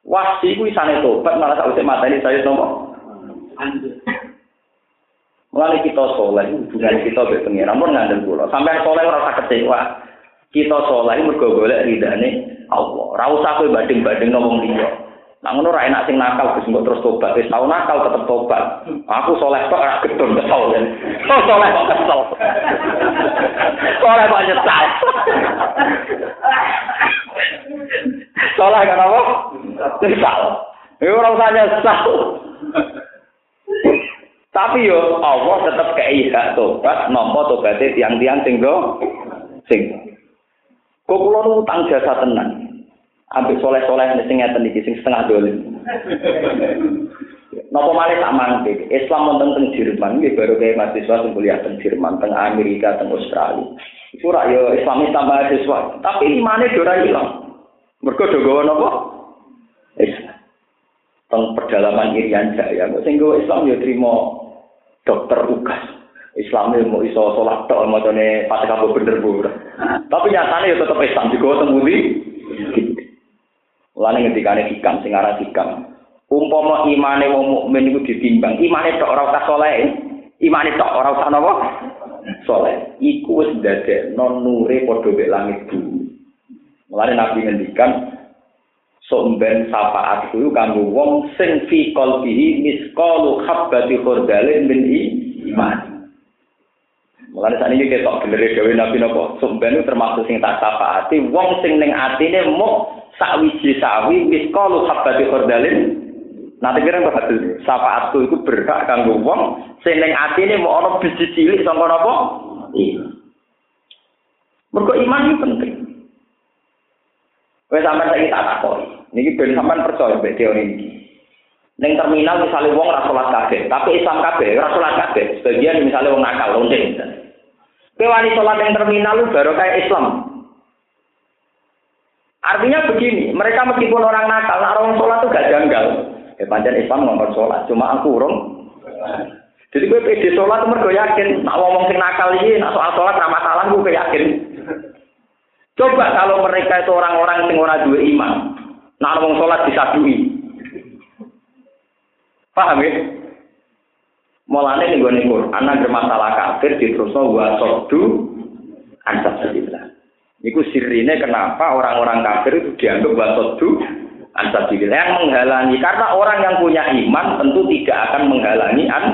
Wasi ku isane tobat malah sak mateni saya nopo. Mulane kita soleh, hubungan kita be pengiran mun ngandel kula. Sampai soleh ora usah kecewa. Kita soleh mergo golek ridane Allah. Ora usah kowe banding-banding ngomong liya. Nah ngono ora enak sing nakal Gus mbok terus tobat. Wis tau nakal tetep tobat. Aku soleh kok ora gedon kesel. Oh soleh kok kesel. soleh kok nyesal. soleh kan apa? Nyesal. Iku ora usah nyesal. Tapi yo Allah tetep kei hak tobat nampa tobaté tiang-tiang sing do sing. Kok kula utang jasa tenan. Ambil soleh-soleh sing ngeten iki sing setengah dolim. Napa malih tak mangke? Islam wonten teng Jerman nggih baru kayak mahasiswa sing kuliah teng Jerman, teng Amerika, teng Australia. Iku rak yo Islam tambah mahasiswa, tapi imane do ora ilang. Mergo do gawa napa? Islam. Teng pedalaman Irian Jaya, sing Islam yo trimo dokter ugas. Islam mau iso sholat tok macane Fatihah bener bu. Tapi nyatane yo tetep Islam juga teng pundi? Mulane ngendikane hikam sing aran hikam. Umpama imane wong mukmin iku ditimbang, imane tok ora usah saleh. Imane tok ora usah napa? Saleh. Iku wis ndadekno nure padha mek langit bumi. Mulane Nabi ngendikan somben syafaat kuwi kanggo wong sing fi qalbihi misqalu habbati khardalin min iman. Mulane saat ini kita bener dewe Nabi nopo somben termasuk sing tak syafaati wong sing ning atine muk sakwiji sawi miskalu habbati khardalin Nanti kira nggak hasil syafaatku itu berhak kanggo wong sing ning atine mau ana biji cilik sangka napa? Iya. Mergo iman itu penting. Wes sampean saiki tak takoni. Niki ben sampean percaya mbek teori iki. Ning terminal misalnya wong ora salat kabeh, tapi Islam kabeh ora salat kabeh. Sebagian misalnya wong nakal lonte. Kowe salat ning terminal baru kayak Islam. Artinya begini, mereka meskipun orang nakal, nak orang sholat itu gak janggal. Ya panjang Islam ngomong sholat, cuma aku urung. Jadi gue pede sholat mergo yakin, nak ngomong sing nakal ini, nak soal sholat ramah salah gue yakin. Coba kalau mereka itu orang-orang sing ora dua iman, nak ngomong sholat disadui. Paham ya? Mulane nih gue nih anak bermasalah kafir diterusno wa sordu ansab sabilillah. Iku sirine kenapa orang-orang kafir itu dianggap wasodu ansabilillah yang menghalangi karena orang yang punya iman tentu tidak akan menghalangi an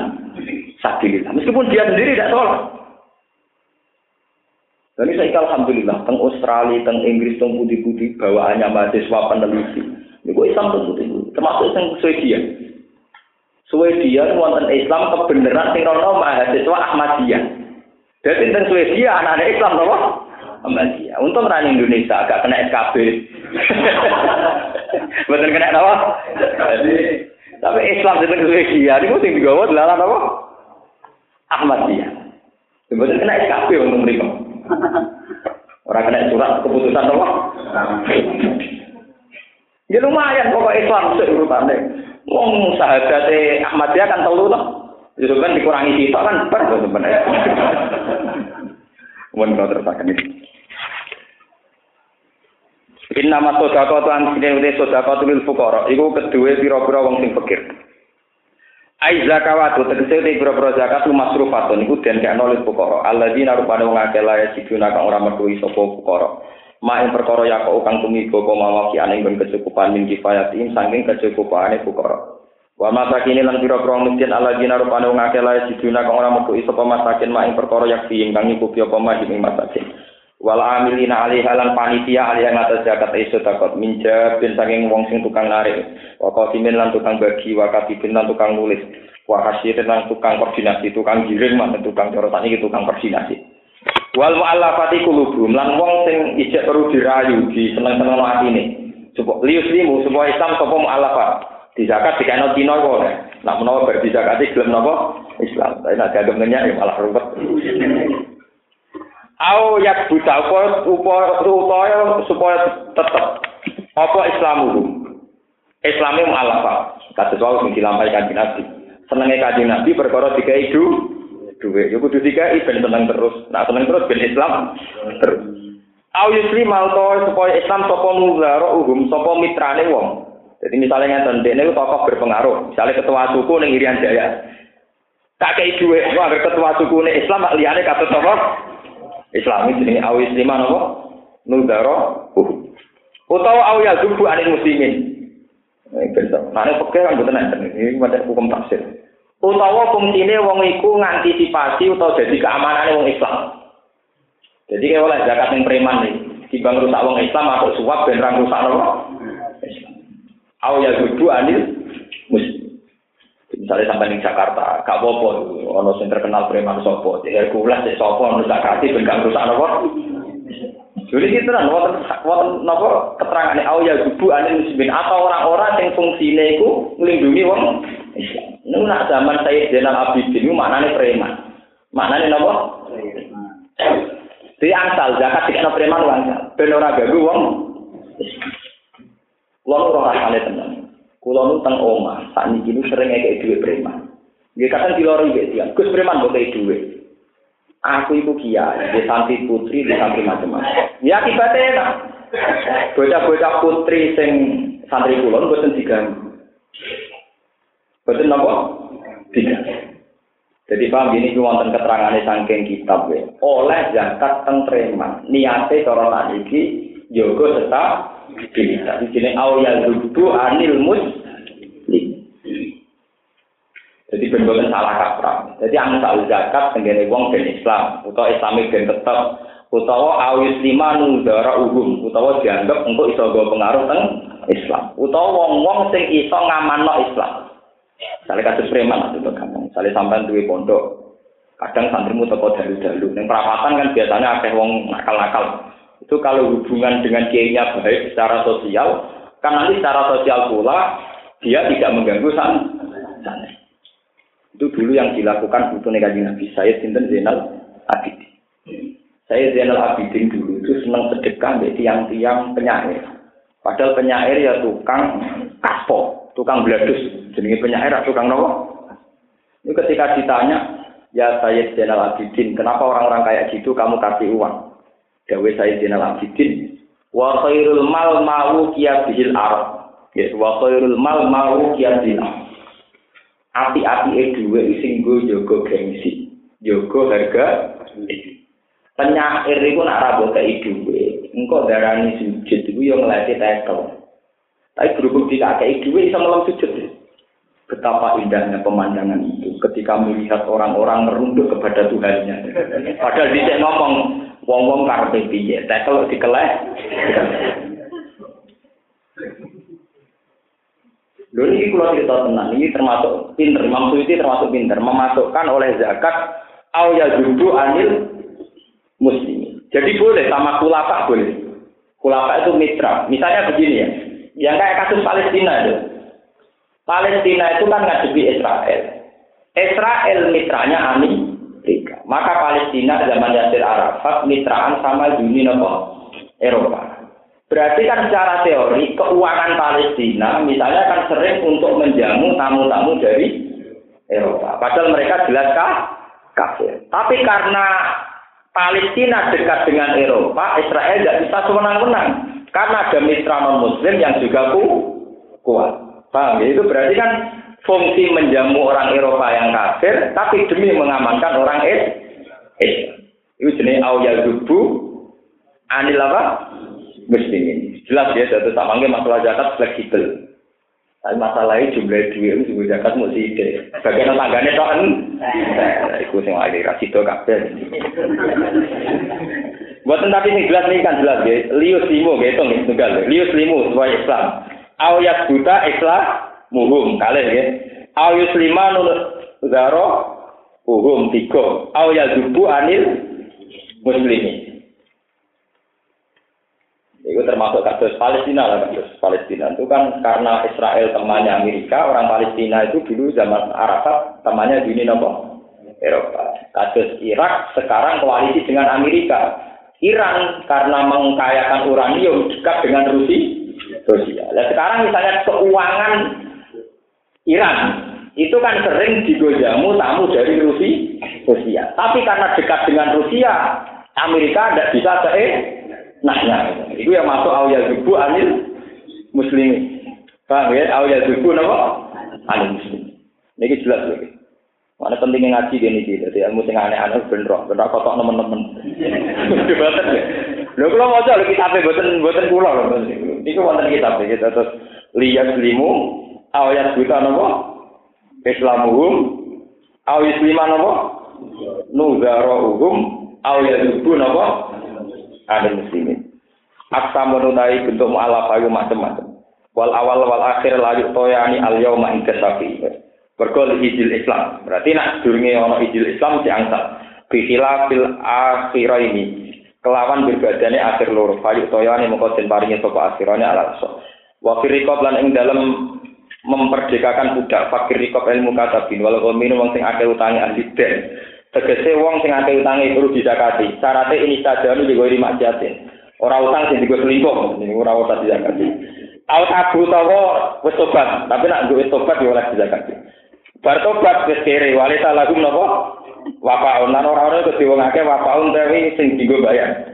sabilillah meskipun dia sendiri tidak sholat. Dan saya alhamdulillah teng Australia, teng Inggris, teng putih-putih bawaannya mahasiswa peneliti. Iku Islam teng putih termasuk teng Swedia. Swedia wonten Islam kebenaran sing rono mahasiswa Ahmadiyah. Jadi tentang Swedia anak-anak Islam nopo Ahmadiyah. Untung ra Indonesia agak kena SKB. Betul kena nopo? Tapi Islam tentang Swedia niku sing digawa dalam nopo? Ahmadiyah. Betul kena SKB untung mriku. Orang kena surat keputusan nopo? Ya lumayan pokok Islam sih urutane. Wong sahabate Ahmadiyah kan telu toh. Itu kan dikurangi kita kan ber sebenarnya. Mun kau terpakai ini. Inna ma sodako tuan sini udah sodako lil fukara. Iku kedua pira-pira wong sing fakir. Ai zakawatu tegese te pira-pira zakat lu masrufatun iku den kaya lil fukara. Alladzina rupane wong akeh lae siduna kang ora metu sapa fukara. Ma ing perkara ya kok kang tumiba apa mawaki ane kecukupan min kifayatin saking kecukupane fukara. Wa masakin lan pira-pira miskin alladzina rupane wong akeh lae siduna kang ora metu sapa masakin ma ing perkara yak kang nyukupi apa mah ing masakin. wal amilina alaiha lan panitia alaiha ngatas zakat iso takot minja bin saking wong sing tukang narik wa qasimin lan tukang bagi wa katibin lan tukang nulis wa lan tukang koordinasi tukang giring man tukang corotan iki tukang koordinasi wal mu'allafati qulubum. Lan wong sing ijek perlu dirayu di seneng-seneng atine supaya lius limu supaya Islam sapa mu'allafat? Di zakat dikene dino kok nek? Menawa bar di zakat gelem napa? Islam. Tapi nek gak ya malah rupet Au yak buta apa upaya supaya tetep. Apa Islamu? Islame mu'alafa kados wae sing dilampaikan di Nabi. Senenge kanjeng Nabi perkara dikai du duwe yo kudu dikai ben tenang terus nah tenang terus ben Islam terus Au yusri malto supaya Islam sapa nuzara uhum sapa mitrane wong jadi misalnya ngeten dene tokoh berpengaruh misalnya ketua suku ning Irian Jaya tak kei duwe wah ketua suku ning Islam liyane kata tokoh Islami jenenge awis lima napa? Nudara uh. Utawa aw ya zubu anil muslimin. Ini. Nah, ini kan betul Ini macam hukum tafsir. Utawa fungsine wong iku ngantisipasi utawa jadi keamanannya wong Islam. Jadi kayak oleh zakat yang preman nih. Timbang rusak wong Islam atau suap dan rang rusak? Islam. Aw ya zubu anil muslim. Misalnya sampai di Jakarta, gak apa-apa, ono sing terkenal preman sopo, Hercules, cek sopo, ono zakati, ben gak rusak nopo. Jadi gitu kan, nopo keterangan au ya gubu anil muslimin atau orang-orang yang fungsinya itu melindungi wong Islam. Ini nak zaman saya Zainal Abidin itu maknanya preman. Maknanya nopo? Di angsal zakat tidak preman wong. Ben ora gagu wong. Wong ora rasane tenan. Kulo nu teng omah, saat ini sering kayak duit preman. Dia kadang di lori gitu ya, gus preman buat kayak duit. Aku ibu kia, di santri putri, di santri macam-macam. Ya akibatnya enak. Bocah-bocah putri sing santri kulon boten diganggu. Boten nopo? Diganggu. Jadi paham ini itu wonten keterangannya sangking kitab ya. Oleh zakat teng preman, niate cara iki Joko tetap. Di sini awal zubu anil muslim. Jadi benar salah kaprah. Jadi angsal zakat tenggene wong ben Islam, utawa Islamik ben tetap, utawa awis lima nudara uhum, utawa dianggap untuk iso pengaruh teng Islam, utawa wong-wong sing iso ngamanno Islam. Misalnya kasus preman itu gampang. Misalnya sampai duwe pondok, kadang santrimu toko dalu-dalu. Yang perapatan kan biasanya akeh wong nakal-nakal. itu kalau hubungan dengan kiainya baik secara sosial, kan nanti secara sosial pula dia tidak mengganggu sana. Itu dulu yang dilakukan butuh negatif Nabi saya Sinten Zainal Abidin. Saya Zainal Abidin dulu itu senang sedekah dari tiang-tiang penyair. Padahal penyair ya tukang kaspo, tukang bladus. Jadi penyair tukang nopo. Ini ketika ditanya, ya saya Zainal Abidin, kenapa orang-orang kayak gitu kamu kasih uang? Dawe Sayyidina Al-Abidin wa khairul mal ma'u bihil arab. Ya, wa khairul mal ma'u bihil arab. Api-api e duwe sing go jaga gengsi, jaga harga. Penyair iku nak kei duwe, engko darani sujud iku yo nglati tekel. Tapi berhubung kayak duwe bisa malam sujud. Betapa indahnya pemandangan itu ketika melihat orang-orang merunduk kepada Tuhannya. Padahal dia ngomong, wong-wong karepe piye tek kalau dikeleh Lho ini kalau cerita tenang, ini termasuk pinter, Imam Suyuti termasuk pinter, memasukkan oleh zakat au yazubu anil muslim. Jadi boleh sama kulapa boleh. Kulapa itu mitra. Misalnya begini ya, yang kayak kasus Palestina itu. Palestina itu kan ngadepi Israel. Israel mitranya Amerika. Maka Palestina zaman Yasir Arafat mitraan sama Uni Eropa. Berarti kan secara teori keuangan Palestina misalnya kan sering untuk menjamu tamu-tamu dari Eropa. Padahal mereka jelas kafir. Tapi karena Palestina dekat dengan Eropa, Israel tidak bisa sewenang-wenang. Karena ada mitra non-muslim yang juga ku, kuat. Paham ya? Itu berarti kan fungsi menjamu orang Eropa yang kafir, tapi demi mengamankan orang Islam. Itu jenis awal dubu, anil apa? muslimin. Jelas ya, satu sama masalah zakat fleksibel. Tapi masalahnya jumlah duit itu juga zakat mesti ide. Bagian tangganya toh kan, itu sing lagi kasih do kabel. Buat tapi ini jelas ini kan jelas ya. Lius limo gitu nih tunggal. Lius limo sesuai Islam. Ayat buta Islam muhum kalian ya. Ayat lima nul zaro muhum tiga. Ayat dubu anil muslimin. Itu termasuk kasus Palestina lah kasus Palestina itu kan karena Israel temannya Amerika, orang Palestina itu dulu zaman Arafat temannya di nopo Eropa. Kasus Irak sekarang koalisi dengan Amerika. Iran karena mengkayakan uranium dekat dengan Rusia. Rusia. Nah, sekarang misalnya keuangan Iran itu kan sering digojamu tamu dari Rusia. Rusia. Tapi karena dekat dengan Rusia, Amerika tidak bisa ke Nah, nah, itu yang masuk awal zubu anil muslim. Paham ya? Awal zubu napa? Anil muslim. Ini jelas lagi. Mana pentingnya ngaji gini sih, jadi ilmu sing aneh-aneh bener, bener kotok nemen-nemen. Betul ya. Lho kalau mau coba kita apa, buatan buatan pulau loh. Ini wonten kitab kita terus lihat limu, awal buta napa? Islamuhum, awal Islaman napa? Nuzarohum, awal zubu napa? Ahli muslimin. Aksa menunai bentuk mu'alaf ayu macam-macam. Wal awal wal akhir layu toyani al yauma ing kesafi. Bergol ijil Islam. Berarti nak durunge ono ijil Islam si angsal. Bihila fil akhir ini. Kelawan berbadane akhir loro. Fayu toyani mongko den paringi sapa akhirane ala so. Wa firikob lan ing dalam memperdekakan budak fakir rikob ilmu katabin walau minum wong sing akeh utangi ahli Tegese wong sing akeh utange perlu dizakati. Syaratnya ini saja nu digo maksiatin. Ora utang sing digo selingkuh, ini ora usah dizakati. Aut abu tawa wis tobat, tapi nak duwe tobat ya ora dizakati. Bar tobat wis kere wali lagu napa? Wafaun lan ora ora kudu wong akeh wafaun tapi sing digo bayar.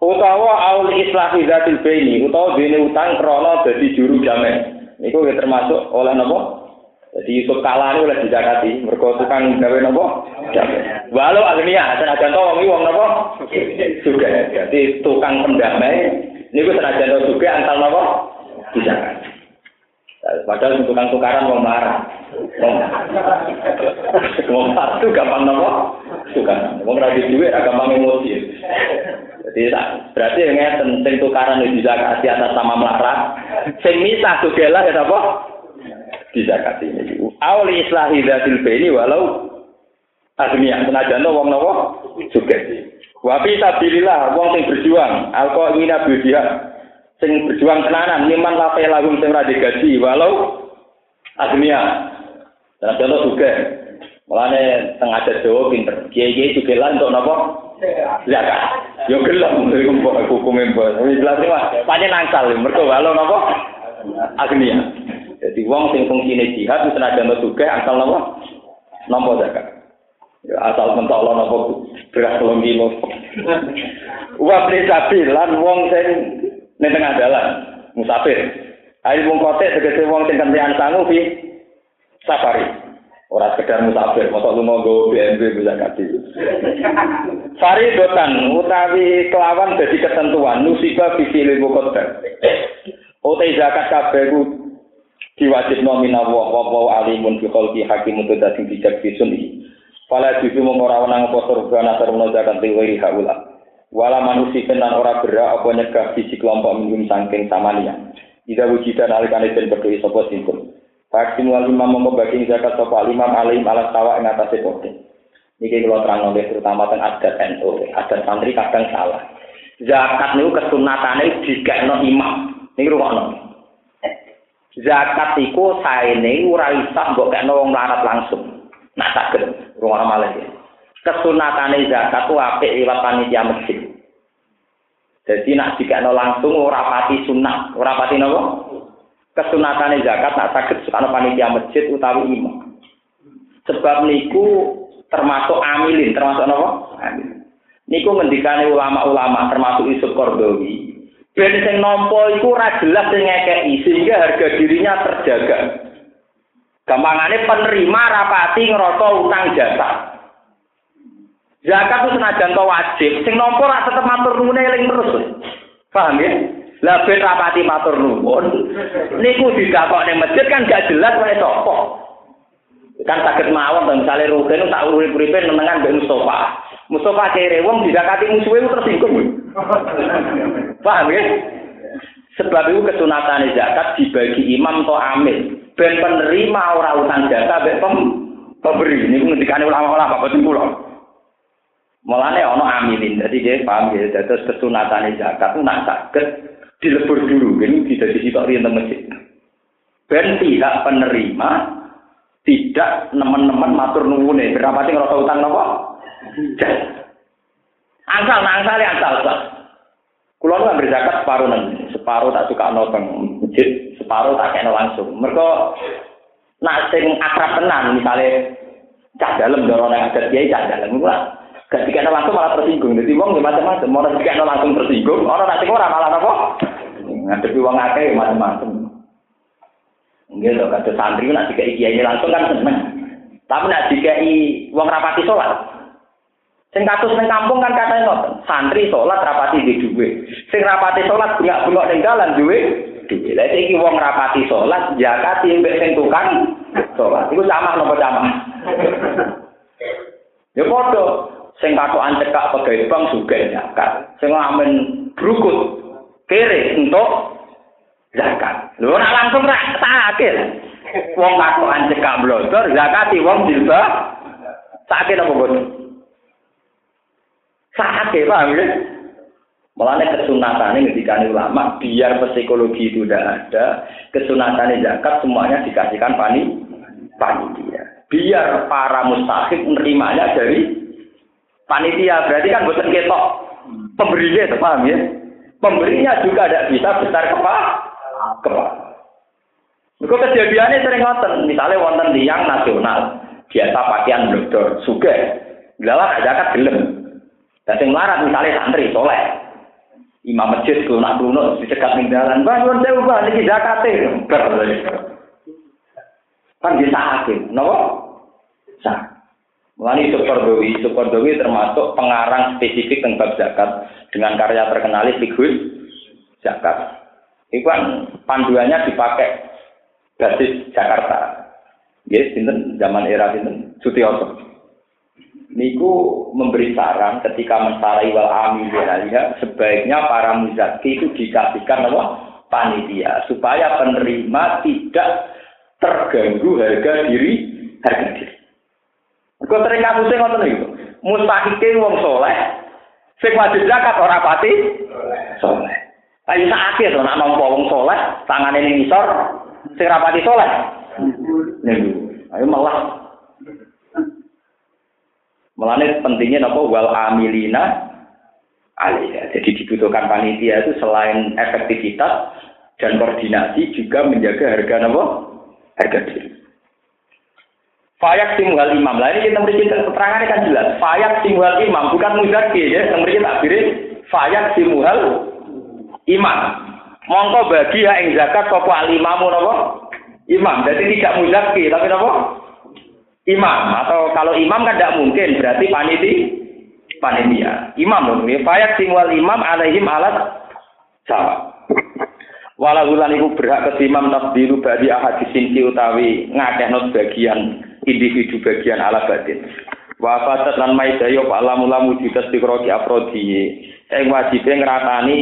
Utawa aul islahi zatil baini, utawa dene utang krana dadi juru jamin. Niku termasuk oleh napa? Jadi Yusuf kalah ini oleh dizakati. Mereka tukang gawe nopo. Walau agnia, senajan to wong wong nopo. Juga. Jadi tukang pendamai. Ini gue senajan to juga antal nopo. Dizakati. Padahal tukang tukaran wong marah. Wong satu gampang nopo. Tukang. Wong radhi duit gampang emosi. Jadi berarti yang penting tukaran itu dizakati atas sama melarat. Sing misah juga lah ya apa? Dizakati ini. Awli islahi dzatil baini walau agniya senajan wong napa juga. Wa fi sabilillah wong sing berjuang alqa ingina bidia sing berjuang tenanan niman lafe lagum sing ra gaji walau agniya. Senajan juga. Mulane tengah Jawa pinter. Kiai-kiai juga lah untuk napa? Zakat. Yo gelem hukume mbok. Wis jelas mah pancen nangsal mergo walau napa? Agniya. Jadi wong sing fungsine jihad wis senajan juga asal napa? Nampa zakat. Ya, asal mentolo napa beras telung kilo. Wa sabil lan wong sing ning tengah dalan musafir. Ayo wong kote tegese wong sing kentean sangu fi safari. Ora sekedar musafir, mosok lu mau BMW bisa kasih. Fari dotan utawi kelawan jadi ketentuan nusika fi fil muqaddar. Ote zakat kabeh diwajib nomina wa wa alimun bi khalqi hakim mutadatin bijak bisuni fala juzu mengora wenang apa surga nasar zakat liwiri haula wala manusia tenan ora berak apa nyegah biji kelompok minum sangking samania Ida wujidan alikane den bedhoi sapa singkum. Faksimu al imam mongko bagi zakat sapa imam alim ala tawa ing atase pote. Niki kula terang nggih terutama teng adat NU, adat santri kadang salah. Zakat niku kesunatane dikekno imam. Niki rungokno. Zakat iku saene ora isa mbok kekno wong larat langsung. Nak saged rungokno malih. Kesunatane zakat ku apik liwat panitia masjid. Jadi nak dikekno langsung ora pati sunat, ora pati napa? Kesunatane zakat nak saged sukana panitia masjid utawi imam. Sebab niku termasuk amilin, termasuk napa? Amilin. Niku ngendikane ulama-ulama termasuk Yusuf Kordowi. Ben sing nampa iku ora jelas sing ngekeki sehingga harga dirinya terjaga. Gampangane penerima rapati ngerasa utang jasa. Zakat itu senajan to wajib, sing nampa ora tetep matur nuwun eling terus. Paham ya? Lah ben rapati matur nuwun. Niku didakokne masjid kan gak jelas wae sapa. Kan sakit mawon to misale rugen tak urip-uripe nenengan mbek Mustofa. Mustofa kere wong didakati musuhe tersinggung. Paham ya? Sebab itu kesunatan zakat dibagi imam atau amil. Ben penerima ora utang jasa ben pem pemberi. Ini ngendikane ulama-ulama boten kula. Mulane ana amilin. Jadi dia paham ya, terus kesunatan zakat nak saged dilebur dulu ini tidak disitok riyen masjid. Ben pihak penerima tidak nemen-nemen matur nuwune berapa sing ngrasa utang napa? Angsal, angsal, angsal, angsal. Kulo nu ambil zakat separuh nang, separuh tak suka masjid, separuh tak kena langsung. Mereka nak sing akrab tenan, misalnya cah dalam dorong yang ada kiai cah dalam, gua gak dikena langsung malah tersinggung. Jadi wong macam-macam, mau dikena langsung tersinggung, orang nanti orang malah apa? Ngadepi wong akeh macam-macam. Nggih lho kata santri nak dikai kiai langsung kan seneng. Tapi nak dikai wong rapati salat. Sing kasus ning kampung kan katanya ngoten, santri salat rapati di duwe. Sing rapati salat bengak-bengok ning dalan duwe duwe. Lah iki wong rapati salat zakati mbek sing tukang salat. Iku sama napa sama? ya padha sing katokan cekak pegawai bank sugih zakat. Sing ngamen brukut kere untuk zakat. Lho ora langsung ra sakit. Wong katokan cekak blodor zakati wong dilba sakit apa boten? Sakit paham ya? Mulanya kesunatannya ketika ulama biar psikologi itu tidak ada, kesunatannya zakat semuanya dikasihkan pani panitia. Biar para mustahik menerimanya dari panitia. Berarti kan bukan ketok pemberinya itu paham ya? Pemberinya juga tidak bisa besar kepala. kepala. Kok kejadiannya sering ngoten, misalnya wonten tiang nasional, biasa pakaian blodor, suge, Lalah zakat gelem. Dan sing larat misalnya santri soleh, imam masjid lunak lunak dicegat ning dalan, "Wah, nyuwun sewu, Pak, niki zakate." Kan bisa hakim, napa? Sah. Mulai Sukordowi, Sukordowi termasuk pengarang spesifik tentang zakat dengan karya terkenal Figus Zakat. Itu kan panduannya dipakai basis Jakarta. Yes, sinten zaman era sinten Sutioso. Niku memberi saran ketika mensarai wal amil ya, sebaiknya para muzaki itu dikasihkan apa? panitia supaya penerima tidak terganggu harga diri harga diri. Kok sering kasusnya ngoten niku. Mustahike wong soleh, sing wajib zakat ora pati soleh. Ayo sakit to nek nampa wong soleh, tangane ning ngisor, sing rapati soleh. Ayo malah Mulane pentingnya napa wal amilina alaiha. Jadi dibutuhkan panitia itu selain efektivitas dan koordinasi juga menjaga harga napa? Harga diri. Fayak simwal imam. Lah ini kita beri keterangannya kan jelas. Fayak simwal imam bukan muzaki ya. Kita beri takbirin fayak simwal imam. Mongko bagi ya ing zakat sapa alimamu napa? Imam. Jadi tidak muzaki tapi napa? Imam. Atau kalau imam kan tidak mungkin berarti paniti panitia. Imam dong ya. Fayak singwal imam alaihim alat sama. Walau ulan iku berhak ke imam tasbiru badi ahad disinci utawi not bagian individu bagian ala batin. Wa fatat lan maidayo pak lamu-lamu jutas dikroki afrodi. Yang wajibnya ngeratani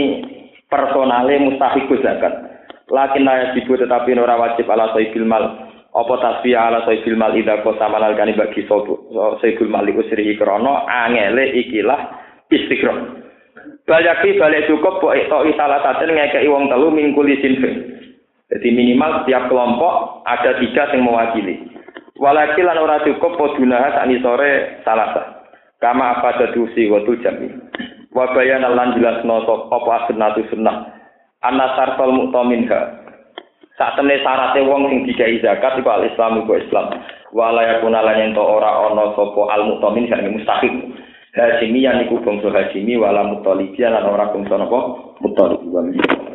personale mustahiku zakat. Lakin la yajibu tetapi ora wajib ala soibil mal. Apa tasbih ala soibil mal idza qasa manal kani bagi. Soibil mal iku siri krana angele ikilah istiqra. Balyaki balik cukup kok itu salah satu ngekei wong telu mingkuli sinfin. Jadi minimal setiap kelompok ada tiga yang mewakili. Walaki lan ora cukup podunaha sakni sore salah Kama apa dadusi waktu jami. Wabayan lan jelas nosok apa asnatu sunnah. Anna sarfal mu'taminha. Saat temne syaratnya wong sing dikai zakat iku al Islam iku Islam. Wala yakuna lan ento ora ana sapa al mu'tamin sing mustahil. Hashimi yang iku bangsa Hashimi wala mutalibi lan ora bangsa napa mutalibi.